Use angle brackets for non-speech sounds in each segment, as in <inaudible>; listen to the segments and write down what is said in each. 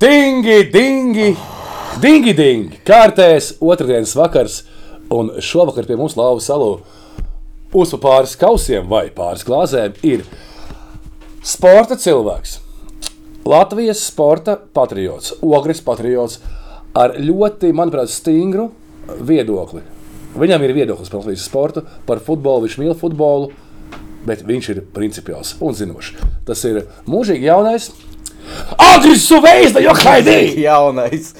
Dingi, dingi, dingi, dingi. Kārtēs otrdienas vakars, un šovakar pie mums Lapa salū uz pāris kausiem vai pāris glāzēm ir sporta cilvēks. Latvijas sporta patriots, Ogres patriots ar ļoti, manuprāt, stingru viedokli. Viņam ir viedoklis par Latvijas sportu, par futbolu, viņš mīl futbolu, bet viņš ir principiāls un zinošs. Tas ir mūžīgi jaunais. Agris Suveis, jo haidī! Jaunais.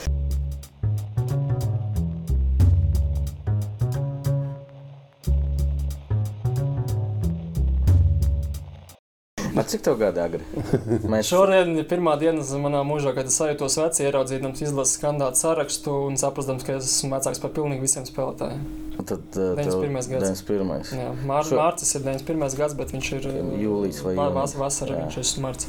<laughs> A, cik tev gadi agri? <laughs> Mēs Šodien ir pirmā diena manā mūžā, kad es sajūtos veci, ieraudzījams izlases kandidātu sarakstu un saprastams, ka es esmu vecāks par pilnīgi visiem spēlētājiem. tad, uh, tev 91. gads. 91. Jā, Mār, Šo- Mārcis ir 91. gads, bet viņš ir uh, Jūlijs vai va- jūnijas. vas, vasara, Jā. viņš ir marts.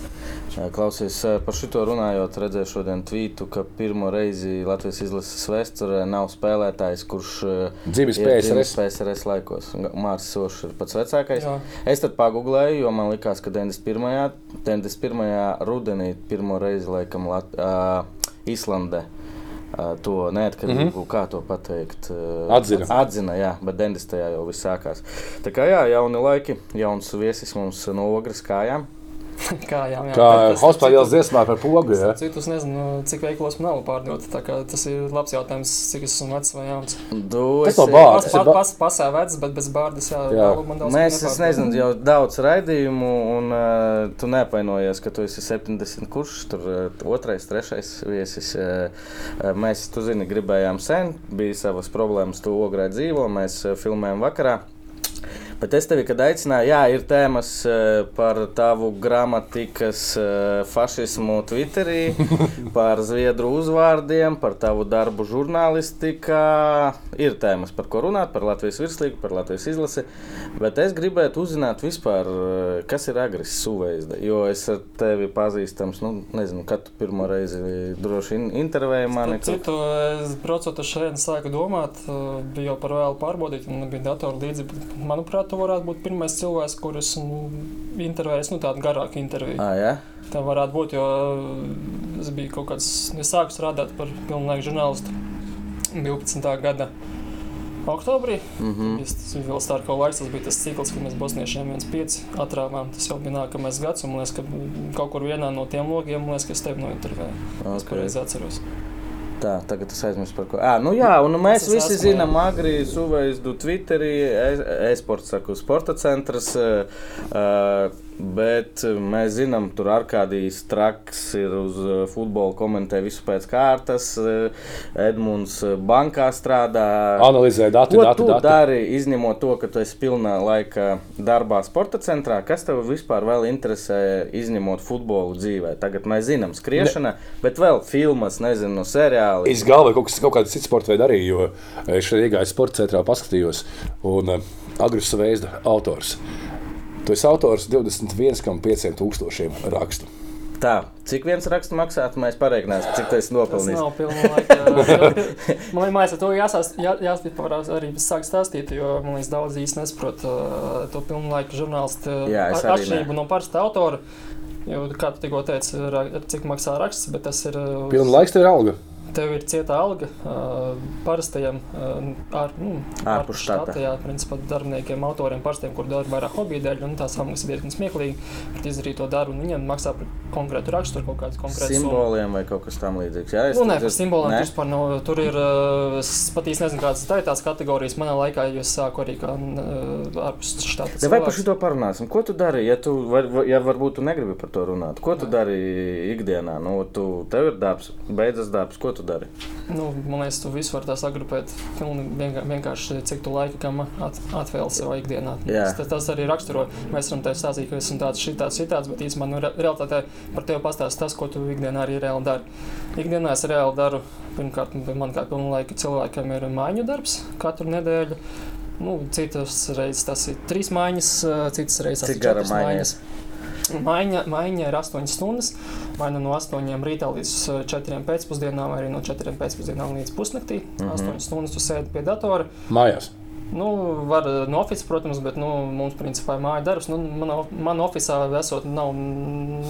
Jā, Klausies, eh, par šito runājot, redzēju šodien tvītu, ka pirmo reizi Latvijas izlases vēsturē nav spēlētājs, kurš eh, Dzimis PSRS. PSRS laikos. Mārcis Sošs ir pats vecākais. Jā. Es tad pagūglēju, jo man likās, ka 91. 91. rudenī pirmo reizi laikam Lat uh, Islandē. Uh, to neatkarību, mm -hmm. kā to pateikt, uh, Atzina. Atzina, jā, bet 90. jau viss sākās. Tā kā jā, jauni laiki, jauns viesis mums no ogres kājām. <laughs> Kā, jā. Kā Hospēļas dziesmā par pogu. Ja? Citus nezinu, cik veiklos man nav pārdot. Tā kā Tas ir labs jautājums, cik es esmu vecs vai jauns. Tas no bārda. Pas, pas, pasē vecs, bet bez bārdas jā. Jā. vēl man daudz Mēs, es nezinu, jau daudz raidījumu, un uh, tu neapvainojies, ka tu esi 70. kurš, tur uh, otrais, trešais viesis. Uh, mēs, tu zini, gribējām sen, bija savas problēmas, tu ogrē dzīvo, mēs uh, filmējam vakarā. Bet es tevi, kad aicināju, jā, ir tēmas eh, par tavu gramatikas eh, fašismu Twitterī, <laughs> par zviedru uzvārdiem, par tavu darbu žurnālistikā. Ir tēmas, par ko runāt, par Latvijas virslīgu, par Latvijas izlasi. Bet es gribētu uzzināt vispār, eh, kas ir agresīvs suveizda. Jo es ar tevi pazīstams, nu, nezinu, kad tu pirmo reizi droši vien intervēji mani. Citu, es braucot uz šejienu, sāku domāt, bija jau par vēlu pārbaudīt, un bija datori līdzi. Manuprāt, tu varētu būt pirmais cilvēks, kurus nu, intervējis, nu, tādu garāku interviju. Ah, jā? Tā varētu būt, jo es biju kaut kāds, es sāku strādāt par pilnlaiku žurnālistu 12. gada oktobrī. Mm -hmm. Tas bija vēl Starko laiks, tas bija tas cikls, kad mēs bosniešiem viens pieci atrāvām. Tas jau bija nākamais gads, un liekas, ka kaut kur vienā no tiem logiem, liekas, ka es tevi nointervēju. Es Okay. pareizi atceros. Tā, tagad es aizmirsu par ko. À, nu jā, un mēs Es visi zinām, Agri, Suvaizdu, Twitterī, e- e-sports, saku, sporta centrs. Uh, bet mēs zinām, tur Arkādijs Traks ir uz uh, futbolu komentē visu pēc kārtas. Uh, Edmunds bankā strādā. Analizē datu, Ko datu, tu datu. dari, izņemot to, ka tu esi pilnā laika darbā sporta centrā? Kas tev vispār vēl interesē, izņemot futbolu dzīvē? Tagad mēs zinām, skriešana, ne. bet vēl filmas, nezinu, seriāli. Es galvoju, kaut kas kaut kāds cits sports veids arī, jo es šeit iegāju sporta centrā, paskatījos, un Agrius Veida autors. Tu esi autors 21,5 tūkstošiem rakstu. Tā, cik viens raksts maksātu, mēs pareiķināsim, cik tas Tas nopelnīs. nav pilnīgi laika. <laughs> Man liekas, ar to jāsāst, jā, jāspēj arī sāk stāstīt, jo man liekas, daudz īsti nesaprot uh, to pilnu laiku žurnālistu Jā, ar- atšķirību no parasta autora. Jo, kā tu tikko teici, cik maksā raksts, bet tas ir. uh, Pilna laiks tev ir alga. Tev ir cieta alga uh, parastajiem, uh, ar, nu, Ārpus štata. Jā, principā darbiniekiem, autoriem, parastiem, kur dara vairāk hobiju dēļ. Un tā samaksa ir diezgan smieklīga. Bet izdarīt to darbu, un viņiem maksā par konkrētu raksturu, kaut kāds konkrēts summa. Simboliem vai kaut kas tamlīdzīgs. Jā, es Nu, nē, par simboliem Nē? tur vispār nav. Tur ir, uh, es pat īsti nezinu, kādas tā ir tās kategorijas. Manā laikā jo es sāku arī kā uh, ārpus štata. Ja vai par cilvēks. šo parunāsim? Ko tu dari, ja, tu, var, ja varbūt tu negribi par to runāt? Ko tu dari ikdienā? Nu, tu, tev ir darbs, beidzas darbs, ko tu dari? Nu, man liekas, tu visu vari sagrupēt. Vienkārši cik tu laika kam at, atvēl savā ikdienā. Jā. Tas, tas arī raksturo. Mēs varam teikt, stāstīt, ka esmu tāds, šitāds, šitāds, bet īstenībā nu, re, realitātē par tevi pastāstīs tas, ko tu ikdienā arī reāli dari. Ikdienā es reāli daru, pirmkārt, man kā pilnlaika cilvēkam ir mājiņu darbs katru nedēļu. Nu, citas reizes tas ir trīs maiņas, citas reizes tas ir četras maiņa ir? maiņas. Maiņa, maiņa ir 8 stundas, vai nu no 8 rītā līdz 4 pēcpusdienām, vai arī no 4 pēcpusdienām līdz pusnaktī. Mhm. 8 stundas tu sēdi pie datora. Mājās. Nu, var eh, no oficiāla, protams, bet nu, mums principā ir māja darbs. Nu, man, man oficiālā esot nav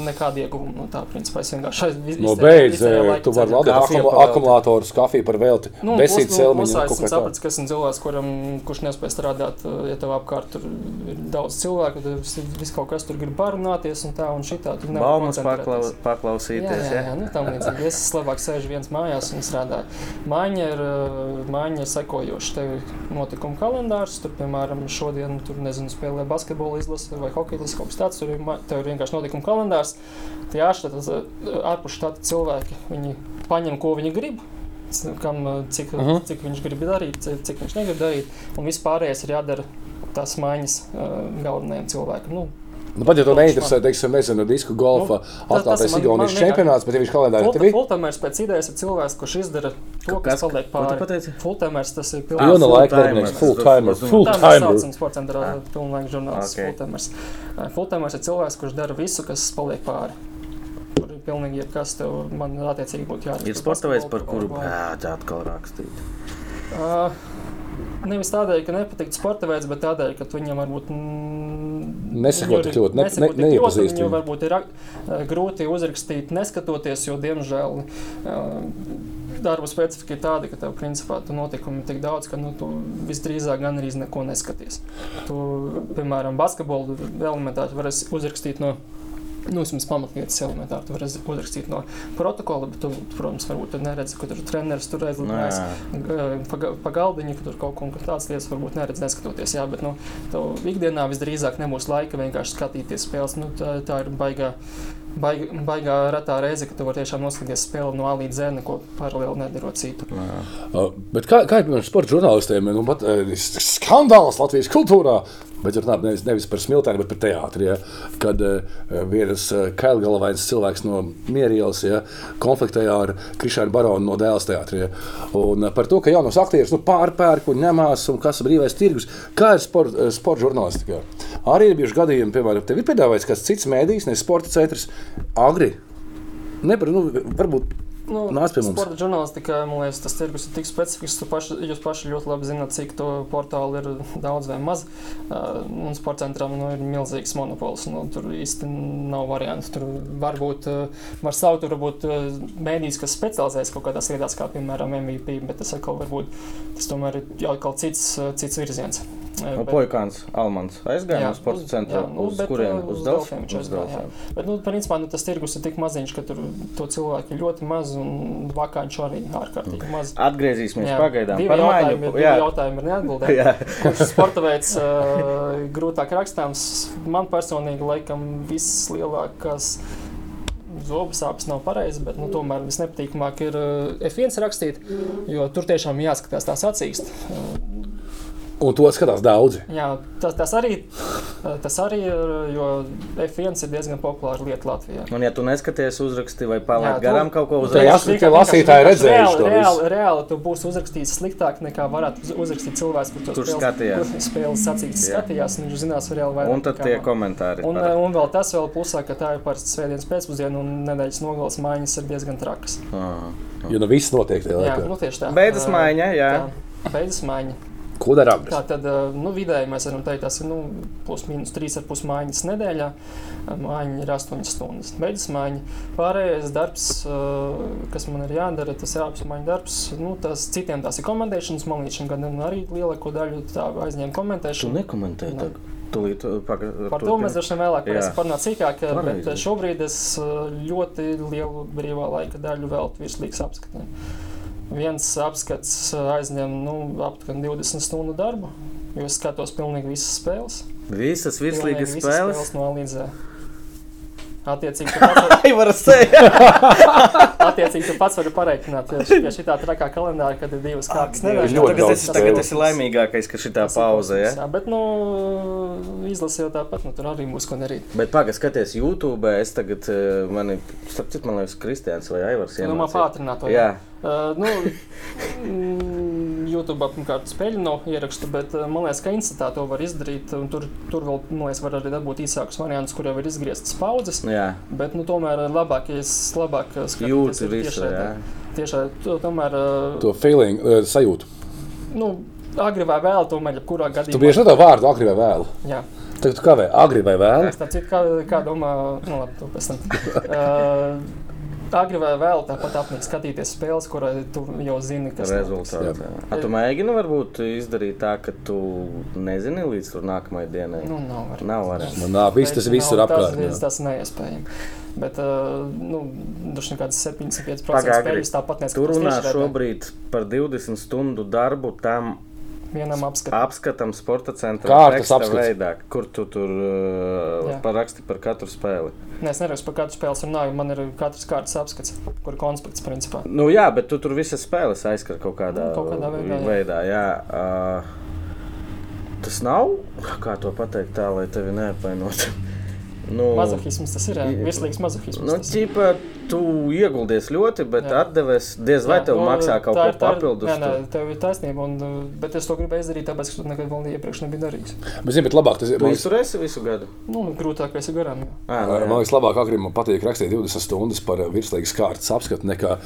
nekāda ieguvuma. Nu, tā principā es vienkārši no beidz, tu vari lādēt akumumu, akumulātorus, kafiju par velti. Nu, Besīt celmiņu. Es sapratu, ka esmu cilvēks, kuram, kurš nespēj strādāt, eh, ja tev apkārt ir daudz cilvēku, tad viss kaut kas tur grib parunāties un tā un šitā. Baumas paklau, paklausīties. Jā, jā, jā nu, tam līdzīgi. Es labāk sēžu viens mājās un strādāju. Māņa ir, eh, māņa ir sekojoša. Tev notikuma kalendārs. Tur, piemēram, šodien tur, nezinu, spēlē basketbola izlase vai hokeja izlase kaut kas tāds. Tur ir, tur ir vienkārši notikuma kalendārs. Tie ārštata ārpus štata cilvēki, viņi paņem, ko viņi grib. Kam, cik, uh -huh. cik viņš grib darīt, cik viņš negrib darīt. Un viss pārējais ir jādara tās maiņas uh, galvenajiem cilvēkiem. Nu, Nu, pat ja to neinteresē, teiksim, nezinu, disku golfa nu, atklātais Igaunijas čempionāts, bet ja viņš kalendārā tev ir. Fultamērs pēc idejas ir cilvēks, kurš izdara to, kas, kas paliek pāri. Fultamērs tas ir pilnīgi. Pilna laika darbinieks, full timer, full timer. Saucam sportcentrā pilnlaika žurnālists Fultamērs. Fultamērs ir cilvēks, kurš dara visu, kas paliek pāri. Tur ir pilnīgi jebkas tev, man attiecīgi būtu jādara. Ir sporta veids, par kuru pēc atkal rakstīt. Uh, Nevis tādēļ, ka nepatīk sporta veids, bet tādēļ, ka viņam varbūt nesakot tik ļoti, ne, ne, neiepazīst. Viņu varbūt ir grūti uzrakstīt, neskatoties, jo, diemžēl, darba specifika ir tāda, ka tev principā tu notikumi ir tik daudz, ka nu, tu visdrīzāk gan arī neko neskaties. Tu, piemēram, basketbolu elementāri varēsi uzrakstīt no Nu, vismaz pamatlietas elementāri. Tu vari uzrakstīt no protokola, bet, tu, protams, varbūt neredzi, ka tur treneris tur aizlidinājis pa, pa galdiņu, ka tur kaut ko tādas lietas varbūt neredz neskatoties. Jā, bet nu, tev ikdienā visdrīzāk nebūs laika vienkārši skatīties spēles. Nu, tā, tā ir baigā. Baig, baigā retā reize, ka tu vari tiešām noskatīties spēli no A līdz Z, neko paralēli nedarot citu. Uh, bet kā, kā ir piemēram sporta žurnālistiem, nu, pat, uh, skandāls Latvijas kultūrā, Bet runāt nevis, nevis par smiltēm, bet par teātri. Ja, kad uh, viens uh, kailgalvains cilvēks no Mierielas ja, konfliktēja ar Krišānu Baronu no Dēls teātrī. Ja, uh, par to, ka jaunos aktierus nu, pārpērk un ņemās un kas ir brīvais tirgus. Kā ir sport, sporta žurnālistikā? Arī ir bijuši gadījumi, piemēram, tev ir piedāvājis kāds cits mēdījis, ne sporta centrs, agri. Nepar, nu, varbūt Nu, Nāc pie mums. Sporta žurnālistika, man liekas, tas tirgus ir tik specifisks. Paši, jūs paši ļoti labi zināt, cik to portālu ir daudz vai maz. Uh, un sporta centram nu, ir milzīgs monopols. Nu, tur īsti nav variantu. Tur var būt, uh, var saukt, tur varbūt uh, mēdījis, kas specializējas kaut kādās lietās, kā piemēram MVP, bet tas atkal varbūt tas tomēr ir jau kaut cits, cits virziens. No Poikāns, Almans aizgāja no sporta centra, jā, nu, uz bet, kurien? Uz, Delfiem. Uz Delfiem. Bet, nu, principā, nu, tas tirgus ir tik maziņš, ka tur to cilvēku ir ļoti maz un vakāņš arī ārkārtīgi maz. Atgriezīsimies jā. pagaidām. Divi jautājumi, divi jautājumi ir neatbildēti. <laughs> Kurš sporta veids uh, grūtāk rakstāms? Man personīgi laikam vislielākās zobu sāpes nav pareizi, bet nu, tomēr visnepatīkamāk ir uh, F1 rakstīt, jo tur tiešām jāskatās tās acīs. Un to skatās daudzi. Jā, tas, tas, arī, tas arī ir, jo F1 ir diezgan populāra lieta Latvijā. Un, ja tu neskaties, uzraksti vai palaidi garām kaut ko uzrakstīt, tad jāsaka, ka lasītāji redzējuši to. Reāli, reāli tu būsi uzrakstījis sliktāk nekā varētu uzrakstīt cilvēks, kurš to spēles, skatījās. spēles sacīts skatījās, un viņš zinās reāli vairāk. Un tad tie komentāri. Un, par... un vēl tas vēl plusā, ka tā ir parasti svētdienas pēcpusdiena un nedēļas nogales maiņas ir diezgan trakas. Ah, ah. Jo nu viss notiek tajā laikā. Jā, nu tieši tā. Beidzas maiņa, jā. Tā, beidzas maiņa. Ko dara agri? Tā tad nu, vidēji mēs varam teikt, tas ir nu, plus mīnus 3,5 mājiņas nedēļā. Mājiņa ir 8 stundas. Beidzas mājiņa. Pārējais darbs, kas man ir jādara, tas ir apziņas darbs. Nu, tas citiem tās ir komentēšanas. Man līdz šim gadam arī lielāko daļu aizņēma komentēšanu. Tu nekomentē ne. Tūlīt, paga, Par to mēs droši vien vēlāk parunāt sīkāk, Pareizi. bet šobrīd es ļoti lielu brīvā laika daļu veltu virslīgas apskatiem viens apskats aizņem nu, aptuveni 20 stundu darbu. Jo es skatos pilnīgi visas spēles. Visas virslīgas spēles? spēles no līdz. Attiecīgi, tu <laughs> pats vari, <laughs> Attiecīgi, tu pats vari pareiķināt, ja šī tā trakā kalendāra, kad ir divas kārtas nedēļas. Tagad esi, tagad esi laimīgākais, ka šī tā pauze, ja? Jā, bet, nu, izlasi jau tāpat, nu, tur arī būs ko darīt. Bet pagaid, skaties YouTube, es tagad, mani, starp citu, man liekas, Kristians vai Aivars iemācīja. Nu, man pātrināt to, jā. Uh, nu, YouTube apkārt spēļu nav ierakstu, bet man liekas, ka Institūtā to var izdarīt. Tur, tur vēl, man liekas, var arī dabūt īsākus variantus, kur jau ir izgrieztas paudzes. Jā. Bet, nu, tomēr labāk, ja es labāk skatos. Visu, jā. Tiešā, to, tomēr. To feeling, uh, sajūtu. Nu, agri vai vēl, tomēr, jebkurā Tu gadījumā. bieži lieto vārdu agri vai vēlu. Jā, Tagad tu kavē, agri vai vēlu. es tādu kā, kā domāju, nu labi, to pēc tam. Uh, Agri vai vēl tāpat apnika skatīties spēles, kurai tu jau zini, kas Rezultāts. jā. A, tu mēģini varbūt izdarīt tā, ka tu nezini līdz nākamajai dienai. Nu, nav var. Nav varēs. Nu, nā, viss tas viss ir apkārt. Tas, tas neiespējami. Bet, uh, nu, droši vien kāds 75% Pagāgri, spēļus tāpat Tu neskatās runā tiešraidē. šobrīd par 20 stundu darbu tam Vienam apskatam. apskatam sporta centrā. Kārtas apskats. Veidā, kur tu tur uh, Jā. paraksti par katru spēli. Nē, es nerakstu par katru spēli, runāju, man ir katrs kārtas apskats, kur ir konspekts principā. Nu, jā, bet tu tur visas spēles aizskar kaut kādā, Nu, kaut kādā veidā, jā. veidā jā. Uh, tas nav, kā to pateikt tā, lai tevi neapvainotu. Nu, Mazohisms tas ir, jā, virslīgs mazohisms. Nu, ķipa, tu ieguldies ļoti, bet Jā. atdeves diez vai Jā, tev nu, maksā kaut tā ko papildus. Nē, nē, tev ir taisnība, un, uh, bet es to gribēju izdarīt, tāpēc, ka tu nekad vēl iepriekš nebija darījis. Bet, zini, bet labāk tas ir. Tu Man liekas, izturēsi visu gadu? Nu, grūtākais ir garām. jā. À, man liekas, labāk agri man patīk rakstīt 20 stundas par virslīgas kārtas apskatu nekā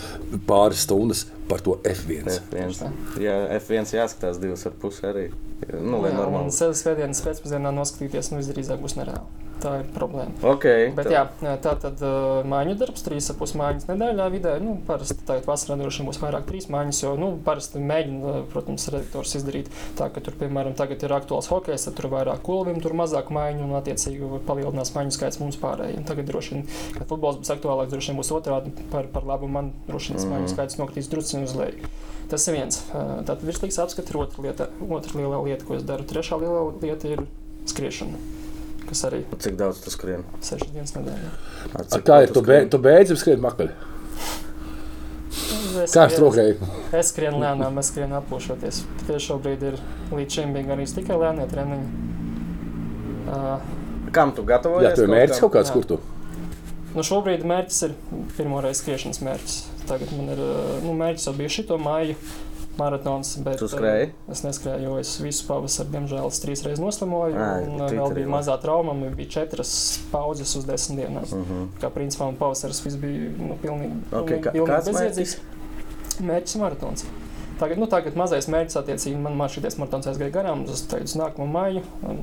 pāris stundas par to F1. F1. Jā, F1 jāskatās divas ar pusi arī. Nu, lai Jā, un normāli. sēdes svētdienas pēcpusdienā noskatīties, nu, visdrīzāk būs nereāli. Tā ir problēma. Ok. Bet, jā, tā tad uh, mājiņu darbs, trīs ar pus mājiņas nedēļā vidē. Nu, parasti tagad vasarā droši vien būs vairāk trīs mājiņas, jo, nu, parasti mēģina, protams, redaktors izdarīt tā, ka tur, piemēram, tagad ir aktuāls hokejs, tad tur ir vairāk kulvim, tur mazāk mājiņu un, attiecīgi, palielinās mājiņu skaits mums pārējiem. Tagad droši vien, kad futbols būs aktuālāks, droši vien būs otrādi par, par labu man, droši vien, mm Mhm. mājiņu skaits nokritīs drusciņu uz leju. Tas ir viens. Uh, Tātad virslīgs apskats ir otra lieta. Otra liela lieta, ko es daru. Trešā liela lieta ir skriešana, kas arī Cik daudz tu skrien? sešas dienas nedēļā. Ar Ar cik Kā ir? tu Tu, be, tu beidzi skriet makaļ. Es Kā ar skrienu- trokrēju? Es skrienu lēnām, es skrienu atpūšoties. Tieši šobrīd ir līdz šim bija arī tikai lēnie treniņi. Uh, Kam tu gatavojies? Jā, tev ir mērķis kaut kāds, Jā. kur tu. nu šobrīd mērķis ir pirmo reizi skriešanas mērķis. Tagad man ir uh, nu, mērķis jau bija šito māju maratons. Bet, Tu skrēji? Uh, es neskrēju, jo es visu pavasaru, diemžēl, trīs reizes noslimoju. Ā, un uh, vēl bija mazā trauma, man bija četras pauzes uz desmit dienām. Uh -huh. Kā principā man pavasaris bija nu, pilnīgi, Ok, pilnīgi, pilnīgi bezjēdzīgs. Mērķis maratons. Tagad, nu, tagad mazais mērķis, attiecīgi, man maršruties maratons aizgāja garām, tagad uz nākamo maiju.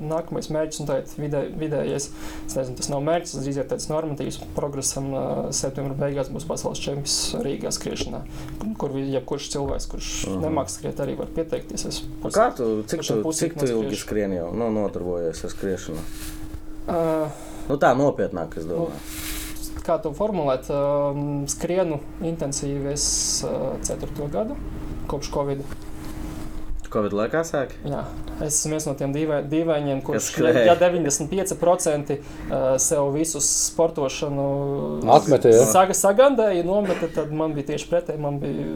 Nākamais mērķis, un tagad vidē, vidējais, es nezinu, tas nav mērķis, tas drīzāk tāds normatīvs progresam. Septembra beigās būs pasaules čempions Rīgā skriešanā, kur jebkurš cilvēks, kurš uh. -huh. nemāks skriet, arī var pieteikties. Es Un Kā tu, cik tu, cik tu ilgi skrien jau? Nu, nodarbojies ar skriešanu. Uh, Nu, tā nopietnāk, es domāju. kā to formulēt, um, skrienu intensīvi es uh, ceturto gadu kopš Covid. Covid laikā sāki? Jā, es esmu viens no tiem dīvai- dīvainiem, kurš skrēja. ja 95% uh, sev visu sportošanu Atmetē, jā. saga, sagandēja, nometa, tad man bija tieši pretēji, man bija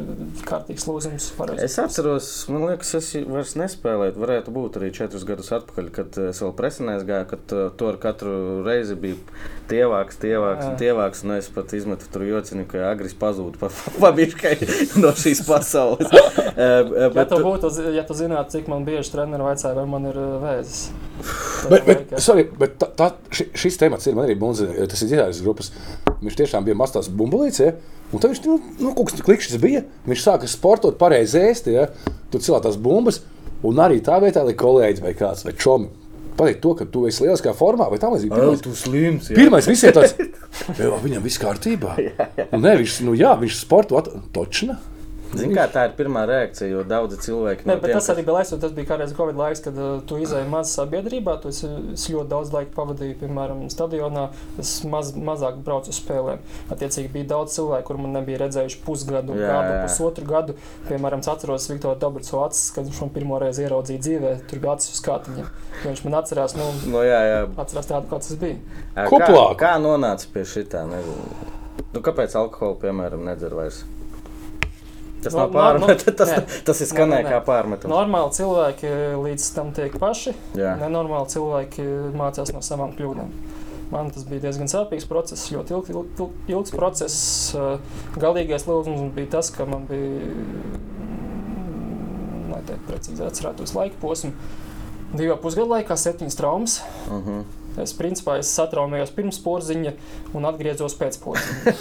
kārtīgs lūzums. pareizi. Es atceros, man liekas, es vairs nespēlēju. Varētu būt arī četrus gadus atpakaļ, kad es vēl presinēs gāju, kad uh, tur katru reizi bija tievāks, tievāks, un Jā. tievāks. Un es pat izmetu tur jociņu, ka agris pazūd pa, <laughs> pa biškai no šīs pasaules. <laughs> Eh, Ja bet, tu, būtu, zi- ja tu zinātu, cik man bieži treniņi vaicāja, vai man ir uh, vēzis. Bet, bet, laikā- sorry, bet tā, tā, ši- šis temats ir man arī bunzi, tas ir ģitāras grupas. Viņš tiešām bija mazs bumbulīts, ja? un tad viņš nu, nu, kaut kas klikšķis bija. Viņš sāka sportot, pareizi ēst, ja? tur cilāt tās bumbas, un arī tā vietā, lai kolēģis vai kāds vai čomi pateikt to, ka tu esi lieliskā formā vai tam līdzīgi. Pirmais, tu slims. jā. pirmais visiem tāds <laughs> - viņam viss kārtībā. Un ne, viņš, nu jā, viņš sporto at... Zini, kā tā ir pirmā reakcija, jo daudzi cilvēki Ne, no bet tiem, tas arī bija laiks, un tas bija kādreiz Covid laiks, kad uh, tu izēji maz sabiedrībā. Tu esi, es ļoti daudz laika pavadīju, piemēram, stadionā. Es maz, mazāk braucu uz spēlēm. Attiecīgi bija daudz cilvēku, kur man nebija redzējuši pusgadu, Jā, jā, gadu, jā. pusotru gadu. Piemēram, es atceros Viktoru Dabrcu acis, kad viņš man pirmo reizi ieraudzīja dzīvē, tur bija acis uz skatiņa. Viņš man atcerās, nu, No, jā, jā. atcerās tādu, kāds tas bija. Ā, Kuplāk. Kā, kā nonāca pie šitā? Nezinu. Nu, kāpēc alkoholu, piemēram, nedzer vairs? Tas nav pārmetums. no- <laughs> tas, nē. tas ir Nē, skanēji nē, kā pārmetums. Normāli cilvēki līdz tam tiek paši. Jā. Nenormāli cilvēki mācās no savām kļūdām. Man tas bija diezgan sāpīgs process, ļoti ilg, ilg, ilg, ilgs process. Uh, Galīgais lūgums bija tas, ka man bija, lai tā precīzi atcerētos laika posmu, divu pusgadu laikā septiņas traumas. Uh -huh. Es principā es satraumējos pirms porziņa un atgriezos pēc porziņa.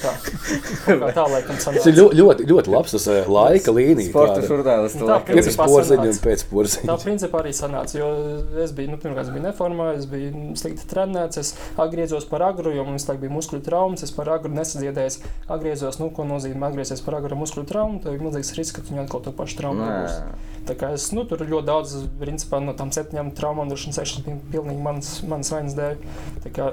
Tā, <laughs> kā tā laikam Tas ir sanāca. ļoti, ļoti, ļoti labs tas eh, laika līnija. Sporta žurnālists. Tā, Pirms porziņa un sanāca. pēc Tā porziņa. principā arī sanāca, jo es biju, nu, pirmkārt, es biju neformā, es biju slikti trenēts, es atgriezos par agru, jo man visu laiku bija muskuļu traumas, es par agru nesadziedēju, atgriezos, nu, ko nozīmē atgriezties par agru muskuļu traumu, tad ir milzīgs risks, ka viņi atkal to pašu traumu būs. Tā kā es, nu, tur ļoti daudz, principā, no tām septiņām traumām, droši vien sešas bija pilnīgi manas, manas vainas dēļ. Tā kā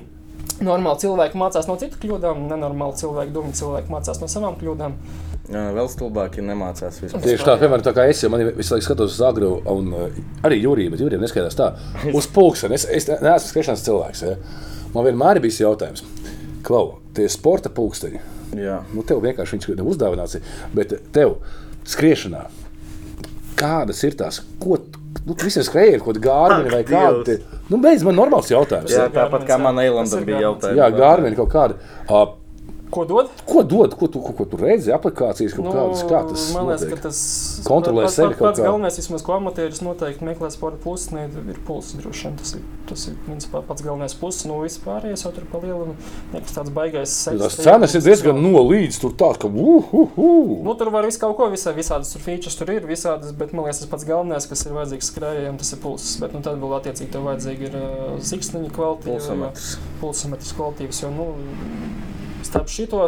<clears throat> normāli cilvēki mācās no citu kļūdām, nenormāli cilvēki, dumji cilvēki mācās no savām kļūdām. Vēl stulbāk, ja nemācās vispār. Tieši tā, piemēram, tā kā es jau visu laiku skatos uz agru, un uh, arī jūrijā, bet jūrijā neskatās tā. <laughs> Uz pulksteni. Es, es ne- neesmu skriešanas cilvēks. Ja? Man vienmēr ir bijis jautājums, klau, tie sporta pulksteņi. Jā. Nu, tev vienkārši viņš ir uzdāvināts, bet tev skriešanā, kādas ir tās, ko nu, visiem skrēji, ko gārmini vai Ak, kādi. Dievs. tie- Nu, beidz, man normāls jautājums. Jā, tāpat kā man Eilandam bija jautājums. jā gārmini kaut kāda. Uh, Ko dod? ko dod, ko tu, ko, ko tu redzi, aplikācijas kaut kādas, kā tas Nu, man liekas, notiek? ka tas Kontrolē pats, sevi pats, pats galvenais, vismaz ko amatieris noteikti meklē sporta plusu, ne, ir pulss droši vien. Tas ir, tas ir principā, pats galvenais pluss. Nu, vispārējais jau tur pa lielu, nekas tāds baigais. seks, Tas cenas ir diezgan nolīdz, tur tā, ka uh, uh. Nu, tur var visu kaut ko, visā, visādas tur features tur ir, visādas, bet man liekas, tas pats galvenais, kas ir vajadzīgs skrējējiem, tas ir pulss. Bet nu, tad vēl attiecīgi tev vajadzīgi ir uh, siksniņa kvalitāte, pulsometrs kvalitātes, jo, nu, starp šito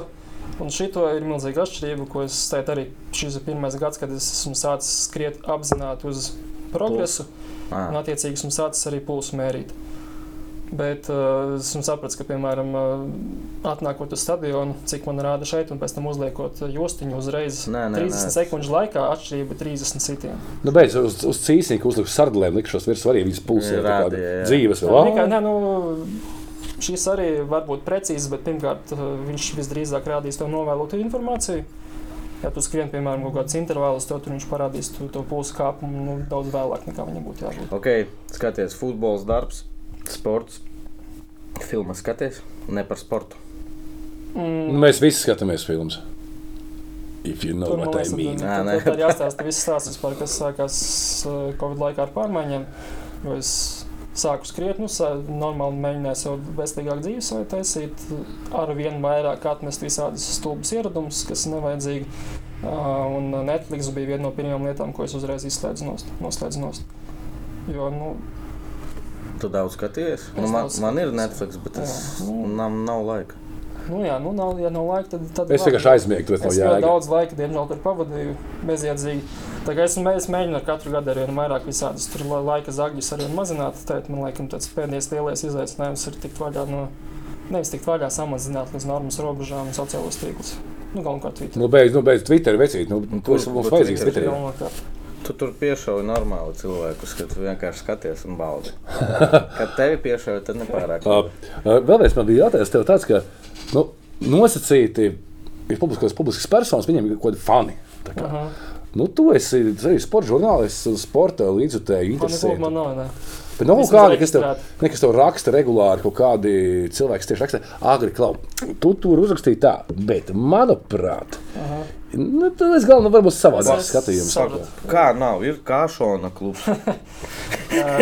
un šito ir milzīga atšķirība, ko es teiktu arī šis ir pirmais gads, kad es esmu sācis skriet apzināti uz progresu, un Ah, attiecīgi esmu sācis arī pulsu mērīt. Bet uh, esmu sapratis, ka, piemēram, uh, atnākot uz stadionu, cik man rāda šeit, un pēc tam uzliekot jostiņu uzreiz Nē, nē, 30 nē. sekundžu laikā, atšķirība ir 30 sitieni. Nu, beidz, uz, uz cīsniņa uzliku sardēlēm, likšos virsū arī viņas pulsē. Dzīves vēl. ā, nē, nu, šis arī var būt precīzs, bet pirmkārt, uh, viņš visdrīzāk rādīs tev novēlotu informāciju. Ja tu skrien, piemēram, kaut kādas intervālus, tad tur viņš parādīs tu, to pulsu kāpumu nu, daudz vēlāk, nekā viņam būtu jābūt. ok, skaties, futbols, darbs, sports. Filma skaties, ne par sportu. Mm, Nu, mēs visi skatāmies filmas. If you know Tur, what I liekas, mean. tad- Nē, tad ir jāstāsta viss stāsts, vispār, kas sākās uh, Covid laikā ar pārmaiņām. Jo es sāku skriet, nu, sā- normāli mēģināju sev veselīgāk dzīvesveidu taisīt, ar vien vairāk atmest visādas stulbas ieradumus, kas nevajadzīgi. Un Netflix bija viena no pirmajām lietām, ko es uzreiz izslēdzu nost. Noslēdzu nost. Jo, nu, Tu daudz skaties. Es Nu, man, daudz man ir. Netflix, bet es nu. nav, nav laika. nu, jā, nu, nav, ja nav laika, tad. tad Es vienkārši aizmiegu, tur nav Es ļoti jēga. daudz laika, diemžēl, tur pavadīju bezjēdzīgi. Tā kā es, es mēģinu ar katru gadu arī vairāk visādas tur la- laika zagļus arī mazināt. Tad man liekas, tas pēdējais lielais izaicinājums ir tikt vaļā no, nevis tikt vaļā, samazināt līdz normas robežām sociālos tīklus. Nu, galvenokārt Twitter. Nu, beidz, nu, beidz Twitter vecīt. Nu, kur- to es mums vajadzīgs? Twitterī. Galvenokārt. Tu tur piešauji normāli cilvēkus, ka tu vienkārši skaties un baudi. <laughs> Kad tevi piešauja, tad nepārāk. Uh, uh, Vēlreiz man bija jautājums tev tāds, ka nu, nosacīti ir publiskos, publiskas personas, viņiem ir kaut kādi fani. Kā. Aha. Nu, tu esi arī sporta žurnālists un sporta līdzjutēji interesē. man nav. Ne. Bet nav Vismaz kādi, kas tev, ne, kas tev raksta regulāri, kaut kādi cilvēki tieši raksta, agri klau. Tu tur uzrakstīji tā, bet manuprāt, Aha. Nu, tu esi galvenais varbūt savādāk Es skatījums. sapratu. Kā nav? Ir kāšona klubs. <laughs> <laughs> Uh,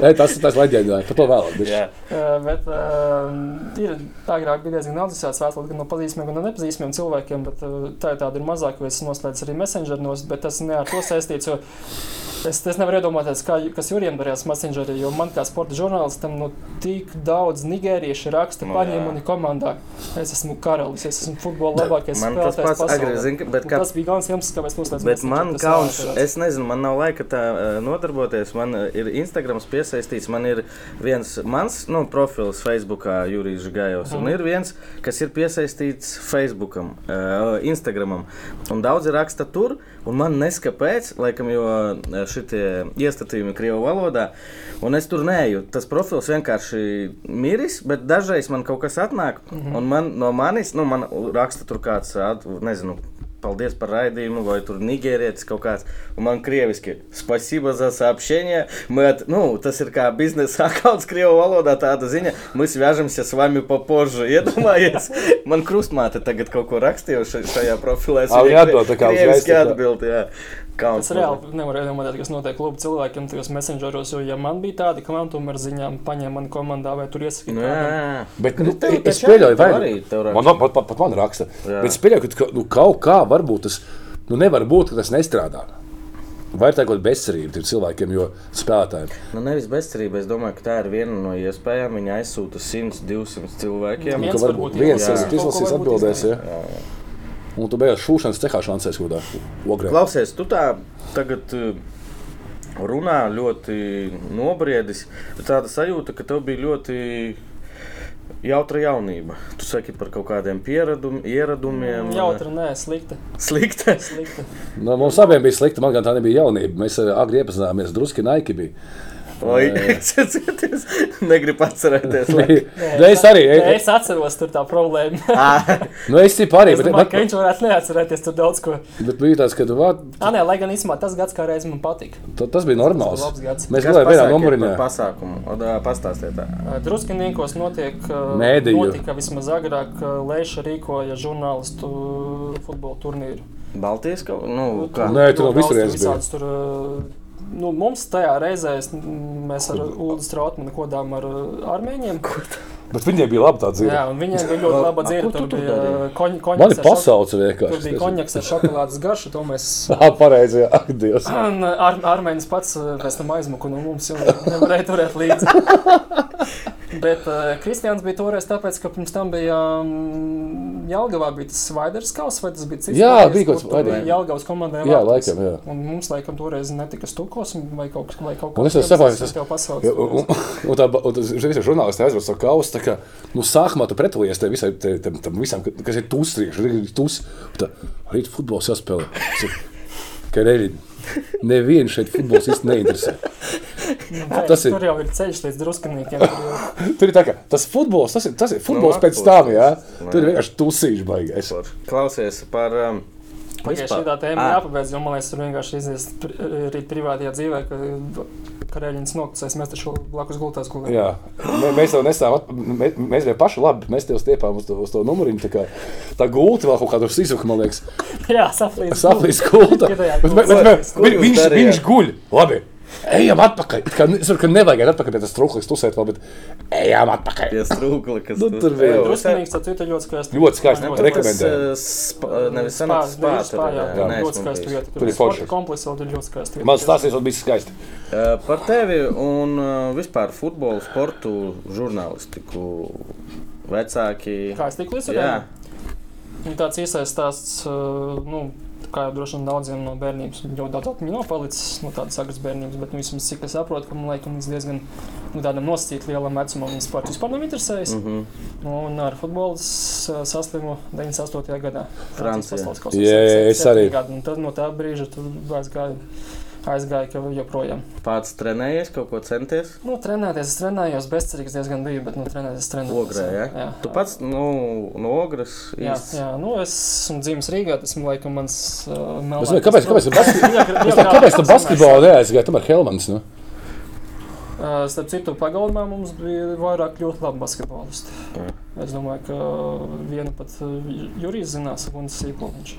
Nē, tas ir tas leģendārs, par to vēlāk. Jā. Uh, bet uh, ir agrāk bija diezgan daudz tādu vēstuli gan no pazīstamiem, gan no nepazīstamiem cilvēkiem, bet uh, tā ir tāda ir mazāk, jo es noslēdzu arī messengeros, bet tas ne ar to saistīts. jo Es, es nevaru iedomāties, kā, kas Jurijam darījās Messengerī, jo man kā sporta žurnālistam nu, tik daudz nigēriešu raksta, Nu, paņem jā. mani komandā. Es esmu karalis, es esmu futbola labākais Man tas pasaulē. zina, bet kā Tas bija galvenais iemesls, kāpēc es noslēdzu Bet man tas kauns, es nezinu, man nav laika tā nodarboties. Man ir Instagrams piesaistīts, man ir viens mans nu, profils Facebookā, Jurijs Gājos, un Mhm. ir viens, kas ir piesaistīts Facebookam, uh, Instagramam. Un daudzi raksta tur, un man neskapēc, laikam, jo eh, šitie iestatījumi Krievu valodā, un es tur neju. Tas profils vienkārši miris, bet dažreiz man kaut kas atnāk, Mhm. un man no manis, nu, man raksta tur kāds, nezinu, paldies par raidījumu, vai tur nigērietis kaut kāds. Un man krieviski, spasība za сообщение. Мы, от- nu, tas ir kā biznesa <laughs> akauts krievu valodā, tāda ziņa. Mēs viažamся с вами попозже. <laughs> Iedomājies, man krustmāte tagad kaut ko rakstījuši šajā profilē. Es Ā, viņai jādod tā kā krieviski uzreiz tā kā- atbild, jā. Kauns Es reāli nevaru iedomāties, kas notiek klubu cilvēkiem tajos messengeros, jo, ja man bija tādi kvantumi ar ziņām, paņēma mani komandā vai tur Nu, jā, jā. Bet nu, tev es pieļauju, vai arī tev raksta. man, pat, pat, pat man raksta. Jā. Bet es pieļauju, ka nu, kaut kā varbūt tas nu, nevar būt, ka tas nestrādā. Vai ir tā kaut kāda bezcerība tiem cilvēkiem, jo spēlētājiem Nu, nevis bezcerība. Es domāju, ka tā ir viena no iespējām. Viņa aizsūta 100, 200 cilvēkiem. Ka varbūt viens jā. Kaut ko izlasīs atbildēs. izdarīt. Ja? Un tu beigās šūšanas cehā šansēs kaut kādā. Klausies, tu tā tagad uh, runā ļoti nobriedis. bet Tāda sajūta, ka tev bija ļoti jautra jaunība. Tu saki par kaut kādiem pieradum, ieradumiem. Jautra, nē, slikta. Slikta. slikta. Nu, mums abiem bija slikti. Man gan tā nebija jaunība. Mēs eh, agri iepazināmies. Druski naiki bija. Oi, <laughs> es negribu atcerēties. lai- <laughs> Nu, es arī. Nē, es atceros, tur tā problēma. Ā, <laughs> Nu, es tipu arī. Es Bet, domāju, ka bet, viņš varētu neatcerēties tur daudz ko. bet bija tāds, ka tu vā- Ah, nē, lai gan īstenībā tas gads kā reiz man patika. ta- tas bija normāls. Tas bija. Mēs gājām vienā nomurinā. Pasākumu. O, dā, Pastāstiet. tā. Druskiniekos notiek, Mēdīju. notika vismaz agrāk, ka Leiša rīkoja žurnālistu futbola turnīru. Baltijas kaut nu, kā? Nē, tur no visurienes bija. Tur, nu, mums tajā reizē mēs ar Ulu Strautmanu kodām ar uh, armēņiem. Bet viņiem bija laba dzīve. Jā, viņiem bija ļoti laba dzīve. tu Tur tur bija uh, koņ, Man koņaks ir pasaules Tur vienkārši. bija konjaks ar šokolādes garšu, to mēs <laughs> Jā, pareizi. Jā, Dievs. <laughs> Un uh, ar, Armēnis pats pēc tam aizmuka no mums, jo nevarēja turēt līdzi. <laughs> Bet uh, Kristians bija toreiz tāpēc, ka pirms tam bija um, Jālgavā bija tas Vaiders Kaus, vai tas bija cits? Jā, vārds, bija kaut bija Vaiders. Jālgavas komandai Jā, vārds. laikam, jā. Un mums laikam toreiz netika stukos vai kaut, vai kaut Un es jau saprotu, tas tev pasaules. Un, un, tā, un tas visi žurnālisti aizver savu kausu. tā kā, Nu, sākumā tu pretolies tam visam, te- tam, tam visam, ka- kas ir tūstrīši, tus. Tā, rīt futbols jāspēlē. Ka reļi, nevienu šeit futbols īsti neinteresē. Nē, tas ir- Tur jau ir ceļš līdz druskanīkiem. Tur jau Tur ir tā, ka tas futbols, tas ir, tas ir futbols Nu, pēc tam, jā. Nē. Tur ir vienkārši tusīši baigais. Klausies par. Um, Pagaidā vispār. šī tā tēma Ā. jāpabeidz, jo man liekas, tur vienkārši izies pri- privātajā dzīvē, ka karēļiņas nokusēs, mēs taču blakus gultās gulējam. Jā, Mē, mēs jau nesām, at- mē, mēs jau paši labi, bet mēs tev stiepām uz to, uz to numuriņu. Tā, kā, tā gulta vēl kaut kādu izsuku, man liekas, <laughs> Jā, saplīst. saplīs gulta. Bet, bet, gulta. bet, jūs viņš, viņš guļ. Labi. Ejam atpakaļ. Kā, es saprotu, ka nevajag iet atpakaļ pie tas trūklis, tusēt vēl, bet ejam atpakaļ. Pie strūkla, kas Nu, tur bija. Jā, Druskanīgs, tad ir ļoti skaisti. Ļoti skaisti, rekomendēju. Tas, uh, spa- nevis sanāca Spā- spā, spā, tur, jā, jā, jā, neesmu ļoti skaisti vieta. Tur ir forši. komplekss vēl ļoti skaisti. Man stāstīs, ka bija skaisti. Uh, Par tevi un vispār futbolu, sportu, žurnālistiku. Vecāki. Kā es tiku līdz Jā, Un Tāds iesaistās, nu, kā jau droši vien daudziem no bērnības, ļoti daudz atmiņu nav palicis no tādas agras bērnības, bet nu, vismaz cik es saprotu, ka man laikam līdz diezgan nu, tādam nosacīt lielam vecumam viņas sports vispār nav interesējis. mm -hmm. Un ar futbolu saslimu 98. gadā. Francijā. Jā, es arī. Gadi, un tad no tā brīža tur aizgāja, aizgāja joprojām. pats trenējies, kaut ko centies. Nu, trenēties, es trenējos, bezcerīgs diezgan biju, bet nu, trenēties, es trenējos. Ogrē, ja? jā. Tu pats nu, no ogres Jā, īsti. jā, nu es esmu dzimis Rīgā, tas ir laikam mans uh, Es nezinu, kāpēc, kāpēc, <laughs> es tā, kāpēc tu basketbolu neaizgāji? Tomēr Helmans. Nu? Uh, Starp citu, pagalmā mums bija vairāk ļoti labi basketbolisti. Jā. Es domāju, ka vienu pat uh, Jurijs zinās, un Sīpoliņš.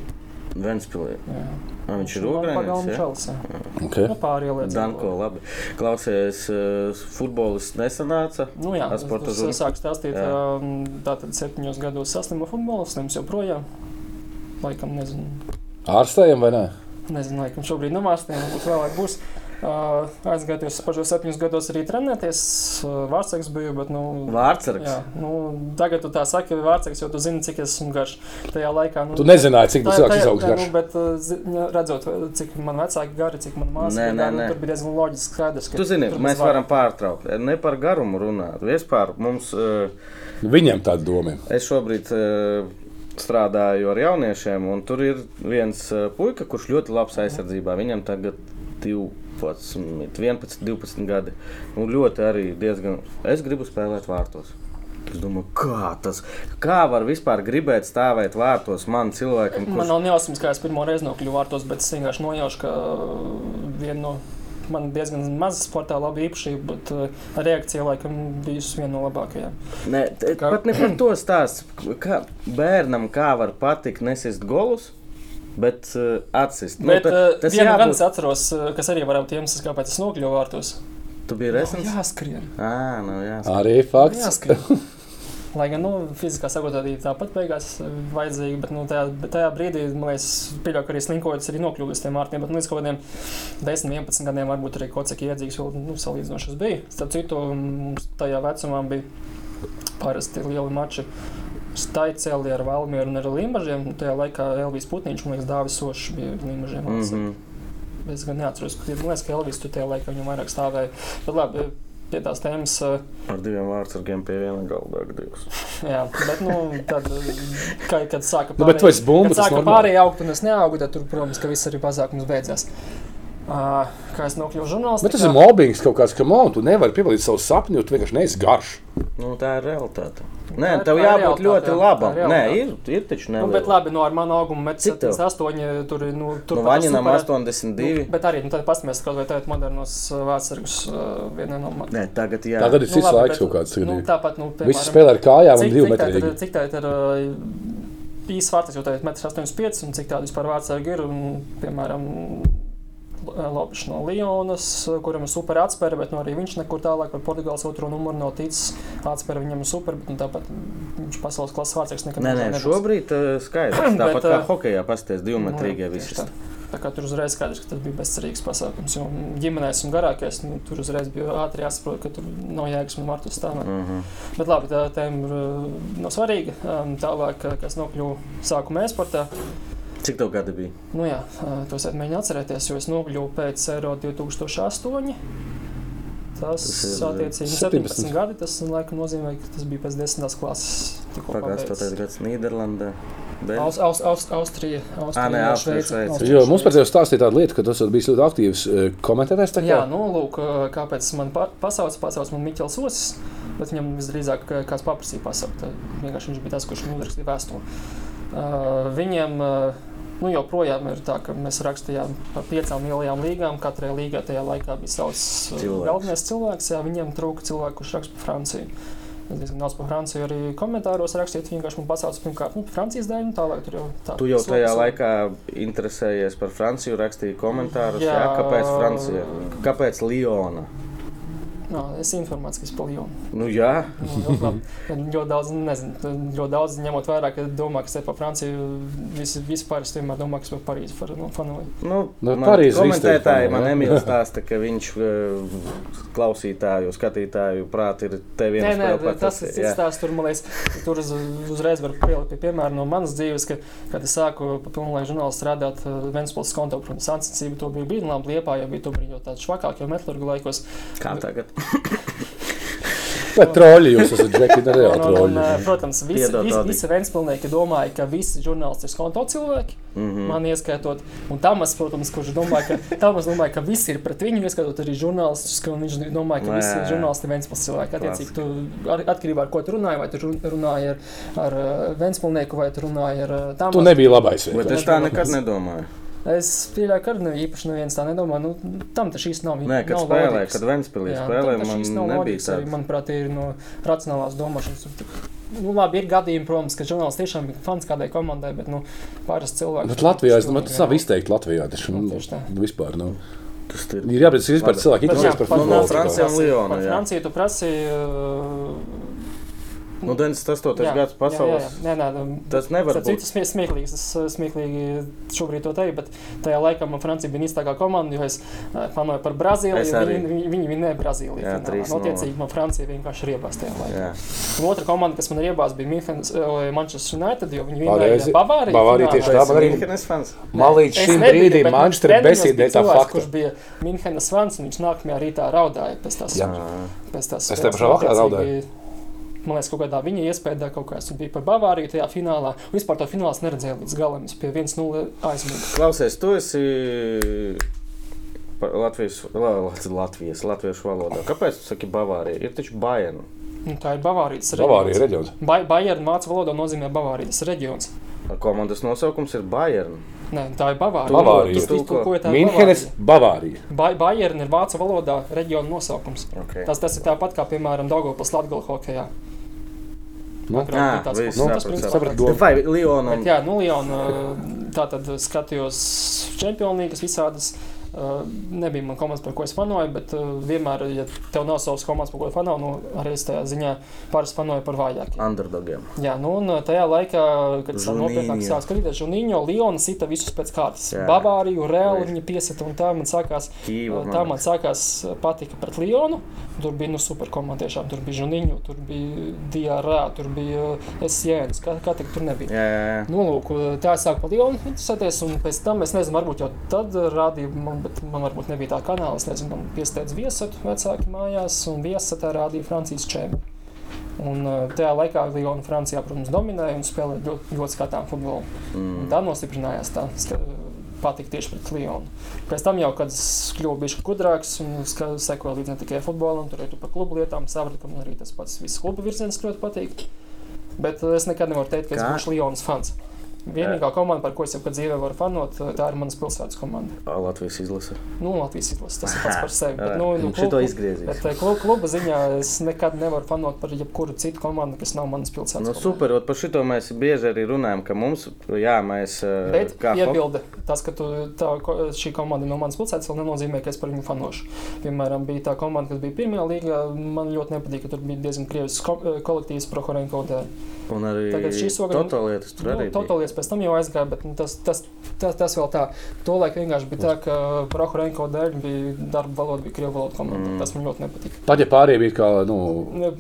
Ventspilī. Jā. Viņš ir jā. Okay. Nu, pāri ieliec. Danko, labi. Klausies, uh, futbolists nesanāca. Nu, jā, sporta žurnālu? es sāku stāstīt, Jā. um, tātad septiņos gados saslimu futbolu, slims joprojām. Laikam, nezinu, Ārstējam vai nē? nezinu, laikam šobrīd nav ārstiem, varbūt vēlāk būs. Uh, aizgājos pašos septiņos gados arī trenēties. Vārtsargs biju, bet, nu, Vārtsargs. Jā, nu, tagad tu tā saki, vārdsargs, jo tu zini, cik es esmu garš. Tajā laikā, nu, Tu nezināji, cik tā- tas cilvēks izaugs garš. Nu, bet, redzot, cik man vecāki gari, cik man māsa Nē, ir nē, gari, nu, nē. tur bija diezgan loģiski skaidrs. ka Tu zini, mēs varam pārtraukt. Ne par garumu runāt. Vispār mums, uh, Viņam tāda doma. es šobrīd uh, strādāju ar jauniešiem, un tur ir viens puika, kurš ļoti labs aizsardzībā. Viņam tagad 12, 11, 12 gadi. Un ļoti arī diezgan. Es gribu spēlēt vārtos. Es domāju, kā tas kā var vispār gribēt stāvēt vārtos man cilvēkam, Man kurš nav nejausmas, kā es pirmo reizi nokļuvu vārtos, bet es vienkārši nojaušu, ka viena no man diezgan maza sportā laba īpašība, bet uh, reakcija laikam bijusi viena no labākajām. T- Kā- pat ne par to stāst. Kā bērnam kā var patikt nesist golus, bet uh, atsist. Bet ta- uh, tas vienu gan jābūt. es atceros, uh, kas arī varētu būt iemesls, kāpēc es nokļuvu vārtos. Tu biji resns? Jāskrien. Ā, nu jā. Arī fakts. Jāskrien. Lai gan nu, fiziskā sagatavotība tāpat beigās eh, vajadzīga, bet nu, tajā, bet tajā brīdī, man liekas, pieļauju, ka arī slinkojas arī nokļuva līdz tiem vārtiem. Bet nu, līdz kaut kādiem 10, 11 gadiem varbūt arī kaut cik iedzīgs vēl nu, salīdzinoši es biju. Starp citu, mums tajā vecumā bija parasti lieli mači. Staicēli ar Valmieru un ar Limbažiem. Tajā laikā Elvis Putniņš, man liekas, Dāvis Sošs bija Limbažiem. Mm Mm -hmm. Es gan neatceros, ka, man liekas, ka Elvis tur tajā laikā viņam vairāk stāvēja. Bet labi, pie tās tēmas. eh, Ar diviem vārdsargiem pie viena galda gadījums. <laughs> Jā, bet, nu, tad, kad, kad sāka Nu, bet tu esi bumba, kad tas sāka normāli. pārējie augt, un es neaugu, tad, tur, protams, ka viss arī pasākums beidzās. Uh, kā es nokļuvu žurnālistā? Bet tas ir mobbings kaut kāds, ka man tu nevari piepildīt savu sapni, jo tu vienkārši neesi garš. Nu, tā ir realitāte. Tā Nē, tev tā ir jābūt ļoti labam. Nē, ir, ir taču Nu, bet labi, no ar manu augumu metru Cik tev? 78, tur ir, nu, tur Nu, Vaņinam super- 82. Nu, bet arī, nu, tad pastāmies, kaut vai tagad modernos uh, vārdsargus uh, vienā no man. Nē, tagad jā. Tagad ir cits labi, laiks bet, kaut kāds. Nu, tagad tāpat, nu, Visi spēlē ar kājām un cik, tā metru. ir, cik tā ir uh, īsa vārds, jo tā ir 1,85 m un cik tāda vispār vārdsargi ir. Un, piemēram, Lopes no Lyonas, kuram ir super atspēra, bet nu, arī viņš nekur tālāk par Portugāles otro numuru nav ticis. Atspēra viņam super, bet nu, tāpat viņš pasaules klases vārdsargs nekad Nē, nē, nebūs. šobrīd uh, skaidrs. <clears throat> Bet, Tāpat kā uh, hokeja pasties divmetrīgie Nu, visi. Tā. tā kā tur uzreiz skaidrs, ka tas bija bezcerīgs pasākums. Jo ģimenē esmu garākais, nu, tur uzreiz bija ātri jāsaprot, ka tur nav jēgas man vārtu stāvēt. Uh -huh. Bet labi, tā tēma nav svarīga. Tālāk, kas nokļuva sākumā e-sportā, Cik tev gadi bija? nu jā, uh, to es mēģināju atcerēties, jo es nokļuvu pēc Eiro 2008. Tas, Tas attiecīgi 17. 17 gadi. Tas laikam nozīmē, ka tas bija pēc 10. klases. pabeigts. gads Nīderlandē. Aus, aus, aus, Austrija, Austrija, nē, Austrija, Šveice. Austrija, Jo mums par tevi stāstīja tāda lieta, ka tu esi bijis ļoti aktīvs komentētājs. tā kā? Jā, nu, lūk, kāpēc man pa- pasauca, pasauca man Miķels Osis, bet viņam visdrīzāk kāds paprasīja pasaukt. Vienkārši viņš bija tas, kurš man uzrakstīja vēstuli. Uh, viņiem uh, nu, joprojām ir tā, ka mēs rakstījām par piecām lielajām līgām. Katrai līgai tajā laikā bija savs uh, Cilvēks. galvenais cilvēks. Jā, viņiem trūka cilvēku, kurš raksta par Franciju. Es diezgan daudz par Franciju arī komentāros rakstīt. Viņi vienkārši man pasauca pirmkārt nu, Francijas dēļ, un tālāk tur jau tā. Tu jau tajā sloks- laikā interesējies par Franciju, rakstīji komentārus. Jā. jā kāpēc Francija? Kāpēc Liona? Jā, es es paljonu. Nu, jā, Nu, ļoti ļoti daudz, nezinu, ļoti daudz ņemot vērā, ka domā, ka es te par Franciju visi, vispār es vienmēr domāju, ka es par Parīzi par nu, fanoju. nu, Nu, Parīzi komentētāji man. Emīls stāsta, ka viņš eh, klausītāju, skatītāju prāt ir te viens Nē, nē, tas ir cits stāsts. Tur, man liekas, tur uz, uzreiz var pielikt pie piemēra no manas dzīves, ka, kad es sāku pa pilnlaika žurnālu strādāt uh, Ventspils konto, protams, ansacība to bija labi, liepā, jo bija to brīdi jau tāds švakāk, jo metlurgu laikos. Kā tagad? Vai troļļi jūs esat džeki, <laughs> ne reāli Un, un, un, troļļi? uh, protams, visi, visi, visi Ventspilnieki domāja, ka visi žurnālisti ir konto cilvēki. Mm -hmm. Man ieskaitot, un Tamas, protams, kurš domāja, ka, <laughs> Tamas domāja, ka visi ir pret viņu, ieskaitot arī žurnālistus, ka viņš domāja, ka Nē. visi ir žurnālisti Ventspils cilvēki. Attiecīgi, tu ar, atkarībā ar ko tu runāji, vai tu run- runāji ar, ar uh, Ventspilnieku, vai tu runāji ar uh, Tamas. Tu nebiji labais. Bet es tā nekad nedomāju. Es pieļauju, ka arī īpaši neviens tā nedomā. Nu, tam tas šīs nav. Nē, kad nav spēlēju, loģikas. kad tas šīs man nav nebija loģikas, arī, tāds. Manuprāt, ir no racionālās domāšanas. Nu, labi, ir gadījumi, protams, ka žurnālists tiešām ir fans kādai komandai, bet nu, parasti cilvēki. Bet Latvijā es domāju, tas nav izteikti Latvijā. Taču, Nu, nu, vispār, nu. Tas ir. Ir jābūt tas vispār cilvēki interesēs par futbolu. Kā. un Liona, Par jā. Franciju tu prasīji. uh, Nu, 98. jā, gads pasaules. Jā, jā, jā. Nē, nē, Tas nevar Tas būt. ir smie smieklīgs. Es uh, smieklīgi šobrīd to teiktu, bet tajā laikā man Francija bija īstākā komanda, jo es uh, panoju par Brazīliju. Arī. Viņi, viņi, vinēja Brazīliju. Jā. 3:0. Nu, Attiecīgi, man Francija vienkārši ir iebāzta tajā laikā. Jā. Un otra komanda, kas man ir iebāzta, bija Münchenes, uh, Manchester United, jo viņi vinēja Bavāriju. Bavārija tieši tā, man arī- Minhenes fans? Man līdz šim brīdim Manchester besīdē bija tā fakta. Kurš bija Münchenes fans, un viņš nākamajā rītā raudāja pēc tās. Jā. Pēc tās Es tajā pašā vakarā raudāju. Man liekas, kaut kādā viņa iespējā kaut kas bija par Bavāriju tajā finālā. Un vispār to finālā es neredzēju līdz galam. Es pie 1-0 aizmirsu. Klausies, tu esi Latvijas, la- la- Latvijas, latviešu valodā. Kāpēc tu saki Bavārija? Ir taču Bayern. Nu, tā ir Bavārijas Bavārija reģions. Ba Bayern vācu valodā nozīmē Bavārijas reģions. Komandas nosaukums ir Bayern. Nē, tā ir Bavārija. Bavārija. Tu iztulkoji tā Minhenes, Bavārija. Ba Bayern ir vācu valodā reģiona nosaukums. Okay. Tas, tas ir tāpat kā, piemēram, Daugavpils Latgala hokejā. Nu, Agrāk Jā, tāds viss nu, tas principā sapratu tāds. domu. Vai Liona? Bet, jā, nu, Liona, <laughs> tā tad skatījos čempionīgas visādas. Uh, nebija man komandas, par ko es fanoju, bet uh, vienmēr, ja tev nav savas komandas, par ko fanoju, nu, arī es tajā ziņā parasti fanoju par vājākiem. Underdogiem. Jā, nu, un tajā laikā, kad es nopietnāk sāku skatīties, Žunīņo, Liona sita visus pēc kārtas. Jā. Bavāriju, Reāli viņa piesita, un tā man sākās Kīva. Tā man sākās patika pret Lionu. Tur bija nu, super komanda. Tiešām. Tur bija Žuniņš, tur bija Diārā, tur bija Esjēns. Kā, kā tik tur nebija? Jā, jā, jā. Nu, lūk, tā es sāku par Lionu interesēties, un pēc tam es nezinu, varbūt jau tad rādīja, man, bet man varbūt nebija tā kanāla. Es nezinu, man piesteidz viesatu vecāki mājās, un viesatā rādīja Francijas čēmu. Un uh, tajā laikā Liona Francijā, protams, dominēja un spēlēja ļoti, ļoti skatām futbolu. Mm. Tā nostiprinājās. Tā patika tieši pret Lionu. Pēc tam, jau, kad es kļuvu bišķi gudrāks un sekoju līdzi ne tikai futbolam, tur arī par klubu lietām, sapratu, ka man arī tas pats viss kluba virziens ļoti patīk. Bet eh, es nekad nevaru teikt, ka es Kā? būšu Lionas fans. Vienīgā komanda, par ko es jau kad dzīvē varu fanot, tā ir manas pilsētas komanda. Ā, Latvijas izlase. Nu, Latvijas izlases, tas ir pats par sevi. Bet, nu, nu, klubu-. Bet eh, klu- kluba ziņā es nekad nevaru fanot par jebkuru citu komandu, kas nav manas pilsētas. Nu, komanda. super, par šito mēs bieži arī runājam, ka mums, jā, mēs Bet kā piebilde, tas, ka tu, tā, šī komanda no manas pilsētas, vēl nenozīmē, ka es par viņu fanošu. Piemēram, bija tā komanda, kas bija pirmā līgā. Man ļoti nepatīk, ka tur bija diezgan krievis ko kolektīvs Prohorenko. Un arī Tagad šī soga- Nu, Totālies pēc tam jau aizgāja, bet nu, tas, tas, tas, tas vēl tā. Tolaik vienkārši bija tā, ka Prohorenko dēļ bija darba valoda, bija krievu valoda komanda. Mm. Tas man ļoti nepatīk. Pat ja pārējie bija kā, nu,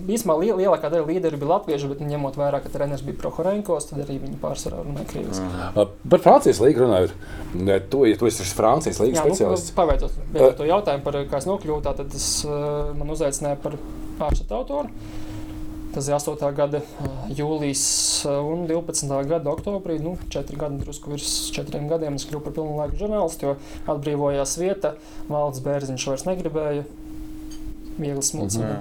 Īsumā liel, lielākā daļa līderi bija latvieši, bet ņemot vērā, ka treneris bija Prohorenkos, tad arī viņi pārsvarā runāja krieviski. Mm. par Francijas līgu runājot. Tu, ja tu esi Francijas līgas nu, speciālists. paveitot beidzot to jautājumu par kā es nokļuvu, tad tas uh, man uzaicināja par pāršatu autoru. Tas ir 8. gada uh, jūlijas uh, un 12. gada oktobrī. Nu, četri gadi, drusku virs četriem gadiem es kļuvu par pilnu laiku žurnālistu, jo atbrīvojās vieta. Valdes bērziņš vairs negribēja. Viegli smulcina.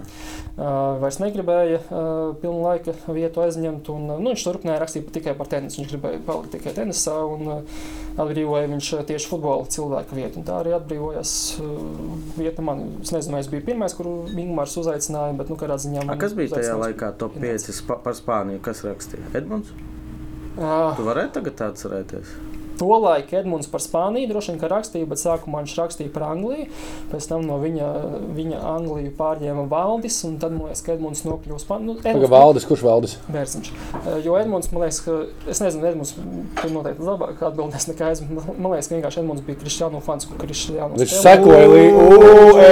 Uh, vairs negribēja uh, pilnu laika vietu aizņemt. Un, nu, viņš turpināja rakstīt tikai par tenisu. Viņš gribēja palikt tikai tenisā un uh, atbrīvoja viņš tieši futbola cilvēku vietu. Tā arī atbrīvojās uh, vieta man. Es nezinu, es biju pirmais, kuru Ingūns uzaicināja, bet nu, kādā ziņā A, man kas bija tajā laikā top bija 5 spa par Spāniju? Kas rakstīja? Edmunds? Uh, Tu varētu tagad atcerēties? Tolaik Edmunds par Spāniju droši vien rakstīja, bet sākumā viņš rakstīja par Angliju. Pēc tam no viņa, viņa Angliju pārņēma Valdis, un tad, man liekas, ka Edmunds nokļuva Spānijā. Nu, Tagad Valdis, kurš Valdis? Bērziņš. Eh, Jo Edmunds, man liekas, ka, es nezinu, Edmunds, tu noteikti labāk atbildēs nekā es. Man liekas, ka vienkārši Edmunds bija Kristiānu fans, kur Kristiānu Viņš sekoja līdzi.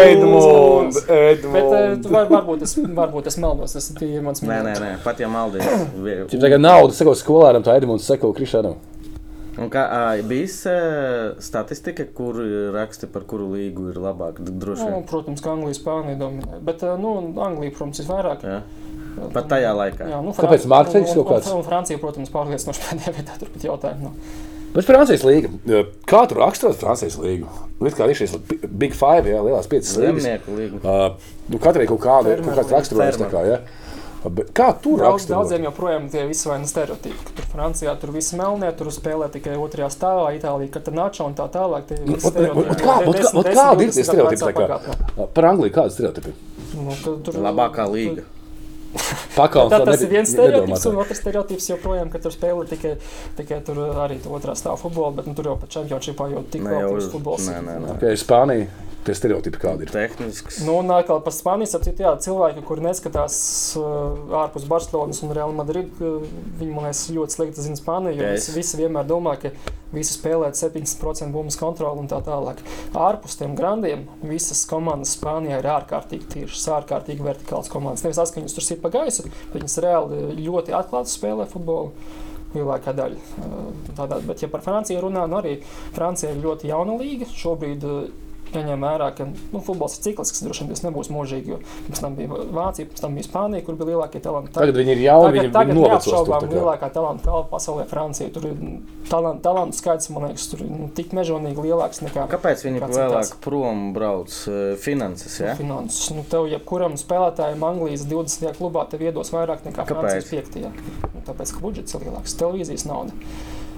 Edmunds, Bet eh, tu Edmunds. var, varbūt, es, varbūt es maldos, tas ir mans Nē, nē, nē, pat ja. Viņam tagad nauda seko skolēnam, tā Edmunds seko Krišānam. Un kā bijis statistika, kur raksti par kuru līgu ir labāk? Nu, protams, ka Anglija spēlē dominē. Bet, nu, Anglija, protams, ir vairāk. Jā. Pat tajā laikā. Jā, nu, Kāpēc Fran- mārketings un- kaut kāds? Un, Francija, protams, pārliecinoši pēdējā vietā tur pat jautājumu. Nu. Bet Francijas līga. Kā tu raksturot Francijas līgu? Nu, kā ir šīs bi- Big Five, jā, lielās piecas līgu. Uh, nu, katrai kaut kāda kāds raksturojums. Kā, ja? Bet Kā tu Daudz, daudziem joprojām tie visi vaina stereotipi. Tur Francijā tur viss melnie, tur spēlē tikai otrajā stāvā, Itālijā Katanāča un tā tālāk. Tie Nu, ot- stereotipi. ot kā- ot kā- ot kādi ir tie 20 gadu stereotipi, kā? Par Angliju kāda stereotipi? Nu, ka tur- Labākā līga. Pakāpienas Tā, tas ir viens stereotips, un otrs stereotips joprojām, ka tur spēlē tikai, tikai tur arī to otrā stāvā futbolu, bet nu, tur jau pat čempionšīpā jau tik uz- futbols. nē, nē, nē. Okay, Spānija, tie stereotipi kādi ir? Tehnisks. Nu, un atkal par Spāniju sapcīt, jā, cilvēki, kuri neskatās uh, ārpus Barcelonas un Real Madrid, uh, viņi, man liekas, ļoti slikti zina Spāniju, jo Jā, visi, es- visi vienmēr domā, ka visi spēlē 70% bumbas kontroli un tā tālāk. Ārpus tiem grandiem visas komandas Spānijā ir ārkārtīgi tiešas, ārkārtīgi vertikāls komandas. Nevis tas, ka viņas tur sit pa gaisu, viņas reāli ļoti atklāti spēlē futbolu. Lielākā daļa. Tādā, bet, ja par Franciju runā, nu arī Francija ir ļoti jauna līga. Šobrīd Jaņem vērā, ka nu, futbols ir ciklisks, droši vien tas nebūs mūžīgi. jo Pirms tam bija Vācija, pirms tam bija Spānija, kur bija lielākie talanti. Tagad viņi ir jauni, viņi tagad ir novecojuši. neapšaubām lielākā talanta kalva pasaulē, Francija. Tur ir talantu, talantu skaits, man liekas, tur ir nu, tik mežonīgi lielāks nekā Kāpēc viņi Kāds vēlāk prom brauc eh, finanses? Ja? finanses. Nu, tev, jebkuram spēlētājam, Anglijas 20. klubā, tev iedos vairāk nekā Kāpēc? Francijas 5. Nu, tāpēc, ka budžets ir lielāks, televīzijas nauda.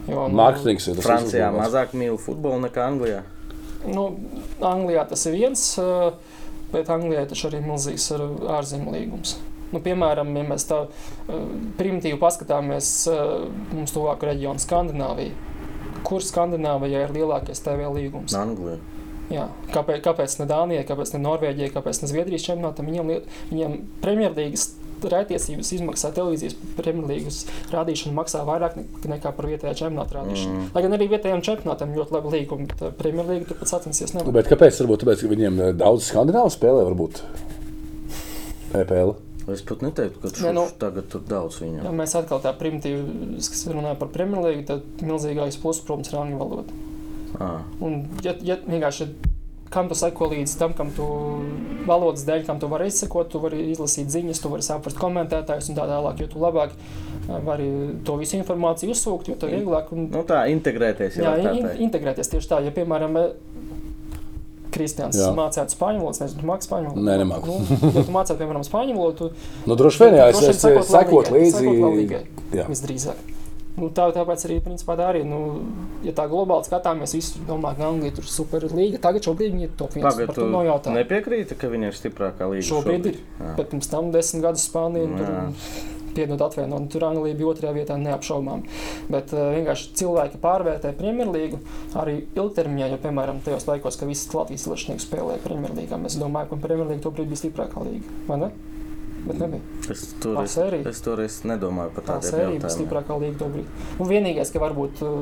Jo, nu, Mārketings ir tas Francijā uzlabos. mazāk mīl futbolu nekā Anglijā. Nu, Anglijā tas ir viens, eh, bet Anglijā taču arī milzīgs ir ārzemju līgums. Nu, piemēram, ja mēs tā eh, primitīvi paskatāmies, eh, mums tuvāk reģiona Skandināvija. Kur Skandināvijā ir lielākais TV līgums? Anglijā. Jā, kāpēc, kāpēc ne Dānijai, kāpēc ne Norvēģijai, kāpēc ne Zviedrijas čempionātam? Viņiem, viņiem Premjerlīgas rētiesības izmaksā televīzijas Premjerlīgas rādīšana maksā vairāk ne- nekā par vietējā čempionāta rādīšanu. Mm. Lai gan arī vietējiem čempionātam ļoti labi līgumi, bet Premjerlīga turpat sacensties nevar. Bet kāpēc? Varbūt tāpēc, ka viņiem eh, daudz skandināvu spēlē, varbūt EPL. Es pat neteiktu, ka Ne, šur, nu- tagad tur daudz Ja viņam. mēs atkal tā primitīvi runājam par Premjerlīgu, tad milzīgais pluss, protams, ir angļu valoda. Ah. Un, ja, ja vienkārši kam tu seko līdzi tam, kam tu valodas dēļ, kam tu vari izsekot, tu vari izlasīt ziņas, tu vari saprast komentētājus un tā tālāk, jo tu labāk eh, vari to visu informāciju uzsūkt, jo tev ir vieglāk. Un, Nu, tā integrēties jau jā, tā in, integrēties tieši tā, ja, piemēram, eh, Kristians Jā. mācītu spāņu valodu, nezinu, tu māki spāņu valodu. Nē, nemāku. Nu, ja tu mācītu, piemēram, spāņu valodu, tu <laughs> Nu, droši vien, jā, es, es, es sekot līdzi. sekot. Jā. Visdrīzāk. Nu, tā, tāpēc arī, principā, tā arī, nu, ja tā globāli skatāmies, visi domā, ka Anglija tur ir superlīga. Tagad šobrīd viņi ir top 1. Pagaidā, Par tu nav jautājumu. nepiekrīti, ka viņi ir stiprākā līnija. Šobrīd ir. Jā. Bet pirms tam desmit gadus Spānija Nu, tur piedod atvainot. Tur Anglija bija otrajā vietā neapšaubām. Bet uh, vienkārši cilvēki pārvērtē Premjerlīgu arī ilgtermiņā, jo, piemēram, tajos laikos, kad visi Latvijas ilgšnieki spēlēja Premjerlīgā, mēs domājam, ka Premjerlīga tobrīd bija stiprākā līga. Vai ne? Bet nebija. Es Tā toreiz, es toreiz nedomāju par Tā tādiem sērija bija stiprākā līnija tobrīd. Un vienīgais, ka varbūt uh,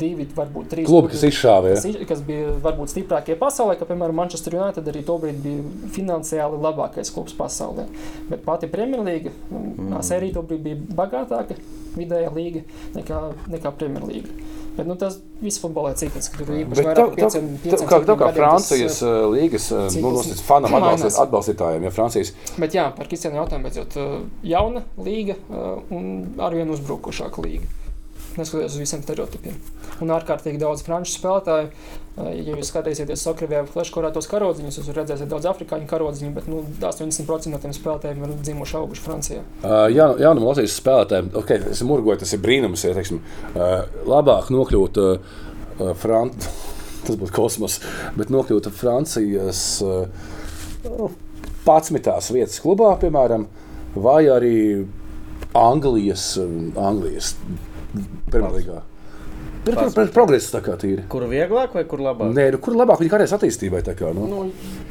divi, varbūt trīs Klubi, kas izšāva. kas, Ja? i- kas bija varbūt stiprākie pasaulē, ka, piemēram, Manchester United arī tobrīd bija finansiāli labākais klubs pasaulē. Bet pati Premjerlīga, Mm. mm. sērija tobrīd bija bagātāka, vidējā līga nekā, nekā Premjerlīga. Bet nu, tas viss futbolā ir cikls, ka tur ir īpaši vairāk pieciem, pieciem, kā, tev kā Francijas tas, līgas nu, fanam atbalstīt, atbalstītājiem, ja Francijas Bet jā, par Kristiānu jautājumu beidzot. Jauna līga un arvien uzbrukošāka līga. Neskatoties uz visiem stereotipiem. Un ārkārtīgi daudz franču spēlētāju. Ja jūs skatīsieties Sokrabijā flashkorētos karodziņus, jūs redzēsiet daudz afrikāņu karodziņu, bet nu, 80% no tiem spēlētājiem ir dzimuši auguši Francijā. Uh, jā, jaunam Latvijas spēlētājam, ok, es murgoju, tas ir brīnums, ja teiksim, uh, labāk nokļūt uh, uh, Fran... <laughs> tas būtu kosmos, bet nokļūt Francijas uh, 11. vietas klubā, piemēram, vai arī Anglijas, Anglijas Premjerlīgā. Ir pro- pro- progress tā kā tīri. Kur vieglāk vai kur labāk? Nē, nu, kur labāk viņa karjeras attīstībai? tā Kā, nu? Nu,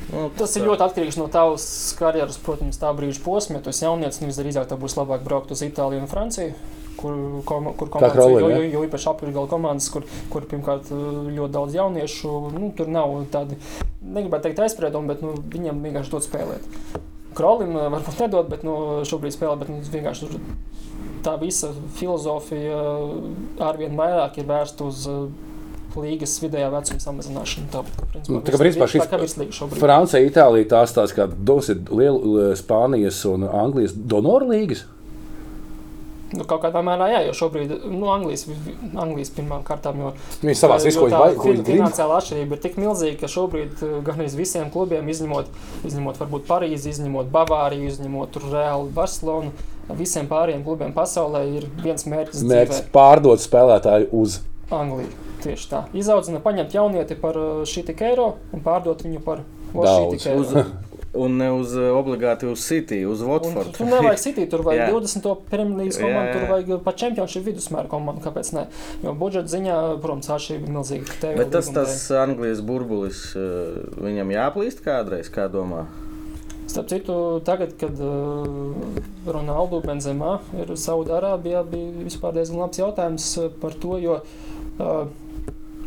Nu, tas ir ļoti atkarīgs no tavas karjeras, protams, tā brīža posma. Ja tu esi jaunietis, nu visdrīzāk tev būs labāk braukt uz Itāliju un Franciju. Kur, kom, kur komandas, Kraulim, jo, jo, jo īpaši apgabala komandas, kur, kur pirmkārt ļoti daudz jauniešu, nu, tur nav tādi, negribētu teikt, aizspriedumi, bet nu, viņam vienkārši dod spēlēt. Krolim eh, varbūt nedod, bet nu, šobrīd spēlē, bet nu, vienkārši tur tā visa filozofija arvien vairāk ir vērsta uz eh, līgas vidējā vecuma samazināšanu. Tā, principā, Nu, tā kā principā šis- šobrīd. Francija, Itālija, tās tās kā dos ir liela Spānijas un Anglijas donoru līgas. Nu, kaut kādā mērā, jā, jo šobrīd nu, Anglijas, Anglijas pirmām kārtām, jo Viņi savā jo izkoļu tā vai ko fin- viņi grib. Finansiāla atšķirība ir tik milzīga, ka šobrīd uh, gan arī visiem klubiem, izņemot, izņemot varbūt Parīzi, izņemot Bavāriju, izņemot Reāli Barcelonu, visiem pārējiem klubiem pasaulē ir viens mērķis. Mērķis dzīvē pārdot spēlētāju uz Angliju. Tieši tā. Izaudzina, paņemt jaunieti par uh, šī tik eiro un pārdot viņu par Daudz. šī uz, un ne uz eh, obligāti uz City, uz Un Watford. Tur nevajag sitīt, tur vajag <laughs> Jā. 20. Premjerlīgas komandu, jā. tur vajag pat čempionšīpu vidusmēra komandu. Kāpēc ne? Jo budžeta ziņā, protams, atšķirība ir milzīga. Bet tas, tas Anglijas burbulis, eh, viņam jāplīst kādreiz, kā domā? Starp citu, tagad, kad uh, Ronaldu Benzemā ir Saudārābijā, bija vispār diezgan labs jautājums par to, jo uh,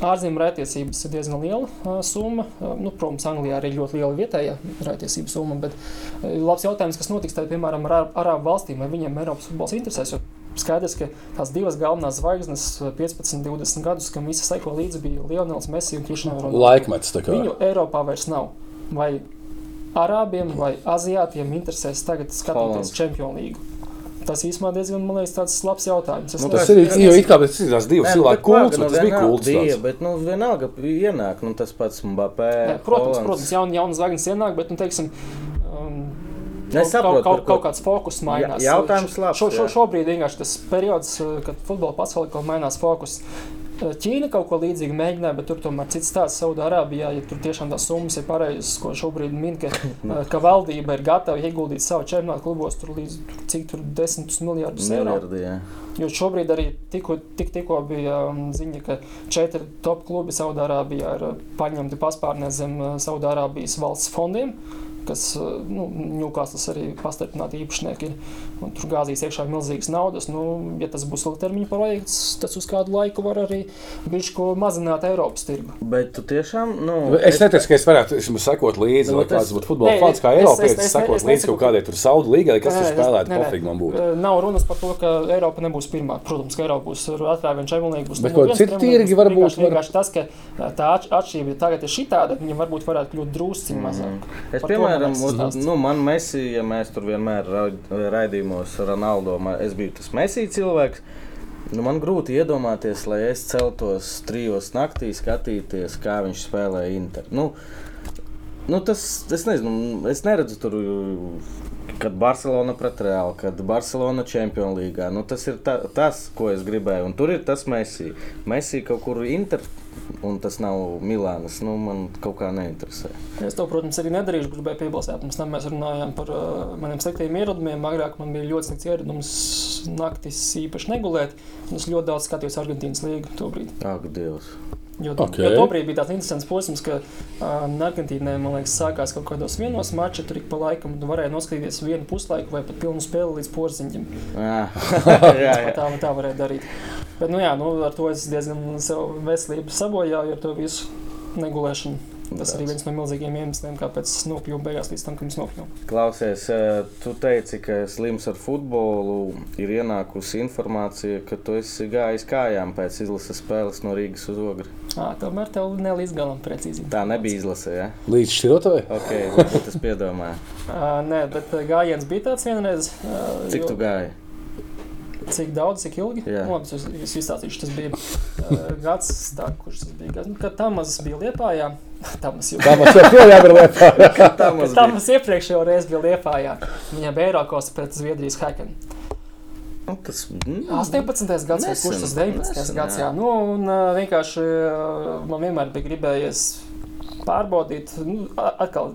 ārzemju rētiesības ir diezgan liela uh, summa. Uh, nu, protams, Anglijā arī ļoti liela vietējā rētiesība summa, bet uh, labs jautājums, kas notiks, tad, piemēram, ar Arābu valstīm, vai viņiem Eiropas futbols interesēs. Skaidrs, ka tās divas galvenās zvaigznes, 15, 20 gadus, kam visi seko līdzi, bija Lionels Messi un Krišņevs. Laikmets. tā kā. Viņu Eiropā vairs nav. Vai arābiem vai aziātiem interesēs tagad skatīties. Champions League? Tas īstenībā diezgan, man liekas, tāds labs jautājums. Es Nu, Tas ir jau it kā tas izskatās divas Nē, cilvēku bet kults, nu, tas bija kults. Bija, bet, nu, vienalga ienāk, nu, tas pats Mbappé. Nē, protams, Holands. protams jaun, jaunas zvaigznes ienāk, bet, nu, teiksim, um, Es saprotu, kaut, kaut, ko- kaut kāds fokus mainās. Ja- jautājums labs, Šo, šo, jā. šobrīd vienkārši tas periods, kad futbola pasaulē kaut kā mainās fokus. Uh, Ķīna kaut ko līdzīgu mēģināja, bet tur tomēr cits stāsts Saudārābijā, ja tur tiešām tās summas ir pareizas, ko šobrīd min, ka, uh, <laughs> ka valdība ir gatava ieguldīt savu čempionātu klubos tur līdz cik tur desmitus miljardus eiro. Jo šobrīd arī tikko, tik, tikko bija um, ziņa, ka četri top klubi Saudārābijā ir uh, paņemti paspārnē zem Saudārābijas valsts fondiem, kas nu, Ņūkāslas arī pastarpināti īpašnieki ir. Un tur gāzīs iekšā milzīgas naudas. Nu, ja tas būs ilgtermiņa projekts, tas uz kādu laiku var arī bišķi mazināt Eiropas tirgu. Bet tu tiešām, nu, Es neteicu, ka es varētu vismaz sekot līdzi, Nu, lai tas- kāds būtu futbola fans, kā es- Eiropietis, es- es- sekot es līdzi kaut kādai tur saudu līgai, kas tur es- spēlētu, pofīgi man būtu. Nav runas par to, ka Eiropa nebūs pirmā. Protams, ka Eiropa būs atrāviena čempionāta. Būs Bet viens citi tirgi varbūt Vienkārši tas, ka tā atš- atšķirība tagad ir šitāda, viņa varbūt varētu kļūt drusciņ mazāk. Es, Par to piemēram, nu, man Messi, ja mēs tur vienmēr ra- raidījumos Ronaldo, es biju tas Messi cilvēks. Nu, man grūti iedomāties, lai es celtos trijos naktī, skatīties, kā viņš spēlē Inter. Nu, nu, tas, es nezinu, es neredzu tur, kad Barcelona pret Reāli, kad Barcelona Champions League. Nu, tas ir ta, tas, ko es gribēju. Un tur ir tas Messi. Messi kaut kur Inter, un tas nav Milānas. Nu, man kaut kā neinteresē. Es to, protams, arī nedarīšu. Gribēju piebilst, pirms tam mēs runājām par uh, maniem sliktiem ieradumiem. Agrāk man bija ļoti slikts ieradums naktis īpaši negulēt. un Es ļoti daudz skatījos Argentīnas līgu to brīdi. Ak, Dievs! Jo, Ok. okay. jo tobrīd bija tāds interesants posms, ka um, Argentīnai, man liekas, sākās kaut kādos vienos mačos, tur ik pa laikam tu varēji noskatīties vienu puslaiku vai pat pilnu spēli līdz porziņam. Jā, <laughs> jā, jā. Tā, tā varēja darīt. Bet, nu, jā, nu, ar to es diezgan sev veselību sabojāju, ar to visu negulēšanu. Tas arī viens no milzīgiem iemesliem, kāpēc es nokļuvu beigās līdz tam, ka es nokļuvu. Klausies, eh, tu teici, ka slims ar futbolu ir ienākusi informācija, ka tu esi gājis kājām pēc izlases spēles no Rīgas uz Ogri. À, tomēr tev ne līdz galam precīzi. Tā nebija izlase, ja? Līdz šķirotavai? Ok, varbūt es piedomāju. À, nē, bet ā, gājiens bija tāds vienreiz. ā, Cik jo- tu gāji? Cik daudz, cik ilgi? Jā. Labi, es, es izstāstīšu, tas bija uh, gads, tā, kurš tas bija. Gads, nu, kad Tamas bija Liepājā. Tā mums joprojām ir lietā. Tā mums bija. Tamas iepriekšējo reizi bija Liepājā. Viņam bija Eiropas pret Zviedrijas Haken. Nu, tas mm, 18. gads, vai Nesen, kurš tas 19. nesen, gads, jā. jā. Nu, un vienkārši man vienmēr bija gribējies pārbaudīt, nu, atkal.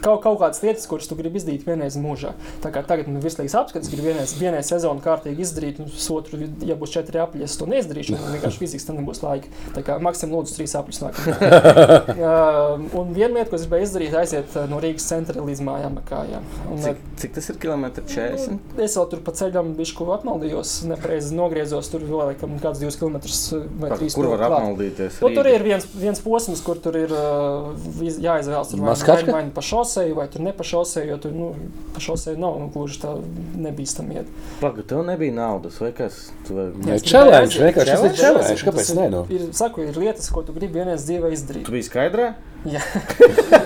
Kaut, kaut kādas lietas, kuras tu gribi izdarīt vienreiz mūžā. Tā kā tagad man ir virslīgs apskats, gribu vienreiz, vienreiz sezonu kārtīgi izdarīt, un otru, ja būs četri apļi, es to neizdarīšu. Man vienkārši <laughs> fiziski tam nebūs laika. Tā kā maksimum lūdzu trīs apļus nākamā. <laughs> uh, un viena lieta, ko es gribēju izdarīt, aiziet uh, no Rīgas centra līdz mājām kājām. Un, cik, cik tas ir kilometri 40? Nu, Es vēl tur pa ceļam bišku apmaldījos, nepareizi nogriezos, tur vēl laikam kāds divus kilometrus uh, vai trīs. Kur var klāt. apmaldīties? Nu, tur ir viens, viens posms, kur tur ir uh, iz- jāizvēlas. Tur vai, Maskačka? vai, vai nu pa šoseju, vai tur ne pa šoseju, jo tur nu, pa šoseju nav nu, gluži tā nebīstam iet. Pagaid, tev nebija naudas, vai kas? Tu vai... Jā, gribēju vienkārši tas ir challenge, kāpēc nē, nu? Ir, saku, ir lietas, ko tu gribi vienreiz dzīvē izdarīt. Tu biji skaidrā? Jā.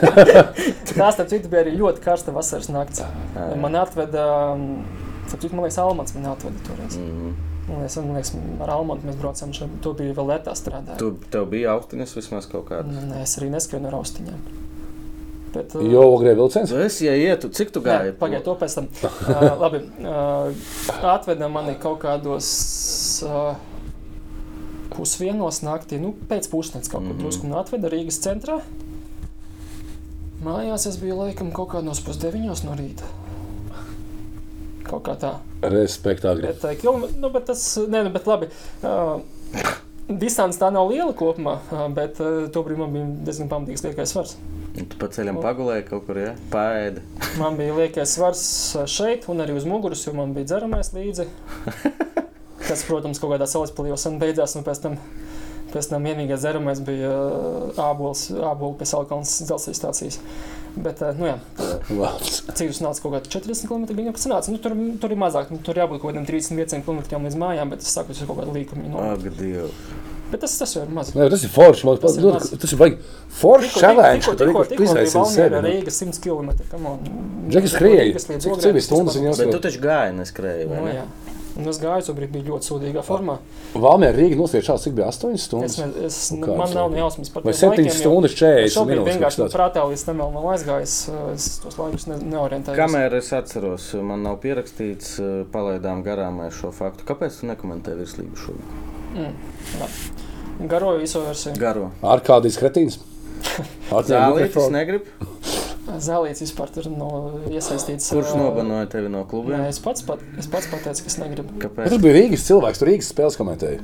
<laughs> Tā starp citu bija arī ļoti karsta vasaras nakts. Man atveda, um, starp citu, man liekas, Almans man atveda toreiz. Mm. Man liekas, man liekas ar Almantu mēs braucām šeit. To bija vēl letā strādājot. Tu, tev bija austiņas vismaz kaut kādas. Nē, es arī neskrienu ar austiņām. Bet, uh, Jo ogrē vilciens? Tu esi, ja ietu, cik tu gāji? Pagaidiet, to pēc tam. Uh, <laughs> labi, uh, atveda mani kaut kādos uh, pusdienos naktī, nu, pēc pusdienas kaut kur Mhm. drusku un atveda Rīgas centrā. Mājās es biju laikam kaut kādos pusdeviņos no rīta. Kaut kā tā. Respektāgri. Bet, uh, kilom... nu, bet tas, nē, nu, bet labi. Uh, Distance tā nav liela kopumā, bet tobrīd man bija diezgan pamatīgs liekais svars. Un Tu pa ceļam pagulēji kaut kur, ja? Pāēdi. <laughs> Man bija liekais svars šeit, un arī uz muguras, jo man bija dzeramais līdzi. <laughs> Tas, protams, kaut kādā salaspēlī jau sen beidzās, un pēc tam, pēc tam vienīgais dzeramais bija ābols, ābolu pie Salkalnas dzelzceļa stācijas. Bet, nu jā, cik tas nāca kaut kādā 40 km viņa kas nāca. Nu, tur, tur ir mazāk, nu, tur jābūt kaut kādiem 35 km līdz mājām, bet es saku, tas ir kaut kāda līkuma. No. Ak, Dievs. Bet tas, tas jau ir maz. Nē, tas ir forši. Man, Tas ir tas, tas ir baigi. Forši challenge. tikko, Tur tikko, Valmiera sevi. Rīga 100 km. Džekis skrēja. Cik- bija stundas viņa pats. Bet tu taču gāji, neskrēji, vai Nu, ne? jā. Un es gāju, tobrīd bija ļoti sūdīgā formā. Valmiera Rīga nosliet šāds, cik bija 8 Es, stundas. ne, es, Nu, kāds man nav vēl? ne jausmas par Vai tiem 7 laikiem, stundas es 40 Šobrīd minūtes. vienkārši kas tāds. prātā līdz tam vēl nav aizgājis. Es tos laikus ne, neorientējos. Kamēr es atceros, man nav pierakstīts, palaidām garām šo faktu. Kāpēc tu nekomentēji virslīgu šobrīd? Mm, jā. Garoju visu versiju. Garo. Ārkārtīs kretīns. <laughs> Atņem Zālītis mikrofonu. negrib. <laughs> Zālīts vispār tur no iesaistīts. Kurš nobanoja tevi no Nē, klubiem? es pats, pat, es pats pateicu, ka es negribu. Kāpēc? Tur bija Rīgas cilvēks, tur Rīgas spēles komentēja.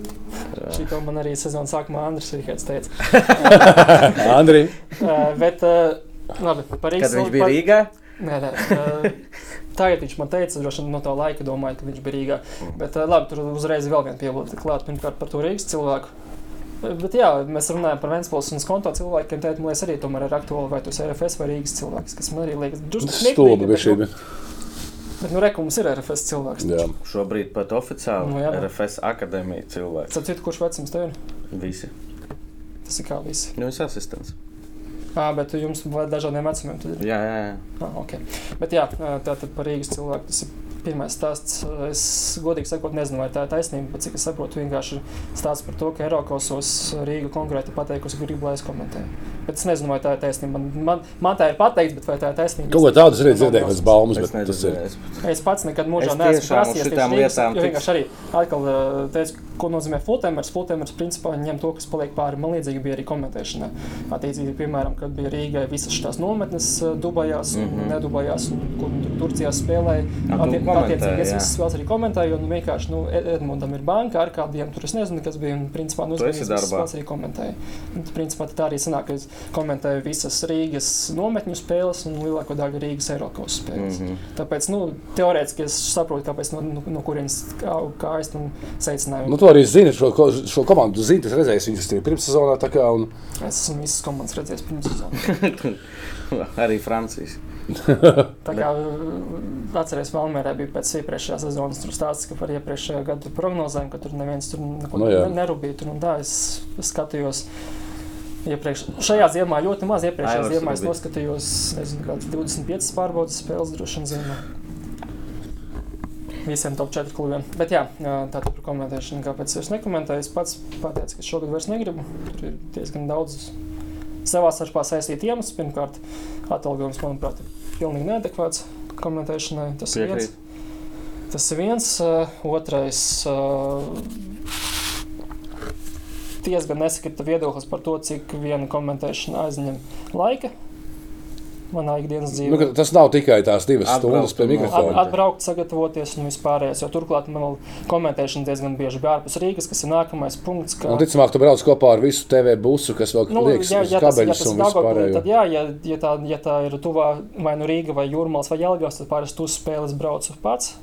Šī to man arī sezonas sākumā Andris Rīgēts teica. <laughs> Andri, bet, labi, par Kad Rīgas viņš bija par- Rīgā? Nē, nē. Tagad viņš man teica, droši vien no tā laika domāju, ka viņš bija Rīgā. Bet uh, labi, tur uzreiz vēl viena piebilde klāt. Pirmkārt par to Rīgas cilvēku. Bet jā, mēs runājam par Vēnspils un Skonto cilvēkiem. Tad man liekas, arī tomēr ir aktuāli, vai tu esi RFS vai Rīgas cilvēks, kas man arī liekas drusku stulbi bet, bija šī. nu, bet, nu, rekums ir RFS cilvēks. Jā. Šobrīd pat oficiāli Nu, jā. RFS akadēmija cilvēks. Citu, kurš vecums tev ir? Visi. Tas ir kā visi. Nu, es asistents. Ah, bet jums dažādiem vecumiem tad ir. Jā, jā, jā. Ah, okay. Bet jā, tā tad par Rīgas cilvēku tas ir pirmais stāsts. Es godīgi sakot, nezinu, vai tā ir taisnība, bet cik es saprotu, vienkārši stāsts par to, ka Eiropasos Rīga konkrēti pateikusi, ka grib, lai es komentēju. Bet es nezinu, vai tā ir taisnība. Man, man, man tā ir pateikts, bet vai tā ir taisnība? Kaut ko tādu es arī dzirdēju pēc baumas, Es bet tas ir. Es pats nekad mūžā Es neesmu tieši Rīgas, lietām tiks- vienkārši arī atkal uh, teicu, ko nozīmē fulltimers. Fulltimers principā ņem to, kas paliek pāri. Man līdzīgi bija arī komentēšana. Attiecīgi, piemēram, kad bija Rīgai visas šīs nometnes uh, Dubajās, mm. -hmm. nedubajās, un kur tur Turcijā spēlēja. Attiecīgi, es visas spēles arī komentēju, un vienkārši, nu, Ed- Edmundam ir banka, ar kādiem tur es nezinu, kas bija, un principā, nu, es visas darbā. spēles arī komentēju. Un, principā tā arī sanāk, ka es komentēju visas Rīgas nometņu spēles un lielāko daļu Rīgas Eiropas spēles. Mm Mhm. -hmm. Tāpēc, nu, teorētiski es saprotu, kāpēc no, no, no kurienes kā, kā es tam secināju. Nu, tu arī zini šo, šo komandu. Tu zini, tas redzējis viņus arī pirmssezonā. tā kā, un- Es esmu visas komandas redzējis pirms sezonas. <laughs> Arī Francijas. <laughs> Tā kā atceries, Valmērē bija pēc iepriekšējā sezonas tur stāsts, ka par iepriekšējā gada prognozēm, ka tur neviens tur neko Nu jā. ne- nerūpīja. Tur un tā es skatījos. Iepriekš, šajā ziemā ļoti maz. Iepriekšējā ziemā es noskatījos nezinu, kādas 25 pārbaudas spēles droši vien ziemā. Visiem top 4 klubiem. Bet jā, tā ir par komentēšanu. Kāpēc es nekomentēju? Es pats pateicu, ka šogad vairs negribu. Tur ir diezgan daudz savā starpā saistīti iemesli. Pirmkārt, atalgojums, manuprāt, ir pilnīgi neadekvāts komentēšanai. Tas ir viens. Tas ir viens. Uh, otrais. Uh, diezgan nesakrita viedoklis par to, cik viena komentēšana aizņem laika manā ikdienas dzīvē. Nu, tas nav tikai tās divas Atbraukt stundas pie un At, mikrofona. atbraukt, sagatavoties un vispārējais. Jo turklāt man vēl komentēšana diezgan bieži bija ārpus Rīgas, kas ir nākamais punkts. Ka, Un, ticamāk, tu brauc kopā ar visu TV busu, kas vēl Nu, liekas ja, uz ja, tas, kabeļus tas un vispārējo. tad jā, ja, ja, tā, ja tā ir tuvā vai nu Rīga vai Jūrmāls vai Jelgavs, tad parasti uz spēles braucu pats